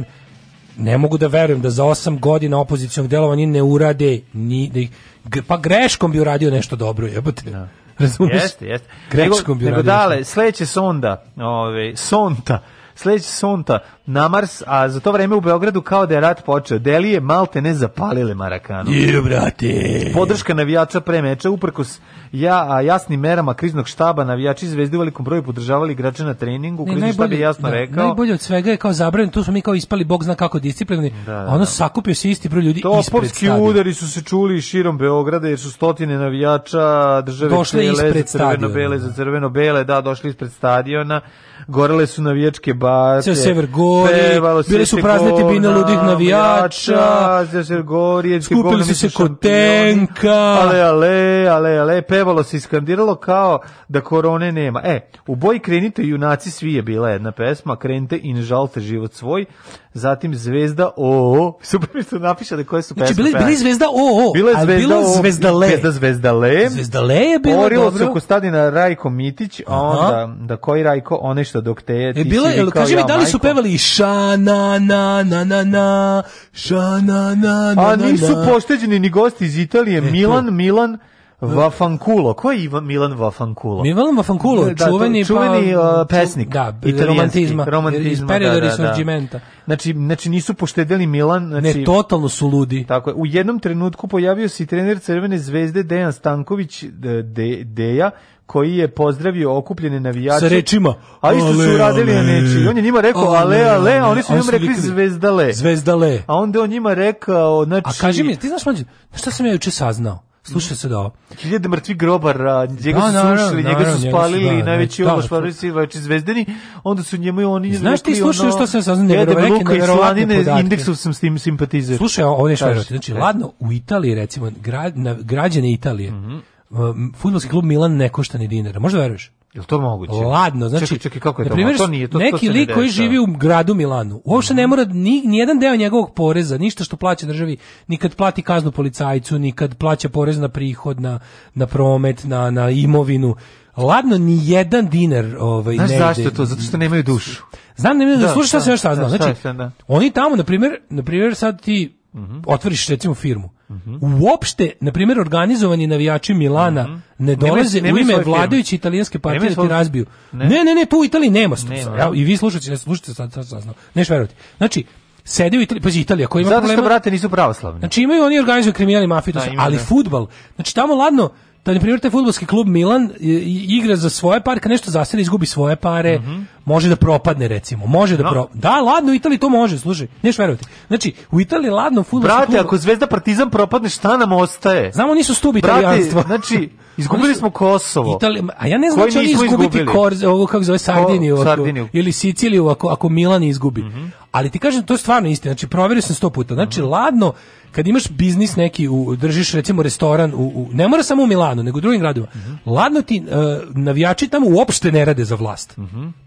Speaker 2: ne mogu da verujem da za osam godina opozicionog delovanja ne urade ni da ih, pa greškom bi uradio nešto dobro, jebote. <laughs> Razumeš?
Speaker 3: Jeste, jeste.
Speaker 2: Greškom bi
Speaker 3: nego, nego
Speaker 2: uradio
Speaker 3: dale, sledeće sonda, ove, sonta, sledeće sonta na Mars, a za to vreme u Beogradu kao da je rat počeo. Delije malte ne zapalile Marakanu.
Speaker 2: Je, brate.
Speaker 3: Podrška navijača pre meča, uprkos ja, a jasnim merama kriznog štaba, navijači zvezde u velikom broju podržavali igrače na treningu,
Speaker 2: Ne,
Speaker 3: krizni štab je jasno
Speaker 2: da,
Speaker 3: rekao.
Speaker 2: Najbolje od svega je kao zabranjeno, tu smo mi kao ispali, bog zna kako disciplinni,
Speaker 3: Da, da,
Speaker 2: ono
Speaker 3: da.
Speaker 2: sakupio se isti broj ljudi ispred
Speaker 3: Topovski udari su se čuli širom Beograda jer su stotine navijača države cele
Speaker 2: ispred
Speaker 3: za crveno
Speaker 2: stadiona.
Speaker 3: bele za crveno bele da došli ispred stadiona gorele su navijačke bake
Speaker 2: Ceo sever gori, bile su prazne tribine ludih navijača,
Speaker 3: ceo sever gori
Speaker 2: skupili su se kod tenka.
Speaker 3: ale ale ale ale pevalo se iskandiralo kao da korone nema. E u boji krenite junaci svi je bila jedna pesma krenite i ne žalite život svoj zatim Zvezda OO, super mi napiše da koje su
Speaker 2: Znači,
Speaker 3: pesme
Speaker 2: bili,
Speaker 3: pevali.
Speaker 2: bili Zvezda OO,
Speaker 3: Bila je Zvezda
Speaker 2: bilo
Speaker 3: O,
Speaker 2: Zvezdale.
Speaker 3: Zvezda Zvezdale.
Speaker 2: Zvezdale je bilo
Speaker 3: Orilo
Speaker 2: dobro.
Speaker 3: se Kostadina Rajko Mitić, a
Speaker 2: Aha.
Speaker 3: onda da koji Rajko, one što dok te je, ti
Speaker 2: E, bilo
Speaker 3: si vikao
Speaker 2: kaži mi,
Speaker 3: ja,
Speaker 2: da li su pevali ša na na na na na ša na na na
Speaker 3: A
Speaker 2: na,
Speaker 3: nisu
Speaker 2: na.
Speaker 3: pošteđeni ni gosti iz Italije,
Speaker 2: E,
Speaker 3: Milan,
Speaker 2: to.
Speaker 3: Milan Vafankulo. Ko je Ivan Milan Vafankulo?
Speaker 2: Milan Vafankulo,
Speaker 3: Da, to-
Speaker 2: čuveni,
Speaker 3: čuveni
Speaker 2: pa,
Speaker 3: uh, pesnik.
Speaker 2: da, romantizma,
Speaker 3: romantizma,
Speaker 2: iz perioda
Speaker 3: da, da, da. Znači, znači nisu poštedeli Milan, znači
Speaker 2: Ne, totalno su ludi.
Speaker 3: Tako je. U jednom trenutku pojavio se i trener Crvene zvezde Dejan Stanković de, de- Deja, koji je pozdravio okupljene navijače.
Speaker 2: Sa rečima,
Speaker 3: A isto su
Speaker 2: "Ale,
Speaker 3: uradili na
Speaker 2: ale,
Speaker 3: neči. On je njima rekao ale, ale, a oni su njima rekli zvezdale.
Speaker 2: Zvezdale.
Speaker 3: A onda on njima rekao, znači...
Speaker 2: A kaži mi, ti znaš mlađe, šta sam ja juče saznao? Slušaj se da ovo.
Speaker 3: Hiljade mrtvih grobara, njega
Speaker 2: Da,
Speaker 3: su srušili, njega su spalili,
Speaker 2: da,
Speaker 3: najveći
Speaker 2: da,
Speaker 3: vači zvezdani, onda su njemu oni
Speaker 2: Znaš ti, slušaj,
Speaker 3: ono,
Speaker 2: što sam
Speaker 3: i
Speaker 2: neverovatne
Speaker 3: slanine,
Speaker 2: podatke.
Speaker 3: indeksov sam s tim simpatizer.
Speaker 2: Slušaj,
Speaker 3: Kaži.
Speaker 2: verovati. Znači,
Speaker 3: E.
Speaker 2: ladno u Italiji, recimo, gra, na, građane Italije,
Speaker 3: Mhm.
Speaker 2: um, fudbalski klub Milan ne košta ni dinara. Možda veruješ?
Speaker 3: Je li to moguće?
Speaker 2: Ladno, znači,
Speaker 3: Čekaj, čekaj, kako je to?
Speaker 2: primjer,
Speaker 3: To nije, to- to
Speaker 2: neki
Speaker 3: se ne
Speaker 2: lik koji živi u gradu Milanu, uopšte ne mora ni, ni jedan deo njegovog poreza, ništa što plaća državi, ni kad plati kaznu policajcu, ni kad plaća porez na prihod, na, na promet, na, na imovinu. Ladno, ni jedan dinar ovaj,
Speaker 3: Znaš
Speaker 2: ne
Speaker 3: zašto
Speaker 2: ide.
Speaker 3: to? Zato što nemaju dušu.
Speaker 2: Znam, ne, ne,
Speaker 3: Da,
Speaker 2: slušaj šta
Speaker 3: šta,
Speaker 2: sam još saznao.
Speaker 3: šta,
Speaker 2: Znači,
Speaker 3: šta, da.
Speaker 2: oni tamo, na primjer, na primjer sad ti otvoriš recimo firmu. Uopšte, na primjer, organizovani navijači Milana ne
Speaker 3: Nemaju-
Speaker 2: dolaze u
Speaker 3: nemaju
Speaker 2: ime
Speaker 3: svoje firme.
Speaker 2: vladajuće italijanske partije da ti razbiju.
Speaker 3: Ne.
Speaker 2: Ne, ne, ne, to u Italiji nema.
Speaker 3: Nema.
Speaker 2: Ja, I vi slušajte, ne slušajte sad, sad saznao. Neš verovati. Znači, sedi u Italiji, pazi Italija koja ima
Speaker 3: Zato što,
Speaker 2: problema.
Speaker 3: brate, nisu pravoslavni.
Speaker 2: Znači imaju oni organizuju kriminal i mafiju,
Speaker 3: Da,
Speaker 2: ali
Speaker 3: da.
Speaker 2: fudbal. Znači tamo ladno da na primjer taj fudbalski klub Milan i- igra za svoje pare, kad nešto zaseli izgubi svoje pare, može da propadne recimo, može da.
Speaker 3: No.
Speaker 2: pro... Da, ladno u Italiji to može, slušaj. Neš verovati. Znači, u Italiji ladno fudbalski
Speaker 3: Brate,
Speaker 2: klub
Speaker 3: ako Zvezda Partizan propadne, šta nam ostaje?
Speaker 2: Znamo nisu stubi
Speaker 3: Brate,
Speaker 2: italijanstva.
Speaker 3: znači, <laughs> izgubili smo Kosovo.
Speaker 2: Itali, a ja ne znam da će oni izgubiti. Korz, ovo kako zove Sardiniju, ako-
Speaker 3: Sardiniju.
Speaker 2: ili Siciliju ako, ako Milan izgubi. Ali ti kažem, to je stvarno istina. Znači, proverio sam sto puta. Znači, ladno, kad imaš biznis neki, u, držiš recimo restoran, u, u- ne mora samo u Milanu, nego u drugim gradovima, ladno ti e, navijači tamo uopšte ne rade za vlast.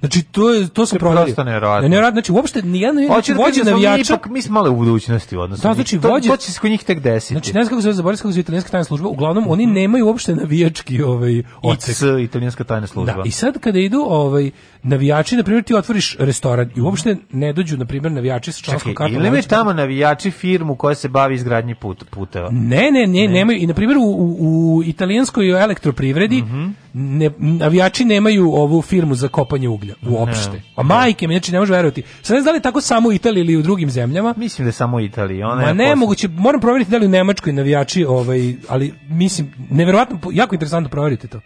Speaker 2: Znači, to, je, to sam proverio.
Speaker 3: prosto.
Speaker 2: Ne, ne rade, znači, uopšte nijedan znači,
Speaker 3: da kažem da mi
Speaker 2: navijača...
Speaker 3: ipak, mi smo malo u budućnosti u odnosu.
Speaker 2: Da, znači,
Speaker 3: to,
Speaker 2: vođe-
Speaker 3: to će se kod njih tek desiti.
Speaker 2: Znači, ne znam kako se se kako se italijanska tajna služba, uglavnom oni nemaju uopšte navijački ovaj, odsek.
Speaker 3: IC, italijanska tajna služba.
Speaker 2: Da, i sad kada idu ovaj navijači, na primjer ti otvoriš restoran i uopšte ne dođu na primjer navijači sa članskom kartom.
Speaker 3: ili tamo navijači firmu koja se bavi izgradnji put, puteva?
Speaker 2: Ne, ne, ne, nemaju. I na primjer u, u, u italijanskoj elektroprivredi
Speaker 3: Mhm.
Speaker 2: ne, navijači nemaju ovu firmu za kopanje uglja uopšte. A majke mi, znači ne može verovati. Sad ne znam da li tako samo u Italiji ili u drugim zemljama.
Speaker 3: Mislim da je samo u Italiji. Ona
Speaker 2: Ma
Speaker 3: je
Speaker 2: ne,
Speaker 3: posle-
Speaker 2: moguće, moram provjeriti da li u Nemačkoj navijači, ovaj, ali mislim, neverovatno, jako interesantno provjeriti to.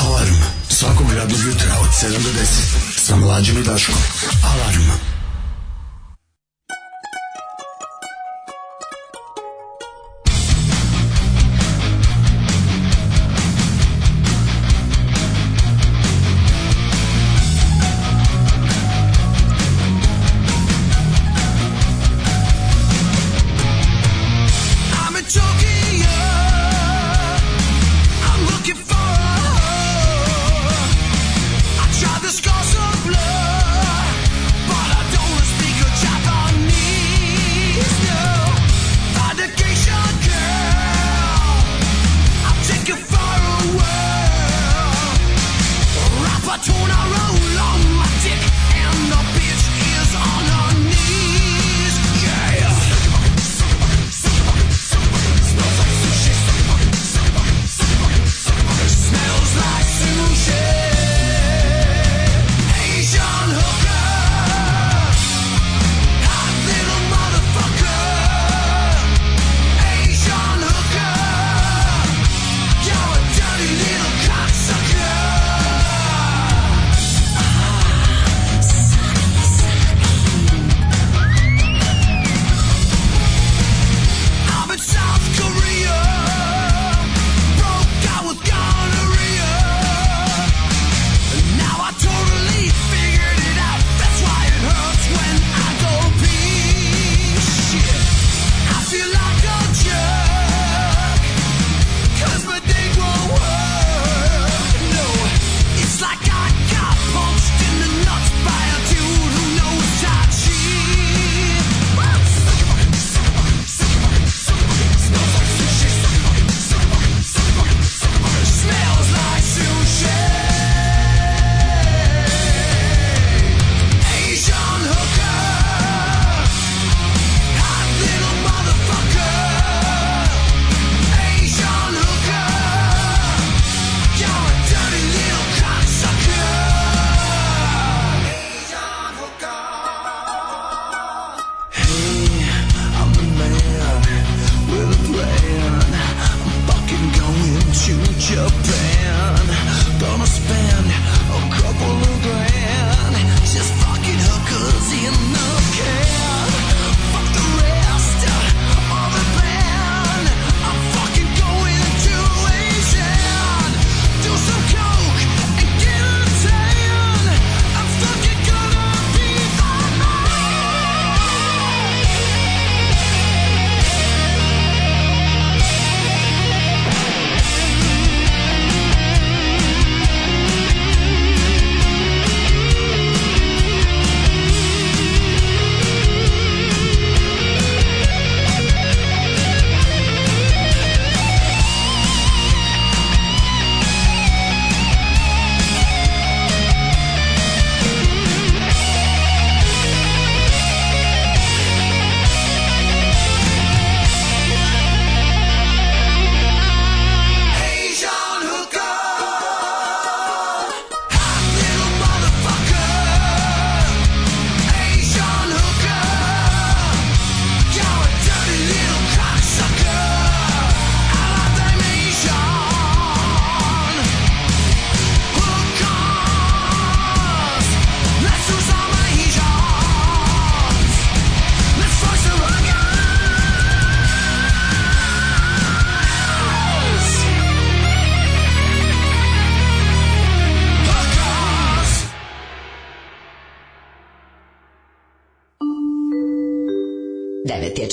Speaker 11: Alarm svakog radnog jutra od 7 do 10 sa mlađim i Daškom. Alarm.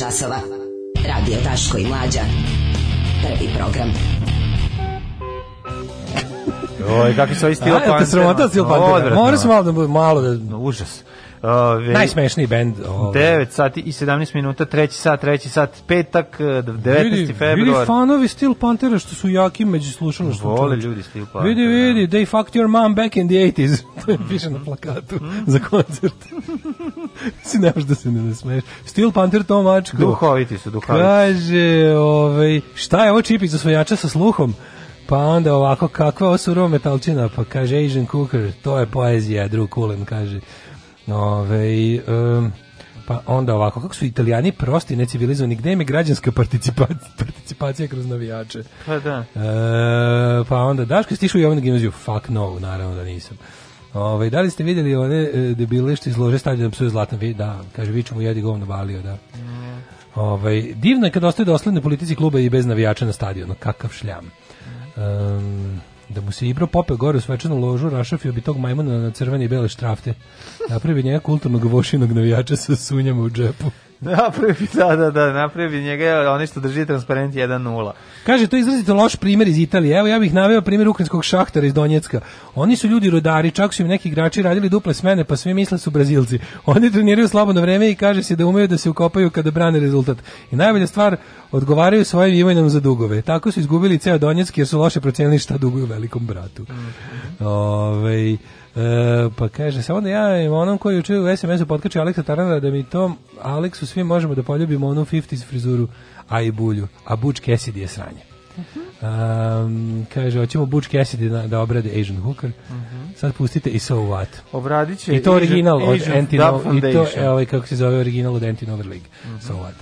Speaker 13: Časova. Radio Daško i Mlađa. Prvi program.
Speaker 3: Oj, kakvi su ovi Steel
Speaker 2: A, jel te
Speaker 3: Panther?
Speaker 2: sramota Steel Panther?
Speaker 3: Odvratno.
Speaker 2: Mora se malo da, bude- malo da...
Speaker 3: Užas. Ove,
Speaker 2: Najsmešniji bend. ovaj.
Speaker 3: 9 sati i 17 minuta, treći sat, treći sat, petak, eh, 19.
Speaker 2: Vidi, vidi
Speaker 3: februar.
Speaker 2: fanovi Steel Panthera što su jaki među slušanoštom.
Speaker 3: Vole ljudi Steel Panther,
Speaker 2: Vidi, vidi, they fucked your mom back in the 80s. <laughs> to je piše na plakatu za koncert. Si ne možeš da se ne nasmeješ. Steel Panther to mačko.
Speaker 3: Duhoviti su, duhoviti.
Speaker 2: Kaže, ovaj, šta je ovo čipić za svojača sa sluhom? Pa onda ovako, kakva ovo surova metalčina? Pa kaže Asian Cooker, to je poezija, Drew Cullen kaže. Ove, um, pa onda ovako, kako su italijani prosti, necivilizovani, gde im je građanska participacija, participacija kroz navijače?
Speaker 3: Pa da.
Speaker 2: E, pa onda, Daško, si tišao i ovdje gimnaziju? Fuck no, naravno da nisam. Ove, da li ste vidjeli one e, debile što izlože stavljaju da psuje zlatan vi? Da, kaže, vi ćemo jedi govno balio, da. Ovaj divno je kad ostaje dosledne politici kluba i bez navijača na stadionu. Kakav šljam. Um, da mu se Ibro popeo gore u svečanu ložu, rašafio bi tog majmuna na crvene i bele štrafte. Napravi njega kulturnog vošinog navijača sa sunjama u džepu.
Speaker 3: Napravi, da, da, da, napravi njega, oni što drži transparent 1-0.
Speaker 2: Kaže, to je izrazito loš primjer iz Italije. Evo, ja bih naveo primjer ukrajinskog šahtara iz Donjecka. Oni su ljudi rodari, čak su im neki igrači radili duple smene, pa svi misle su Brazilci. Oni treniraju slobodno vreme i kaže se da umeju da se ukopaju kada brane rezultat. I najbolja stvar, odgovaraju svojim imenom za dugove. Tako su izgubili ceo Donjeck jer su loše procenili šta duguju velikom bratu. Ovaj, e, pa kaže, samo da ja onom koji uče u SMS-u potkače Aleksa Tarana da mi to Aleksu svi možemo da poljubimo onu 50s frizuru, a i bulju. A Butch Cassidy je sranje. Um, kaže, hoćemo Butch Cassidy da, da obrade Asian Hooker. Sad pustite i So What.
Speaker 3: Obradit će
Speaker 2: I to
Speaker 3: Asian-
Speaker 2: original od
Speaker 3: Asian
Speaker 2: Antino,
Speaker 3: Dub
Speaker 2: i to je ovaj kako se zove original od Antinover League. So What.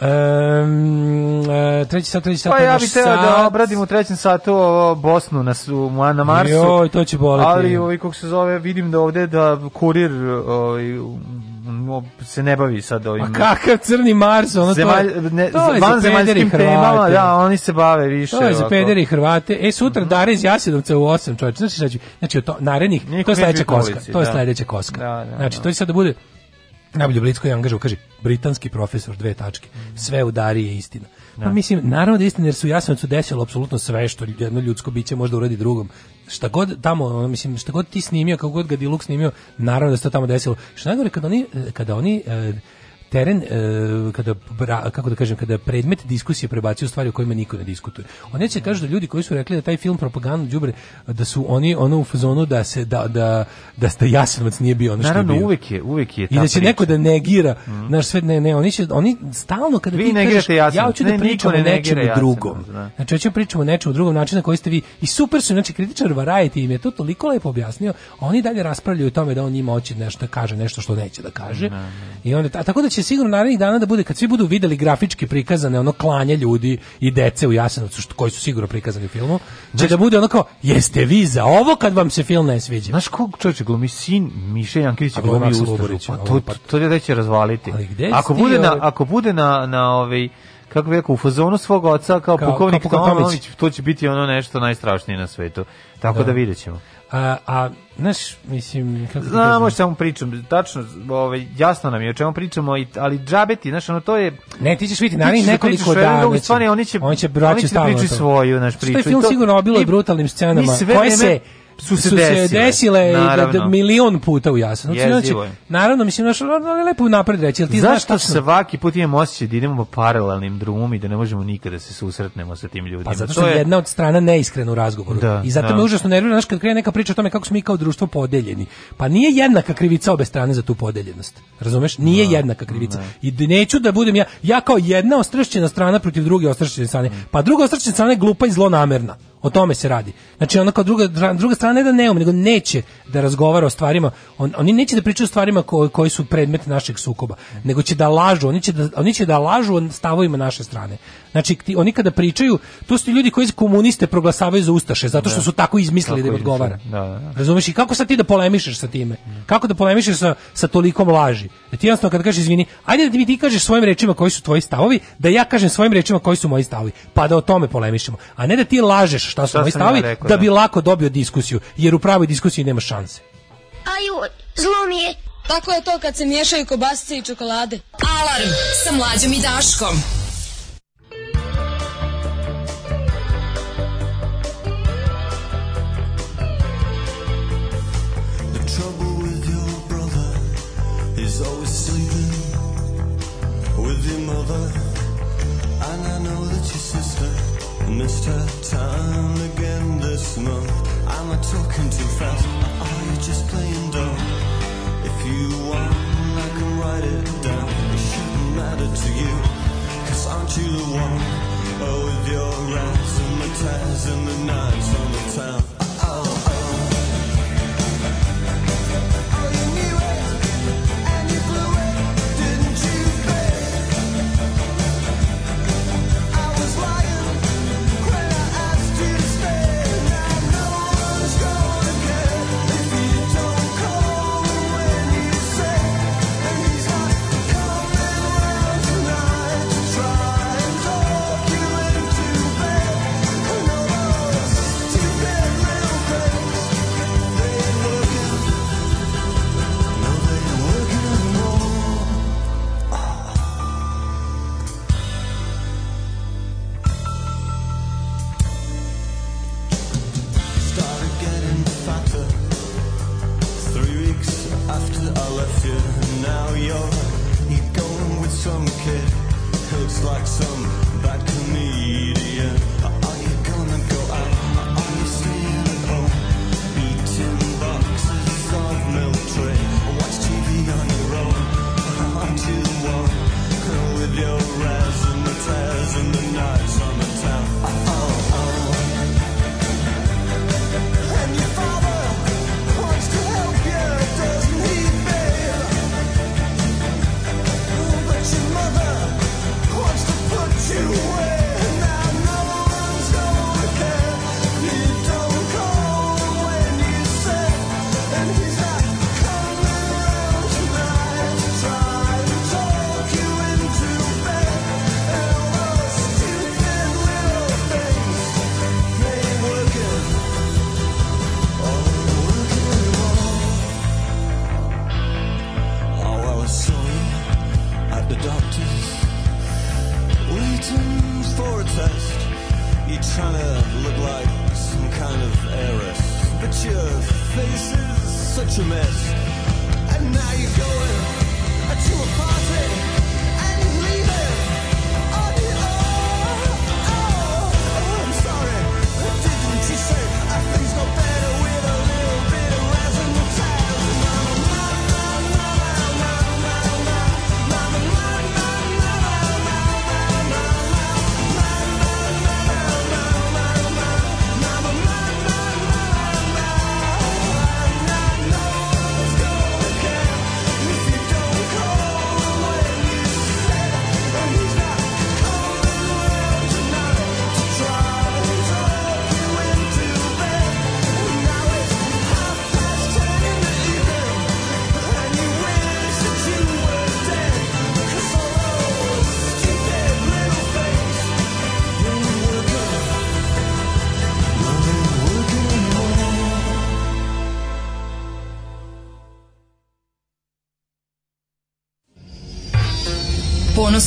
Speaker 2: Um, e, treći sat, treći sat.
Speaker 3: Pa ja bih teo da obradim u trećem satu ovo Bosnu na, su, na Marsu.
Speaker 2: Joj, to će boleti.
Speaker 3: Ali ovaj, kako se zove, vidim da ovde da kurir ovaj, se ne bavi sad ovim...
Speaker 2: Ma kakav crni Mars, ono
Speaker 3: Zemalj, ne,
Speaker 2: to je za
Speaker 3: vanzemaljskim
Speaker 2: pederi
Speaker 3: temama, da, oni se bave više.
Speaker 2: To je za pederi Hrvate. E, sutra Dare iz Jasenovca u 8, čovječ. Znači, znači, znači, to, narednih, to je sledeća koska.
Speaker 3: ulici,
Speaker 2: to je
Speaker 3: da.
Speaker 2: sledeća koska.
Speaker 3: Da, da,
Speaker 2: znači,
Speaker 3: da.
Speaker 2: to će sad da bude najbolje blitzko je angažao, kaže, britanski profesor, dve tačke. Sve u Dari je istina. Pa
Speaker 3: Da.
Speaker 2: mislim, naravno da je istina, jer su u Jasenovcu desilo apsolutno sve što jedno ljudsko biće može da uradi drugom. Šta god tamo, ono, mislim, šta god ti snimio, kako god ga Diluk snimio, naravno da se to tamo desilo. Što najgore, kada oni, kada oni e, teren e, kada bra- kako da kažem kada predmet diskusije prebacuju stvari o kojima niko ne diskutuje. Oni će kažu da ljudi koji su rekli da taj film propagandu đubre da su oni ono u fazonu da se da da da sta Jasenovac nije bio ono što je
Speaker 3: Naravno,
Speaker 2: bio.
Speaker 3: uvek je, uvek je ta
Speaker 2: I da će
Speaker 3: priča.
Speaker 2: neko da negira, znaš sve ne ne oni će oni stalno kada
Speaker 3: Vi
Speaker 2: ti kažeš ja hoću da
Speaker 3: Ne, niko
Speaker 2: pričam o
Speaker 3: ne negira
Speaker 2: nečemu drugom.
Speaker 3: da.
Speaker 2: Znači hoćemo pričamo o nečemu drugom načinu na koji ste vi i super su znači kritičar Variety im je to toliko lepo objasnio, a oni dalje raspravljaju o tome da on njima hoće nešto da kaže, nešto što neće da kaže. I onda tako da će sigurno narednih dana da bude kad svi budu videli grafički prikazane ono klanje ljudi i dece u Jasenovcu što koji su sigurno prikazani u filmu, će da bude ono kao jeste vi za ovo kad vam se film ne sviđa.
Speaker 3: Znaš kog čovječe glumi sin Miše Janković glumi?
Speaker 2: Luburić,
Speaker 3: Pa to,
Speaker 2: pa-
Speaker 3: to, to će razvaliti. Ako bude na,
Speaker 2: ovaj-
Speaker 3: ako bude na, na ovaj, kako bi rekao, u fazonu svog oca kao,
Speaker 2: Kao-
Speaker 3: pukovnik
Speaker 2: kao pukovnik
Speaker 3: Tomović, to će biti ono nešto najstrašnije na svetu. Tako da,
Speaker 2: Da.
Speaker 3: vidjet ćemo.
Speaker 2: A, a znaš, mislim, kako ti
Speaker 3: Znamo o čemu pričam, tačno, ovaj, jasno nam je o čemu pričamo, i- ali džabeti, znaš, ono to je...
Speaker 2: Ne, ti ćeš vidjeti
Speaker 3: da
Speaker 2: nekoliko dana.
Speaker 3: drugu oni će-
Speaker 2: oni će
Speaker 3: oni će
Speaker 2: to.
Speaker 3: svoju, naš,
Speaker 2: Što je
Speaker 3: priču i
Speaker 2: film
Speaker 3: to-
Speaker 2: sigurno obilo brutalnim scenama koje se
Speaker 3: su se desile.
Speaker 2: desile da,
Speaker 3: Naravno.
Speaker 2: da milion puta u Jasenovcu. Znači,
Speaker 3: je.
Speaker 2: naravno, mislim, naš, lepo napred reći, ti znaš
Speaker 3: Zašto
Speaker 2: tačno-
Speaker 3: svaki put imamo osjećaj da idemo po paralelnim drumom i da ne možemo nikada se susretnemo sa tim ljudima?
Speaker 2: Pa zato
Speaker 3: To
Speaker 2: što
Speaker 3: je-
Speaker 2: je jedna od strana neiskrena u razgovoru.
Speaker 3: Da,
Speaker 2: I zato
Speaker 3: da.
Speaker 2: me užasno nervira, znaš, kad krene neka priča o tome kako smo mi kao društvo podeljeni. Pa nije jednaka krivica obe strane za tu podeljenost. Razumeš? Nije jednaka krivica. I d- neću da budem ja, ja kao jedna ostrašćena strana protiv druge ostrašćene strane. Pa druga ostrašćena strana je glupa i zlonamerna. O tome se radi. Znači ona kao druga, druga strana ne da ne ume, nego neće da razgovara o stvarima. On, oni neće da pričaju o stvarima ko- koji su predmet našeg sukoba, nego će da lažu, oni će da, oni će da lažu o stavovima naše strane. Znači, ti, oni kada pričaju, to su ljudi koji komuniste proglasavaju za ustaše, zato što
Speaker 3: da.
Speaker 2: su tako izmislili
Speaker 3: tako
Speaker 2: da im odgovara.
Speaker 3: Da, da.
Speaker 2: Razumeš? I kako sad ti da polemišeš sa time? Kako da polemišeš sa, sa tolikom laži? Da ti jednostavno kad kažeš, izvini, ajde da mi ti kažeš svojim rečima koji su tvoji stavovi, da ja kažem svojim rečima koji su moji stavovi, pa da o tome polemišemo. A ne da ti lažeš šta su moji
Speaker 3: stavovi, ja rekao,
Speaker 2: da,
Speaker 3: da
Speaker 2: bi lako dobio diskusiju, jer u pravoj diskusiji nema šanse.
Speaker 14: Aj, zlo mi je.
Speaker 9: Tako je to kad se miješaju kobasice i čokolade.
Speaker 6: Alarm sa mlađom i Daškom.
Speaker 7: always sleeping with your mother. And I know that your sister missed her time again this month. Am I talking too fast? Or are you just playing dumb? If you want, I can write it down. It shouldn't matter to you. Cause aren't you the one? Oh, with your rats and the ties and the knives on the town. in the night.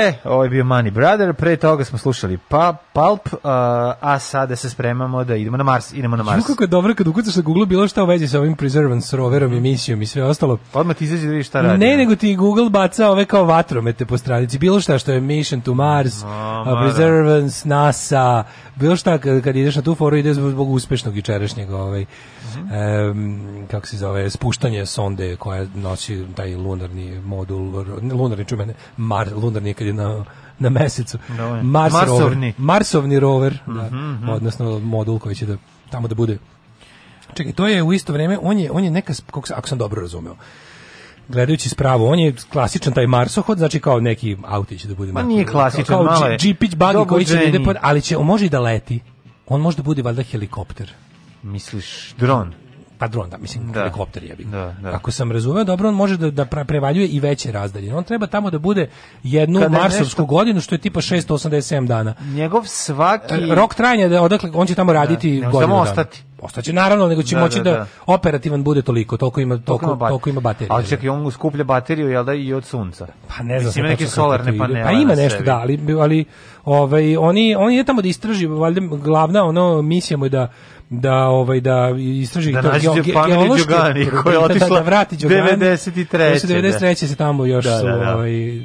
Speaker 3: E, ovo je bio Money Brother, pre toga smo slušali pa, Pulp, uh, a sada se spremamo da idemo na Mars, idemo na Mars.
Speaker 2: Ju kako je dobro kad ukucaš na Google bilo šta u vezi sa ovim Preservance roverom, emisijom i sve ostalo.
Speaker 3: Odmah ti izađe da vidiš šta radi.
Speaker 2: Ne, nego ti Google baca ove kao vatromete po stranici. Bilo šta što je Mission to Mars,
Speaker 3: da.
Speaker 2: Preservance, NASA, bilo šta kad, kad ideš na tu foru ide zbog, uspešnog jučerašnjeg ovaj, em, kako se zove, spuštanje sonde koja nosi taj lunarni modul, lunarni čumene, mar, lunarni kad je na na mesecu.
Speaker 3: Da,
Speaker 2: Mars
Speaker 3: Marsovni.
Speaker 2: rover. Marsovni rover, da,
Speaker 3: Mhm, mhm.
Speaker 2: odnosno modul koji će da tamo da bude Čekaj, to je u isto vrijeme, on je, on je neka, kako ako sam dobro razumeo, gledajući spravo, on je klasičan taj marsohod, znači kao neki autić da bude.
Speaker 3: Ma nije klasičan,
Speaker 2: kao, kao džipić bagi koji će da ide, ali će, on može i da leti. On može da bude valjda helikopter.
Speaker 3: Misliš, dron?
Speaker 2: Pa dron, da, mislim,
Speaker 3: Da.
Speaker 2: helikopter je.
Speaker 3: Da, da.
Speaker 2: Ako sam razumeo dobro, on može da, da pre- prevaljuje i veće razdaljine. On treba tamo da bude jednu
Speaker 3: Kada
Speaker 2: marsovsku
Speaker 3: nešto-
Speaker 2: godinu, što je tipa 687 dana.
Speaker 3: Njegov svaki...
Speaker 2: Rok trajanja da odakle on će tamo raditi
Speaker 3: ne može
Speaker 2: godinu
Speaker 3: samo
Speaker 2: dana.
Speaker 3: ostati.
Speaker 2: Ostaće naravno, nego će
Speaker 3: Da,
Speaker 2: moći
Speaker 3: da,
Speaker 2: da,
Speaker 3: da.
Speaker 2: operativan bude toliko, toliko ima toliko,
Speaker 3: ima bat-
Speaker 2: toliko ima baterije.
Speaker 3: Ali čekaj, on skuplja bateriju, jel da, i od sunca?
Speaker 2: Pa ne znam sad
Speaker 3: neke solarne panele.
Speaker 2: Pa ima nešto
Speaker 3: sebi.
Speaker 2: da, ali ali ovaj oni oni je tamo da istraži, valjda glavna ono misija mu je da da ovaj da istraži
Speaker 3: Da
Speaker 2: to ge- geološke-
Speaker 3: Đugani, koja je
Speaker 2: da- da-
Speaker 3: otišla
Speaker 2: da vrati Đugani.
Speaker 3: 93.,
Speaker 2: Još 93. se tamo još
Speaker 3: Da,
Speaker 2: su,
Speaker 3: da, da.
Speaker 2: ovaj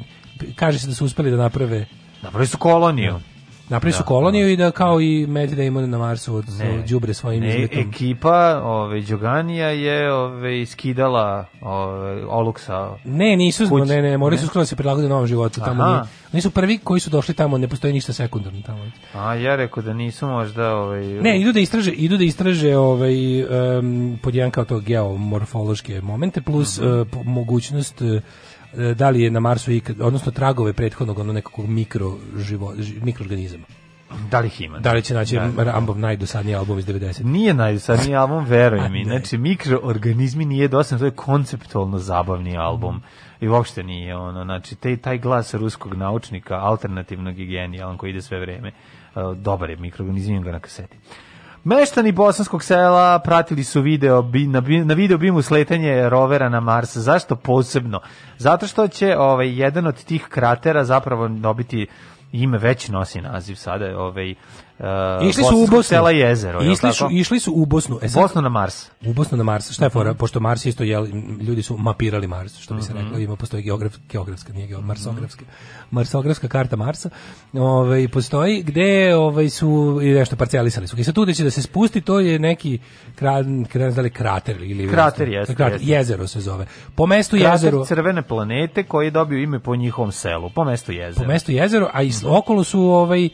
Speaker 2: kaže se da su uspeli da naprave
Speaker 3: Napravili su koloniju.
Speaker 2: Napravili su
Speaker 3: Da,
Speaker 2: koloniju i da kao i Matt Damon na Marsu od đubre svojim
Speaker 3: ne,
Speaker 2: izletom.
Speaker 3: ekipa ove, Đoganija je ove, skidala ove, oluk sa...
Speaker 2: Ne, nisu,
Speaker 3: kuće.
Speaker 2: ne, ne, morali su skoro da se prilagode novom životu. Tamo
Speaker 3: Aha.
Speaker 2: nije, oni su prvi koji su došli tamo, ne postoji ništa sekundarno tamo.
Speaker 3: A ja rekao da nisu možda... Ovaj,
Speaker 2: Ne, idu da istraže, idu da istraže ovaj um, pod jedan kao to geomorfološke momente plus uh, po- mogućnost uh, da li je na Marsu ikad, odnosno tragove prethodnog ono nekakvog mikro živo, ži- mikroorganizama.
Speaker 3: Da li ih ima?
Speaker 2: Da li će naći
Speaker 3: Da.
Speaker 2: Rambov najdosadniji album iz 90.
Speaker 3: Nije najdosadniji album, veruj <laughs> mi. Znači, mikroorganizmi nije dosadno, to je konceptualno zabavni album. I uopšte nije ono, znači, te, taj glas ruskog naučnika, alternativnog i genijalan, koji ide sve vreme, uh, dobar je mikroorganizam, imam ga na kaseti. Meštani bosanskog sela pratili su video na, na video bimu sletanje rovera na Mars. Zašto posebno? Zato što će ovaj jedan od tih kratera zapravo dobiti ime već nosi naziv sada, ovaj uh,
Speaker 2: Išli su u Bosnu.
Speaker 3: sela jezero, je li
Speaker 2: Išli su, išli su u Bosnu. E sad-
Speaker 3: Bosnu na Mars.
Speaker 2: U Bosnu na Mars. Šta je fora?
Speaker 3: Mhm.
Speaker 2: Pošto Mars isto je, ljudi su mapirali Mars, što bi se
Speaker 3: Mhm.
Speaker 2: reklo, ima postoji geograf, geografska, nije geo, marsografska. Marsografska karta Marsa. Ovaj postoji gde ovaj su i nešto parcelisali su. I sad tu gde će da se spusti, to je neki kran, kran, da li krater ili
Speaker 3: Krater jeste,
Speaker 2: krater,
Speaker 3: jeste.
Speaker 2: jezero se zove. Po mestu
Speaker 3: Krater
Speaker 2: jezero
Speaker 3: crvene planete koji je dobio ime po njihovom selu, po mestu jezera.
Speaker 2: po mestu jezero, a i s- okolo su ovaj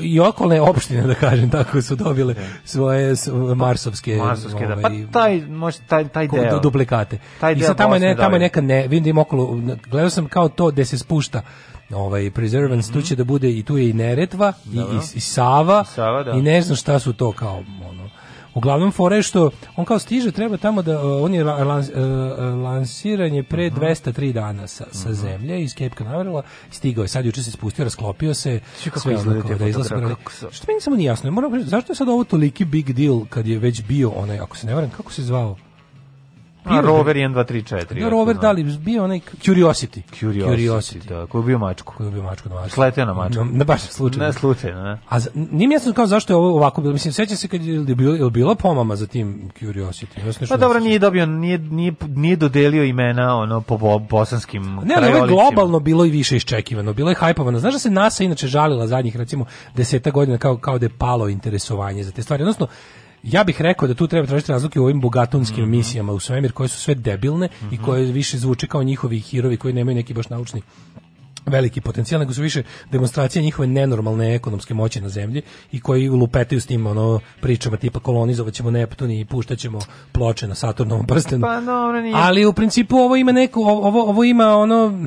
Speaker 2: i okolne opštine, da kažem, tako su dobile svoje s- marsovske,
Speaker 3: Marsovske, da.
Speaker 2: ovaj,
Speaker 3: Pa taj, može, taj, taj deo.
Speaker 2: du- duplikate.
Speaker 3: Taj
Speaker 2: I
Speaker 3: deo
Speaker 2: sad tamo je, ne, tamo je neka ne, vidim da okolo, gledao sam kao to gde se spušta ovaj Preservance, tu će da bude i tu je i Neretva i,
Speaker 3: Mhm. Dobro.
Speaker 2: i, i Sava,
Speaker 3: Sava, da.
Speaker 2: i ne znam šta su to kao ono Uglavnom fora je što on kao stiže treba tamo da uh, on je la- lans, uh, uh, lansiran je pre 203 dana sa, sa zemlje iz Cape Canaverala stigao je. Sad juče se spustio rasklopio se
Speaker 3: kako
Speaker 2: sve
Speaker 3: te
Speaker 2: da izlazi što meni samo nije jasno moram zašto je sad ovo toliki big deal kad je već bio onaj ako se ne varam kako se zvao
Speaker 3: A rover 1, 2, 3, 4.
Speaker 2: Da, rover, da li bio onaj Curiosity.
Speaker 3: Curiosity, da, koji je bio mačku.
Speaker 2: Koji je bio mačku na Marsu.
Speaker 3: Sleteo na mačku.
Speaker 2: Na, na baš slučajno.
Speaker 3: Ne slučajno, ne.
Speaker 2: A za- nije mi jasno kao zašto je ovo ovako bilo. Mislim, sećam se kad je je bilo, je li bila pomama za tim Curiosity. Ja
Speaker 3: Pa dobro, nije dobio, nije, nije, nije dodelio imena ono po bo, bosanskim
Speaker 2: Ne, ali ovo je globalno bilo i više iščekivano, bilo je hajpovano. Znaš da se NASA inače žalila zadnjih recimo deseta godina kao, kao da je palo interesovanje za te stvari. Odnosno, ja bih rekao da tu treba tražiti razlike u ovim bogatunskim
Speaker 3: Mhm.
Speaker 2: misijama u svemir koje su sve debilne i koje više zvuče kao njihovi hirovi koji nemaju neki baš naučni veliki potencijal, nego su više demonstracije njihove nenormalne ekonomske moći na zemlji i koji lupetaju s tim ono pričama tipa kolonizovat ćemo Neptun i puštat ćemo ploče na Saturnovom prstenu.
Speaker 3: Pa dobro, nije.
Speaker 2: Ali u principu ovo ima neko ovo ovo ima ono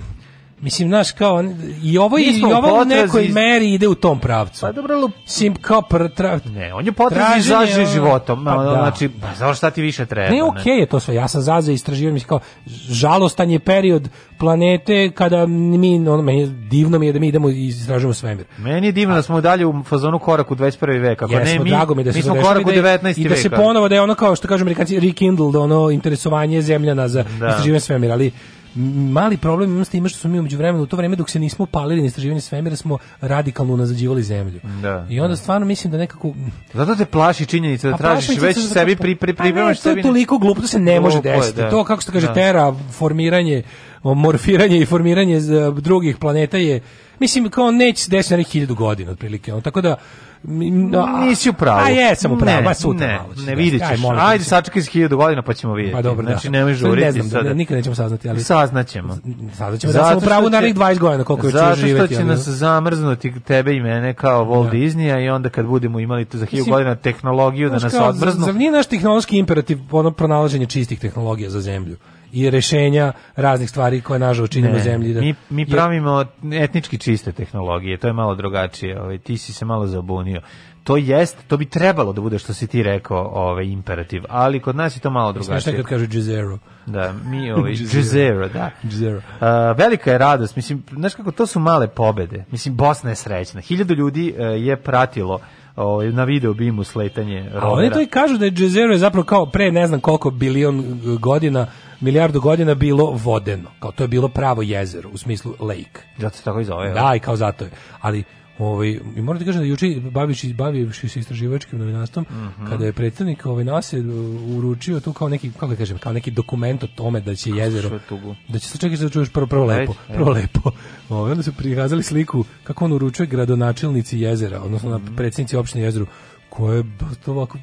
Speaker 2: Mislim, znaš, kao, i ovo, i, ovo u nekoj meri ide u tom pravcu.
Speaker 3: Pa dobro, lup...
Speaker 2: Sim, kao pr, tra,
Speaker 3: Ne, on je potrazi za
Speaker 2: traženje, ono,
Speaker 3: životom.
Speaker 2: pa da.
Speaker 3: Znači, pa znaš šta ti više treba?
Speaker 2: Ne, okej je to sve. Ja sam za za istraživanje, mislim kao žalostan je period planete kada mi ono meni je- divno mi je da mi idemo i istražujemo svemir.
Speaker 3: Meni je divno da smo dalje u fazonu korak u 21. vek. Ako
Speaker 2: Jesmo,
Speaker 3: ne, mi,
Speaker 2: drago mi da se
Speaker 3: mi smo korak u
Speaker 2: i da je-
Speaker 3: 19.
Speaker 2: I da se
Speaker 3: veka.
Speaker 2: ponovo da je ono kao što kažu Amerikanci rekindled ono interesovanje zemljana za
Speaker 3: Da.
Speaker 2: istraživanje svemira, ali Mali problem imamo s time što smo mi umeđu vremenu u to vreme dok se nismo palili na istraživanje svemira smo radikalno unazađivali zemlju.
Speaker 3: Da,
Speaker 2: I onda stvarno mislim da nekako
Speaker 3: Zato te plaši činjenica da tražiš već
Speaker 2: zato
Speaker 3: sebi pri, pri, pripremaš
Speaker 2: to je
Speaker 3: sebi...
Speaker 2: toliko glupo, to se ne može desiti.
Speaker 3: da.
Speaker 2: To, kako se kaže,
Speaker 3: Da.
Speaker 2: tera, formiranje, morfiranje i formiranje drugih planeta je, mislim, kao neće se desiti na nekih hiljadu godina, otprilike. Tako da, a-
Speaker 3: Nisi u pravu.
Speaker 2: A jesam u pravu, ba sutra
Speaker 3: ne,
Speaker 2: malo
Speaker 3: Ne, vidjet
Speaker 2: desiti.
Speaker 3: ćeš.
Speaker 2: Aj,
Speaker 3: Ajde, sačekaj s hiljadu godina pa ćemo vidjeti.
Speaker 2: Pa dobro,
Speaker 3: znači,
Speaker 2: da.
Speaker 3: nemoj žuriti
Speaker 2: Ne znam,
Speaker 3: sada.
Speaker 2: da, nikad nećemo saznati, ali...
Speaker 3: Saznaćemo.
Speaker 2: Saznaćemo da sam u pravu narednih 20 godina, koliko još
Speaker 3: Zato
Speaker 2: ću živjeti.
Speaker 3: što će
Speaker 2: ali-
Speaker 3: nas zamrznuti tebe i mene kao Walt Disneya i onda kad budemo imali za hiljadu
Speaker 2: Mislim,
Speaker 3: godina tehnologiju da nas odmrznu.
Speaker 2: Zar nije naš tehnološki imperativ ono pronalaženje čistih tehnologija za zemlju i rešenja raznih stvari koje nažalost činimo
Speaker 3: Ne,
Speaker 2: zemlji? Da,
Speaker 3: mi, mi pravimo etnički čiste tehnologije, to je malo drugačije, ovaj, ti si se malo zabunio. To jest, to bi trebalo da bude što si ti rekao, ovaj imperativ, ali kod nas je to malo
Speaker 2: Znaš
Speaker 3: drugačije.
Speaker 2: nekad kaže Gizero.
Speaker 3: Da, mi ovaj <laughs>
Speaker 2: Gizero.
Speaker 3: Da.
Speaker 2: Gizero.
Speaker 3: A, velika je radost, mislim, znaš kako to su male pobede. Mislim Bosna je srećna. Hiljadu ljudi e, je pratilo ovaj na video bimu sletanje
Speaker 2: A oni to i kažu da je Jezero je zapravo kao pre ne znam koliko bilion uh, godina, milijardu godina bilo vodeno. Kao to je bilo pravo jezero, u smislu lake.
Speaker 3: Zato se tako i zove.
Speaker 2: Da, i kao zato je. Ali Ovaj i moram ti kažem da juče bavivši bavivši se istraživačkim novinarstvom
Speaker 3: Mhm.
Speaker 2: kada je predstavnik ovaj nas je uručio tu kao neki kako da kažem kao neki dokument o tome da će jezero da će se čekaj da čuješ prvo prvo lepo prvo lepo <laughs> ovaj onda su prikazali sliku kako on uručuje gradonačelnici jezera odnosno na
Speaker 3: Mhm.
Speaker 2: predsjednici opštine jezeru koje je to ovako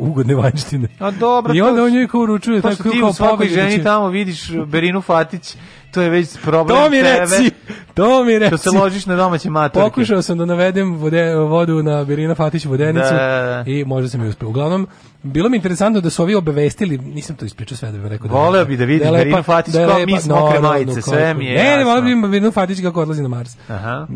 Speaker 2: ugodne vanjštine.
Speaker 3: A dobro,
Speaker 2: I onda on njoj kao uručuje
Speaker 3: To
Speaker 2: tako
Speaker 3: ti
Speaker 2: kao
Speaker 3: u svakoj ženi
Speaker 2: će-
Speaker 3: tamo vidiš Berinu Fatić, to je već problem
Speaker 2: To mi
Speaker 3: tebe.
Speaker 2: reci, to mi reci.
Speaker 3: Što se ložiš na domaće matorke.
Speaker 2: Pokušao sam da navedem vode, vodu na Berina Fatić vodenicu
Speaker 3: Da, da, da.
Speaker 2: i možda sam i uspeo. Uglavnom, bilo mi interesantno da su ovi obavestili, nisam to ispričao sve da bih rekao. da
Speaker 3: Voleo bi da
Speaker 2: lepa-
Speaker 3: Berinu Fatić
Speaker 2: da
Speaker 3: kao Miss Mokre
Speaker 2: naravno,
Speaker 3: majice, sve mi je
Speaker 2: Ne, ne, voleo bi Berinu Fatić kako odlazi na Mars.
Speaker 3: Aha.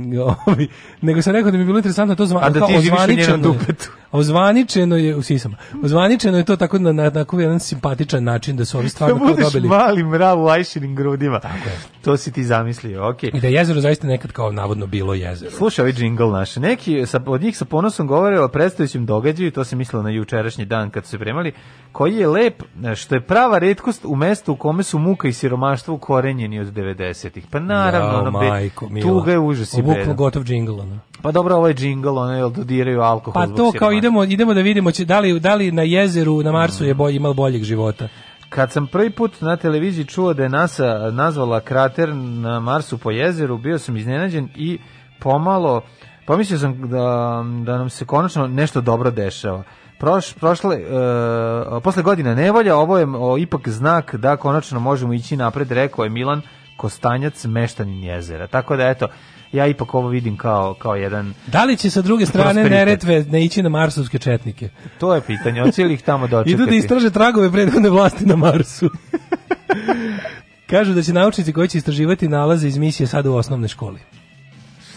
Speaker 2: Nego sam rekao da mi je bilo interesantno to zva,
Speaker 3: A da ti živiš u njenom dupetu.
Speaker 2: Ozvaničeno je u sisama. Ozvaničeno je to tako na, na tako jedan simpatičan način da su ovi
Speaker 3: Da
Speaker 2: stvarno kao
Speaker 3: budeš
Speaker 2: dobili.
Speaker 3: mali mrav u ajšinim grudima. Tako je. To si ti zamislio, okej.
Speaker 2: I da je jezero zaista nekad kao navodno bilo jezero.
Speaker 3: Slušaj ovaj džingl naš. Neki sa, od njih sa ponosom govore o predstojećem događaju, to se mislilo na jučerašnji dan kad su se premali, koji je lep, što je prava retkost u mestu u kome su muka i siromaštvo ukorenjeni od 90-ih. Pa naravno, ono, be-
Speaker 2: majko, mila.
Speaker 3: tuga je užas i beda.
Speaker 2: gotov džingl, ono.
Speaker 3: Pa dobro, ovo je džingl, ono, jel dodiraju alkohol
Speaker 2: Pa to kao idemo, idemo da vidimo će, da, li, da li na jezeru, na Marsu je bolje, imalo boljeg života.
Speaker 3: Kad sam prvi put na televiziji čuo da je NASA nazvala krater na Marsu po jezeru, bio sam iznenađen i pomalo, pomislio sam da, da nam se konačno nešto dobro dešava. Proš, prošle, e, posle godina nevolja, ovo je o, ipak znak da konačno možemo ići napred, rekao je Milan Kostanjac, meštanin jezera. Tako da, eto, ja ipak ovo vidim kao, kao jedan...
Speaker 2: Da li će sa druge strane
Speaker 3: Prosperitet.
Speaker 2: Neretve ne ići na marsovske četnike?
Speaker 3: To je pitanje, hoće li ih tamo dočekati? <laughs>
Speaker 2: Idu da istraže tragove prethodne vlasti na Marsu. <laughs> Kažu da će naučnici koji će istraživati nalaze iz misije sada u osnovnoj školi.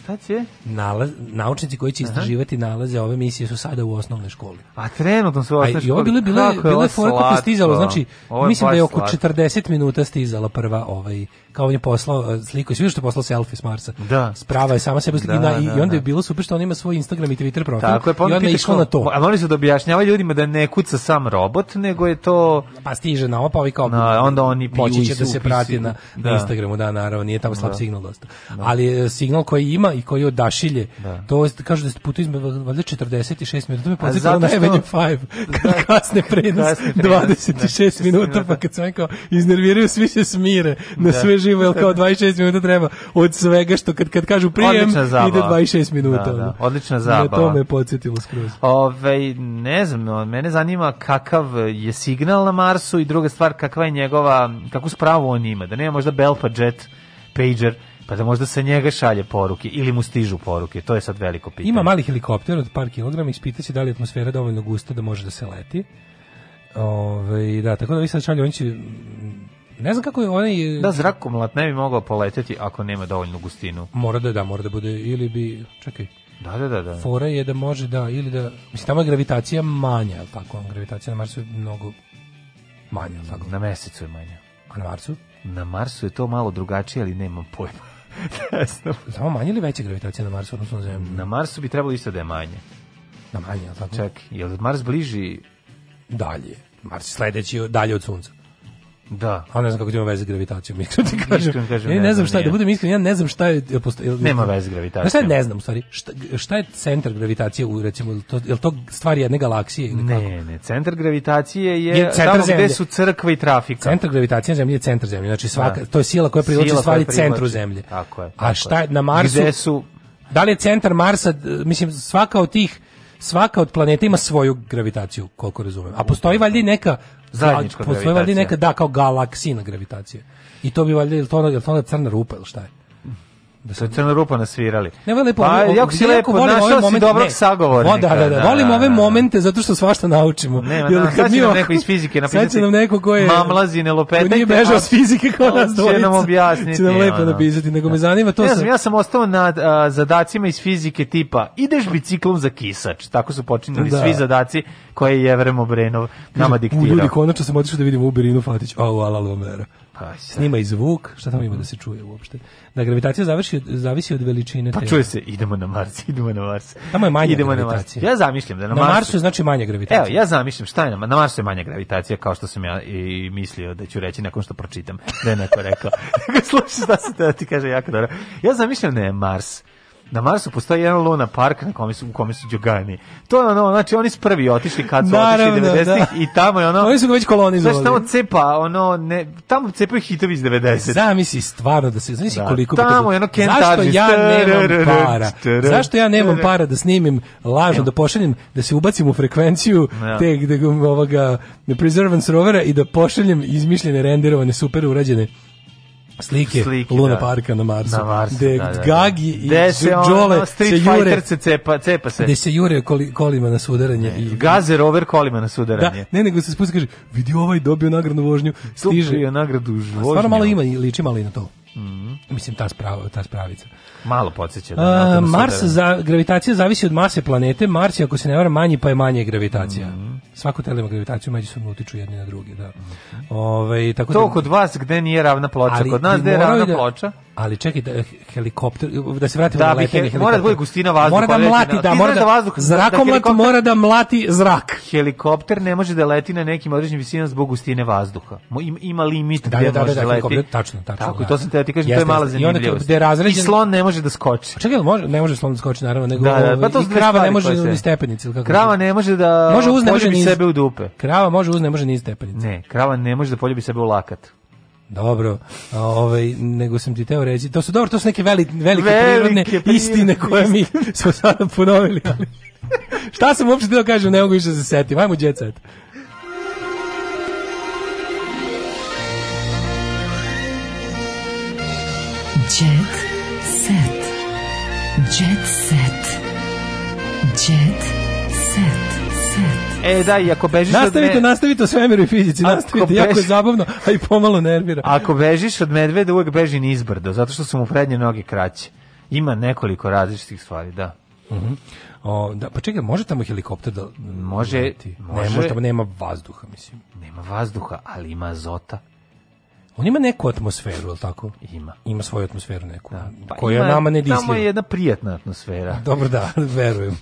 Speaker 3: Šta će?
Speaker 2: Nalaz, naučnici koji će istraživati nalaze ove misije su sada u osnovnoj školi.
Speaker 3: A trenutno su u
Speaker 2: A
Speaker 3: osnovnoj
Speaker 2: i ovo
Speaker 3: školi.
Speaker 2: bile bile
Speaker 3: Kako
Speaker 2: bile je stizalo, znači mislim da je oko
Speaker 3: slatko.
Speaker 2: 40 minuta stizala prva ovaj kao on je poslao eh, sliku, svi što je poslao selfie s Marsa.
Speaker 3: Da.
Speaker 2: Sprava je sama sebe slika
Speaker 3: Da,
Speaker 2: i,
Speaker 3: da,
Speaker 2: i onda je
Speaker 3: da.
Speaker 2: bilo super što on ima svoj Instagram i Twitter profil.
Speaker 3: Tako je, pa
Speaker 2: I
Speaker 3: onda
Speaker 2: je išlo na to.
Speaker 3: A morali su da objašnjavaju ljudima da ne kuca sam robot, nego je to...
Speaker 2: Pa stiže na opa i kao
Speaker 3: Na, onda oni piju
Speaker 2: moći će da se prati na,
Speaker 3: Da.
Speaker 2: na Instagramu, da, naravno, nije tamo slab
Speaker 3: Da.
Speaker 2: signal dosta. Ali e, signal koji ima i koji odašilje,
Speaker 3: Da.
Speaker 2: to je- kažu da ste putu izme valjda 46 minuta, to me
Speaker 3: A
Speaker 2: podsjetilo na Avenue 5, kad kasne prenos
Speaker 3: Kasne prenos,
Speaker 2: 26
Speaker 3: da,
Speaker 2: minuta, pa kad sam kao iznerviraju, svi se smire na
Speaker 3: Da.
Speaker 2: sve živo, jer kao 26 minuta treba od svega što kad, kad kažu prijem, ide 26 minuta.
Speaker 3: Da, da, odlična
Speaker 2: Na
Speaker 3: zabava.
Speaker 2: to me podsjetilo skroz.
Speaker 3: Ove, ne znam, mene zanima kakav je signal na Marsu i druga stvar, kakva je njegova, kakvu spravu on ima, da nema možda Belpa Jet pager, pa da možda se njega šalje poruke ili mu stižu poruke, to je sad veliko pitanje.
Speaker 2: Ima mali helikopter od par kilograma, ispitaće da li je atmosfera dovoljno gusta da može da se leti. Ove, da, tako da vi sad šalju, oni će... Ne znam kako je onaj...
Speaker 3: Da, zrakomlat ne bi mogao poleteti ako nema dovoljnu gustinu.
Speaker 2: Mora da da, mora da bude, ili bi... Čekaj,
Speaker 3: Da, da, da. da.
Speaker 2: fora je da može da, ili da... Mislim, tamo je gravitacija manja, je li tako? Gravitacija na Marsu je mnogo manja, je li tako?
Speaker 3: Na mesecu je manje.
Speaker 2: A na Marsu?
Speaker 3: Na Marsu je to malo drugačije, ali nemam pojma. <laughs> znam.
Speaker 2: Samo manja ili veća gravitacija na Marsu, odnosno na Zemlju?
Speaker 3: Na Marsu bi trebalo isto da je manje.
Speaker 2: Na manje, je li tako?
Speaker 3: Čak, je li Mars bliži
Speaker 2: Dalje. Mars je sledeći dalje od Sunca.
Speaker 3: Da.
Speaker 2: A ne znam kako to ima veze gravitacijom, <laughs> iskreno ti kažem.
Speaker 3: Kažem,
Speaker 2: ja
Speaker 3: ne
Speaker 2: ne znam šta, je, da budem iskren, ja ne znam šta je... jel posto- jel-
Speaker 3: Nema veze gravitacijom.
Speaker 2: Ja ne znam, u stvari, šta, šta je centar gravitacije u, recimo, to, jel to stvar jedne galaksije ili kako?
Speaker 3: Ne, ne, centar gravitacije je,
Speaker 2: Je centar
Speaker 3: tamo
Speaker 2: zemlje.
Speaker 3: gde su crkva i trafika.
Speaker 2: Centar gravitacije na zemlji je centar zemlje. Znači svaka
Speaker 3: Da.
Speaker 2: to je sila koja privlači stvari
Speaker 3: koja
Speaker 2: centru zemlje.
Speaker 3: Tako je,
Speaker 2: A
Speaker 3: tako
Speaker 2: šta je
Speaker 3: je.
Speaker 2: na Marsu?
Speaker 3: Gde su-
Speaker 2: Da li je centar Marsa, mislim svaka od tih svaka od planeta ima svoju gravitaciju, koliko razumem. A postoji valjda neka
Speaker 3: Zajednička
Speaker 2: a, Postoji valjda
Speaker 3: gravitacija.
Speaker 2: neka da kao galaksina gravitacija. I to bi valjda je li to ona, je to ona crna rupa ili šta je?
Speaker 3: Da su crna rupa nasvirali.
Speaker 2: Ne, vrlo lepo.
Speaker 3: Pa, jako si lepo, našao si dobrog
Speaker 2: ne,
Speaker 3: sagovornika.
Speaker 2: o, Da, da, da, volim ove momente zato što svašta naučimo.
Speaker 3: Nema,
Speaker 2: Jer
Speaker 3: da, sad će nam neko iz fizike
Speaker 2: Sad će
Speaker 3: napisati
Speaker 2: nam neko ko je...
Speaker 3: mamlazi, ne lupetajte,
Speaker 2: Ko nije bežao s fizike kao nas
Speaker 3: će
Speaker 2: dvojica.
Speaker 3: nam objasniti,
Speaker 2: Će nam lepo napisati, nego me zanima to
Speaker 3: ne znam, ja sam ostao na zadacima iz fizike tipa ideš biciklom za kisač. Tako su počinjali
Speaker 2: Da.
Speaker 3: svi zadaci koje je Jevrem Obrenov nama
Speaker 2: U,
Speaker 3: diktirao.
Speaker 2: ljudi, konačno sam otišao da vidimo Uberinu Fatić. Au, ala, lomera.
Speaker 3: Pa,
Speaker 2: Snima i zvuk, šta tamo ima da se čuje uopšte? Da gravitacija zavisi od, zavisi od veličine
Speaker 3: Pa čuje se, idemo na Mars, <laughs> idemo na Mars.
Speaker 2: Tamo je manja
Speaker 3: idemo na Mars.
Speaker 2: gravitacija.
Speaker 3: Ja zamišljam da na,
Speaker 2: Na Marsu je znači manja gravitacija.
Speaker 3: Evo, ja zamišljam šta je na, na Marsu je manja gravitacija, kao što sam ja i mislio da ću reći nakon što pročitam da je neko rekao. <laughs> Slušaj šta se da ti kaže jako dobro. Ja zamišljam da je Mars. Na Marsu postoji jedan Luna park na kome su, u kome su Đogani. To je ono, znači oni su prvi otišli kad su
Speaker 2: Naravno,
Speaker 3: otišli 90-ih
Speaker 2: da.
Speaker 3: i tamo je ono...
Speaker 2: Oni su ga već kolonizovali.
Speaker 3: Znači tamo cepa, ono, ne, tamo cepaju hitovi iz 90.
Speaker 2: Zamisli stvarno da se zamisli
Speaker 3: Da,
Speaker 2: koliko
Speaker 3: tamo je ono Ken
Speaker 2: Zašto ja nemam para? Zašto ja nemam para da snimim lažno da pošaljem da se ubacim u frekvenciju
Speaker 3: Da.
Speaker 2: te gde ovoga Preservance rovera i da pošaljem izmišljene renderovane super urađene slike,
Speaker 3: Slike,
Speaker 2: Luna
Speaker 3: da.
Speaker 2: Parka na Marsu.
Speaker 3: Na Marsu,
Speaker 2: gde
Speaker 3: da, da, da.
Speaker 2: Gagi i
Speaker 3: Gde se ono,
Speaker 2: Đole se jure,
Speaker 3: se cepa, cepa se.
Speaker 2: gde se jure koli, kolima na sudaranje. i,
Speaker 3: Gaze rover kolima na
Speaker 2: da,
Speaker 3: sudaranje.
Speaker 2: ne, nego se spusti kaže, vidi ovaj dobio nagradnu vožnju, stiže.
Speaker 3: Stiže nagradu u
Speaker 2: Stvarno malo ima liči malo i na to. Mislim, ta, sprava, ta spravica.
Speaker 3: Malo podsjeća da.
Speaker 2: A,
Speaker 3: to
Speaker 2: Mars
Speaker 3: sudara.
Speaker 2: za gravitacija zavisi od mase planete. Mars je ako se ne varam manji pa je manje gravitacija. Svako telo ima gravitaciju, međusobno utiču jedni na druge, da. Ovaj tako
Speaker 3: To
Speaker 2: da
Speaker 3: kod vas gde nije ravna ploča,
Speaker 2: Ali
Speaker 3: kod nas gde je ravna
Speaker 2: da-
Speaker 3: ploča.
Speaker 2: Ali čekaj, da, helikopter, da se vratimo
Speaker 3: Da
Speaker 2: na letenje
Speaker 3: he-
Speaker 2: helikoptera.
Speaker 3: mora da bude gustina vazduha
Speaker 2: Mora da mlati, da, mora da,
Speaker 3: da vazduh- da
Speaker 2: zrakomlat
Speaker 3: helikopter-
Speaker 2: mora da mlati zrak.
Speaker 3: Helikopter ne može da leti na nekim određenim visinama zbog gustine vazduha. Ima, ima limit
Speaker 2: Da,
Speaker 3: gde
Speaker 2: da, da,
Speaker 3: može
Speaker 2: da,
Speaker 3: da, leti.
Speaker 2: helikopter, tačno, tačno,
Speaker 3: Tako,
Speaker 2: da.
Speaker 3: to sam te ti kažem, to
Speaker 2: Jeste,
Speaker 3: je mala
Speaker 2: jeste. I onda
Speaker 3: zanimljivost.
Speaker 2: gde
Speaker 3: I slon ne može da skoči.
Speaker 2: Čekaj, jel može, ne može slon da skoči naravno, nego
Speaker 3: Da, da, pa to
Speaker 2: i krava ne može ni stepenice ili kako.
Speaker 3: Krava ne može da
Speaker 2: može uz, ne može niz.
Speaker 3: sebe u dupe.
Speaker 2: Krava može uz, ne može niz stepenice.
Speaker 3: Ne, krava ne može da poljubi sebe u lakat.
Speaker 2: Dobro, a, ovaj, nego sam ti teo reći, to su dobro, to su neke veli, velike,
Speaker 3: Velike
Speaker 2: prirodne
Speaker 3: prirodne
Speaker 2: istine koje mi <laughs> smo sada ponovili. Ali. <laughs> Šta sam uopšte teo kažem, ne mogu više da se setim. Ajmo jet set.
Speaker 13: Jet. Jet set. Jet set. Set.
Speaker 3: E, da, i ako bežiš od
Speaker 2: Nastavite,
Speaker 3: me-
Speaker 2: nastavite o svemiru i fizici,
Speaker 3: Ako
Speaker 2: nastavite, jako je zabavno, a i pomalo nervira.
Speaker 3: Ako bežiš od medveda, uvek beži nizbrdo, zato što su mu prednje noge kraće. Ima nekoliko različitih stvari, da.
Speaker 2: Mhm. O, da, pa čekaj, može tamo helikopter da
Speaker 3: Može,
Speaker 2: leti? Ne,
Speaker 3: može.
Speaker 2: može tamo nema vazduha, mislim.
Speaker 3: Nema vazduha, ali ima azota.
Speaker 2: On ima neku atmosferu, je li tako?
Speaker 3: Ima.
Speaker 2: Ima svoju atmosferu neku,
Speaker 3: Pa
Speaker 2: koja
Speaker 3: ima-
Speaker 2: nama ne
Speaker 3: Tamo
Speaker 2: disljiva.
Speaker 3: je jedna prijatna atmosfera. <laughs>
Speaker 2: Dobro da, verujem.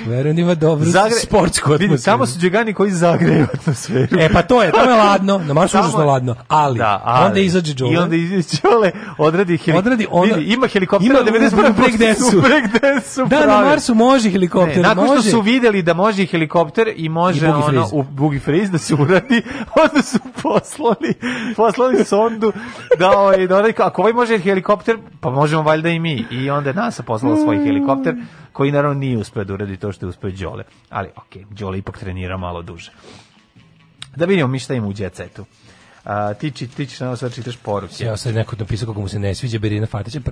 Speaker 2: verujem da ima dobru
Speaker 3: Zagre-
Speaker 2: sportsku atmosferu.
Speaker 3: tamo su džegani koji zagreju atmosferu.
Speaker 2: E pa to je, tamo je ladno, na Marsu
Speaker 3: Tamo
Speaker 2: užasno
Speaker 3: je-
Speaker 2: ladno, ali,
Speaker 3: Da, ali-
Speaker 2: onda izađe Đole.
Speaker 3: I onda izađe Đole, odradi helikopter.
Speaker 2: Odradi ona-
Speaker 3: Vidi, ima helikopter
Speaker 2: Ima
Speaker 3: od 91.
Speaker 2: u breakdansu.
Speaker 3: Breakdansu
Speaker 2: Da, na. Marsu može helikopter,
Speaker 3: Ne, nakon
Speaker 2: može.
Speaker 3: što su vidjeli da može helikopter i može
Speaker 2: I boogie
Speaker 3: ono u boogie freeze da se uradi, <laughs> onda su poslali, poslali <laughs> sondu da ovaj da onaj, ako ovaj može helikopter, pa možemo valjda i mi. I onda je NASA poslala svoj helikopter koji naravno nije uspeo da uradi to što je uspeo Đole. Ali okej, Đole ipak trenira malo duže. Da vidimo mi šta ima u jet setu. A, ti, či, ti ćeš nama sad čitaš poruke.
Speaker 2: Ja sad neko napisao kako mu se ne sviđa Berina Fatića, pa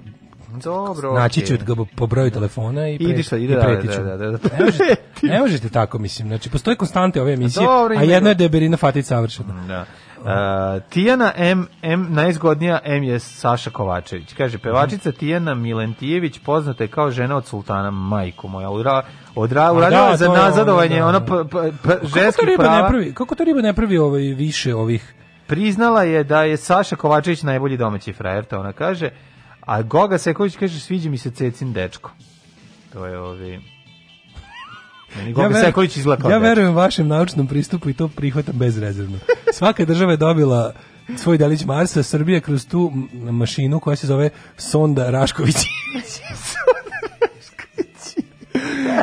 Speaker 3: Dobro,
Speaker 2: naći ću ga po broju telefona i, pre,
Speaker 3: Idi šta, ide
Speaker 2: i pretiću.
Speaker 3: da, da, da.
Speaker 2: Ne, možete, <laughs> ne možete tako, mislim. Znači, postoje konstante ove emisije,
Speaker 3: Dobro,
Speaker 2: a jedno je da je Berina Fatić savršena.
Speaker 3: Da. Uh, Tijana M, M, najzgodnija M je Saša Kovačević. Kaže, pevačica Tijana Milentijević poznata je kao žena od sultana, majku moja. Ura, odra, uradila
Speaker 2: da,
Speaker 3: za nazadovanje
Speaker 2: da.
Speaker 3: ono p, p, p,
Speaker 2: Kako to ne
Speaker 3: prava.
Speaker 2: pravi? Kako to riba ne pravi ovaj više ovih
Speaker 3: Priznala je da je Saša Kovačević najbolji domaći frajer, to ona kaže. A Goga Seković kaže, sviđa mi se Cecin dečko. To je ovi... Meni Goga
Speaker 2: ver- ja verujem vašem naučnom pristupu i to prihvatam bezrezervno. Svaka država je dobila svoj delić Marsa, Srbija kroz tu mašinu koja se zove Sonda Rašković. <laughs>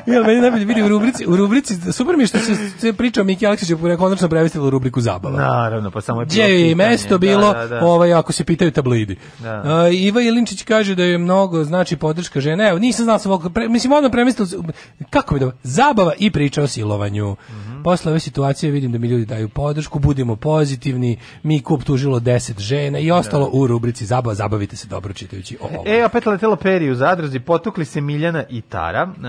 Speaker 2: Ja, meni najbolje vidi u rubrici, u rubrici, super mi je što se, se priča o Miki Aleksiću, konačno prevestila u rubriku zabava.
Speaker 3: Naravno, pa samo je
Speaker 2: Gdje je i mesto bilo,
Speaker 3: Da, da, da.
Speaker 2: ovaj, ako se pitaju tablidi.
Speaker 3: Da.
Speaker 2: A, Iva Jelinčić kaže da je mnogo znači podrška žene. Evo, nisam znao svog, pre, mislim, odmah premislio, kako bi da, zabava i priča o silovanju.
Speaker 3: Mhm.
Speaker 2: Posle ove situacije vidim da mi ljudi daju podršku, budimo pozitivni, mi kup tužilo 10 žena i ostalo u rubrici zabava, zabavite se dobro čitajući o ovom.
Speaker 3: E, opet letelo peri u zadruzi, potukli se Miljana i Tara. Uh,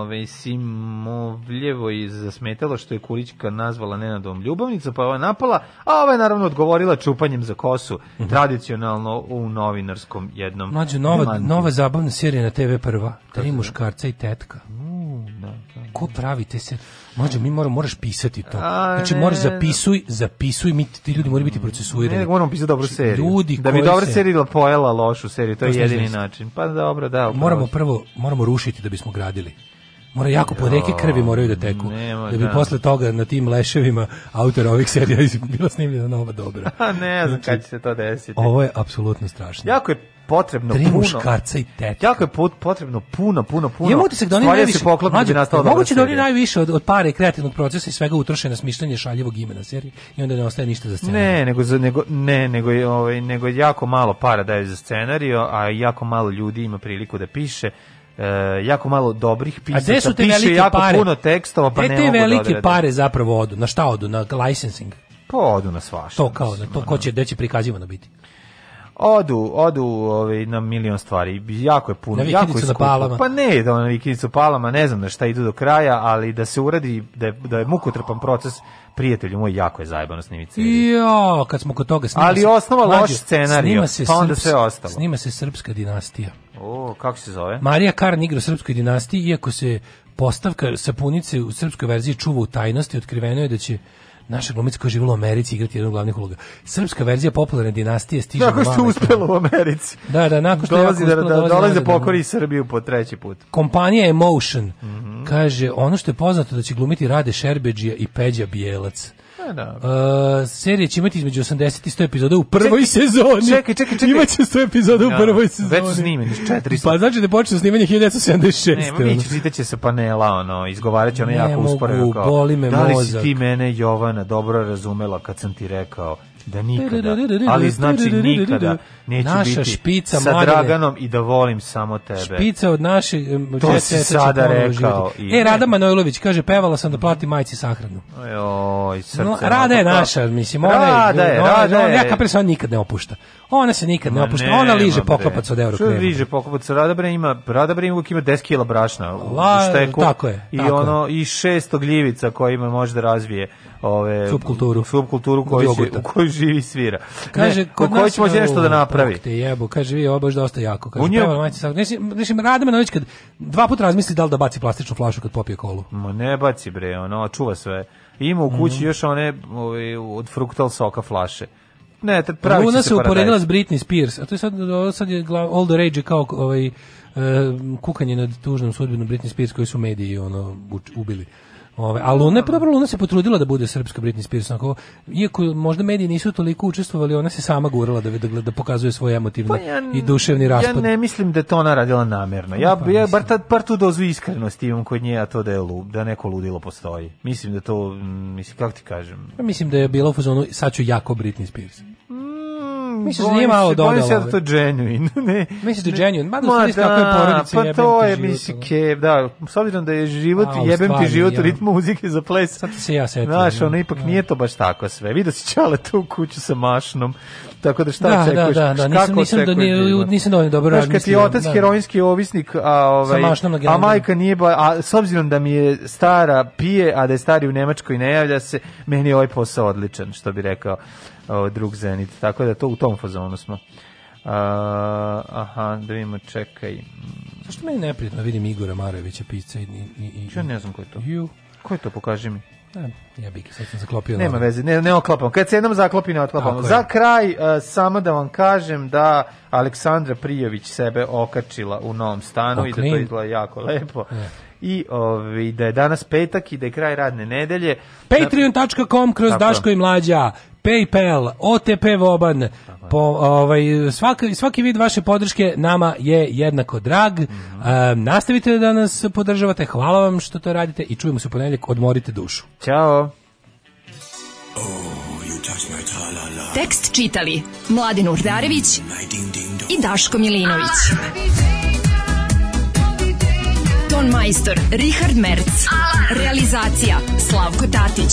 Speaker 3: ove, Simovljevo je zasmetalo što je Kurićka nazvala Nenadom ljubavnica, pa je ova napala, a ova je naravno odgovorila čupanjem za kosu, tradicionalno u novinarskom jednom.
Speaker 2: Mlađo, nova, nova zabavna serija na TV prva. Tri muškarca i tetka.
Speaker 3: da,
Speaker 2: Ko pravi te se? Mlađo, mi moramo, moraš pisati to.
Speaker 3: A,
Speaker 2: Znači,
Speaker 3: ne,
Speaker 2: moraš
Speaker 3: ne.
Speaker 2: zapisuj, zapisuj, mi, ti ljudi moraju biti
Speaker 3: Ne,
Speaker 2: procesuirani.
Speaker 3: nego moramo pisati dobru seriju.
Speaker 2: Ljudi
Speaker 3: da bi dobra
Speaker 2: se-
Speaker 3: serija pojela lošu seriju, to je
Speaker 2: To
Speaker 3: jedini način. Pa dobro, da. upravo
Speaker 2: Moramo prvo, moramo rušiti da bismo gradili. Mora jako po reke krvi moraju da teku.
Speaker 3: nema,
Speaker 2: da bi
Speaker 3: da.
Speaker 2: posle toga na tim leševima autora ovih serija bila snimljena nova dobra. <laughs>
Speaker 3: A ne znam
Speaker 2: Znači,
Speaker 3: kad će se to desiti.
Speaker 2: Ovo je apsolutno strašno.
Speaker 3: Jako je potrebno
Speaker 2: Tri
Speaker 3: puno.
Speaker 2: muškarca i tetka.
Speaker 3: Jako je pot- potrebno puno, puno, puno.
Speaker 2: Ja utisak da oni najviše,
Speaker 3: se poklope da bi
Speaker 2: Mlađe,
Speaker 3: dobra
Speaker 2: moguće da oni najviše od, od pare kreativnog procesa i svega utroše na smišljanje šaljivog imena serije i onda ne ostaje ništa za scenarij.
Speaker 3: Ne, nego za nego ne, nego je ovaj nego jako malo para daje za scenarijo, a jako malo ljudi ima priliku da piše. E, jako malo dobrih
Speaker 2: A
Speaker 3: pisaca,
Speaker 2: gde su te
Speaker 3: piše jako
Speaker 2: pare?
Speaker 3: puno tekstova, pa
Speaker 2: Gde
Speaker 3: ne
Speaker 2: te
Speaker 3: mogu da
Speaker 2: velike
Speaker 3: odrade.
Speaker 2: pare zapravo odu? Na šta odu? Na licensing?
Speaker 3: Pa odu na svašta.
Speaker 2: To kao, na to ko će, gde će prikazivano biti?
Speaker 3: Odu, odu ovaj, na milion stvari. Jako je puno.
Speaker 2: Na
Speaker 3: jako je
Speaker 2: vikendicu na
Speaker 3: skupo.
Speaker 2: Palama.
Speaker 3: Pa ne da na vikendicu palama, ne znam na šta idu do kraja, ali da se uradi, da je, da je mukotrpan proces, prijatelju moj, jako je zajebano snimiti seriju.
Speaker 2: Jo, kad smo kod toga snima
Speaker 3: Ali
Speaker 2: se-
Speaker 3: osnova loš scenario,
Speaker 2: snima se
Speaker 3: pa onda sve ostalo.
Speaker 2: Snima se srpska dinastija.
Speaker 3: O, kako se zove?
Speaker 2: Marija Karn igra u srpskoj dinastiji, iako se postavka sapunice u srpskoj verziji čuva u tajnosti, otkriveno je da će naša glumica koja je živjela u Americi igrati jednu glavnih uloga. Srpska verzija popularne dinastije stiže
Speaker 3: Nakon
Speaker 2: na
Speaker 3: što
Speaker 2: male
Speaker 3: uspelo u Americi.
Speaker 2: Da, da, nakon što je
Speaker 3: dolazi
Speaker 2: jako
Speaker 3: da, da,
Speaker 2: dolazi
Speaker 3: dolazi da
Speaker 2: ovde da-
Speaker 3: pokori Srbiju po treći put.
Speaker 2: Kompanija Emotion
Speaker 3: Mhm.
Speaker 2: kaže ono što je poznato da će glumiti Rade Šerbeđija i Peđa Bijelac.
Speaker 3: E, da.
Speaker 2: Uh, serija će imati između 80 i 100 epizoda u prvoj sezoni.
Speaker 3: čekaj, čekaj, čekaj.
Speaker 2: Imaće 100 epizoda u
Speaker 3: Da,
Speaker 2: prvoj
Speaker 3: već
Speaker 2: sezoni.
Speaker 3: su snimljeni, 400.
Speaker 2: Pa znači da počeo snimanje 1976.
Speaker 3: Nema,
Speaker 2: ono.
Speaker 3: mi čitaće se panela, ono, izgovarat će ono
Speaker 2: Ne
Speaker 3: jako
Speaker 2: mogu,
Speaker 3: usporeno kao,
Speaker 2: boli me
Speaker 3: da li si
Speaker 2: mozak."
Speaker 3: ti mene, Jovana, dobro razumela kad sam ti rekao da nikada, ali znači nikada neću
Speaker 2: Naša
Speaker 3: biti
Speaker 2: špica,
Speaker 3: sa. Draganom i da volim samo tebe.
Speaker 2: Špica od naših em,
Speaker 3: To si sada rekao i-
Speaker 2: E, Rada Manojlović kaže, pevala sam da plati majci sahranu.
Speaker 3: Oj, srce.
Speaker 2: No,
Speaker 3: ono,
Speaker 2: Rada je
Speaker 3: pa-
Speaker 2: naša, mislim, ona
Speaker 3: Rada je,
Speaker 2: ona-
Speaker 3: Rada
Speaker 2: ona-
Speaker 3: je.
Speaker 2: Ja kapiram se, ona nikad ne opušta. Ona se nikad ne opušta. Ona liže poklopac od euro
Speaker 3: Što
Speaker 2: krema.
Speaker 3: liže poklopac? Rada bre ima, Rada bre ima 10 kila brašna u
Speaker 2: La,
Speaker 3: šteku.
Speaker 2: tako je,
Speaker 3: I ono, i 600 gljivica kojima može da razvije ove,
Speaker 2: Subkulturu.
Speaker 3: subkulturu koju
Speaker 2: jogurta.
Speaker 3: u kojoj živi svira.
Speaker 2: Kaže,
Speaker 3: ne, kod koji će može nešto da napravi.
Speaker 2: Te jebu, kaže, vi ovo baš dosta jako. Kaže,
Speaker 3: U njoj-
Speaker 2: pevala majci. Mislim, mislim, Rada Manojlović kad dva puta razmisli da li da baci plastičnu flašu kad popije kolu.
Speaker 3: Ma ne baci bre, ono, čuva sve. Ima u kući
Speaker 2: Mhm.
Speaker 3: još one ove, od fruktal soka flaše. Ne, te- pravi
Speaker 2: Luna se
Speaker 3: se
Speaker 2: uporedila s Britney Spears, a to je sad, sad je glav, all the rage kao ovaj, e, kukanje nad tužnom sudbinom Britney Spears koji su mediji ono, ubili. Ove, a Luna, pa dobro, Luna se potrudila da bude srpska Britney Spears, onako, iako možda mediji nisu toliko učestvovali, ona se sama gurala da, da, da pokazuje svoj emotivni
Speaker 3: Pa ja,
Speaker 2: i duševni raspad.
Speaker 3: Ja ne mislim da je to ona radila namjerno. Ja,
Speaker 2: Pa,
Speaker 3: ja bar, tad, bar tu dozu iskrenosti imam kod nje, a to da je lu, da neko ludilo postoji. Mislim da to, mm, mislim, kako ti kažem,
Speaker 2: Ja Mislim da je bila u fazonu, sad ću jako Britney Spears. Misliš da nije malo
Speaker 3: se- bojim se da to genuine. ne. <laughs>
Speaker 2: Misliš da je
Speaker 3: Ne.
Speaker 2: genuine? Mada
Speaker 3: Ma
Speaker 2: stvari s kakve porodice
Speaker 3: pa
Speaker 2: jebem
Speaker 3: to
Speaker 2: ti
Speaker 3: je, mislim, ke, da, s obzirom da je život,
Speaker 2: A,
Speaker 3: jebem ti
Speaker 2: stvari,
Speaker 3: život
Speaker 2: ja.
Speaker 3: ritmu muzike za ples.
Speaker 2: Sad se ja setio.
Speaker 3: Znaš,
Speaker 2: da.
Speaker 3: ono ipak nije to baš tako sve. Vidio si čale tu kuću sa mašnom, tako da šta
Speaker 2: Da, da,
Speaker 3: očekuješ?
Speaker 2: da, da, nisam-
Speaker 3: Kako
Speaker 2: nisam da nije- nisam dovoljno dobro
Speaker 3: Znaš, kad ti je otac
Speaker 2: da.
Speaker 3: heroinski ovisnik, a, ovaj, a majka nije, ba, a s obzirom da mi je stara pije, a da je stari u Nemačkoj ne javlja se, meni je ovaj posao odličan, što bi rekao o, drug Zenit. Tako da to u tom fazonu smo. A, aha, da vidimo, čekaj.
Speaker 2: Zašto meni neprijatno vidim Igora Marovića, pisca i... i, i
Speaker 3: Ja ne znam ko je to.
Speaker 2: Ju.
Speaker 3: Ko je to, pokaži mi.
Speaker 2: Da, ja bih sad sam zaklopio.
Speaker 3: Nema veze, ne, ne oklapamo. Kad se jednom zaklopi, ne
Speaker 2: je.
Speaker 3: Za kraj, uh, samo da vam kažem da Aleksandra Prijović sebe okačila u novom stanu i da to
Speaker 2: Oknin.
Speaker 3: izgleda jako lepo.
Speaker 2: E.
Speaker 3: I ovi, da je danas petak i da je kraj radne nedelje.
Speaker 2: Patreon.com kroz
Speaker 3: Tako.
Speaker 2: Daško i Mlađa. PayPal, OTP Voban, po, ovaj, svaki, svaki vid vaše podrške nama je jednako drag. E, nastavite da nas podržavate, hvala vam što to radite i čujemo se u ponedjeljak, odmorite dušu.
Speaker 3: Ćao.
Speaker 6: Tekst čitali Mladin Urdarević i Daško Milinović. Ton majstor Richard Merc. Realizacija Slavko Tatić.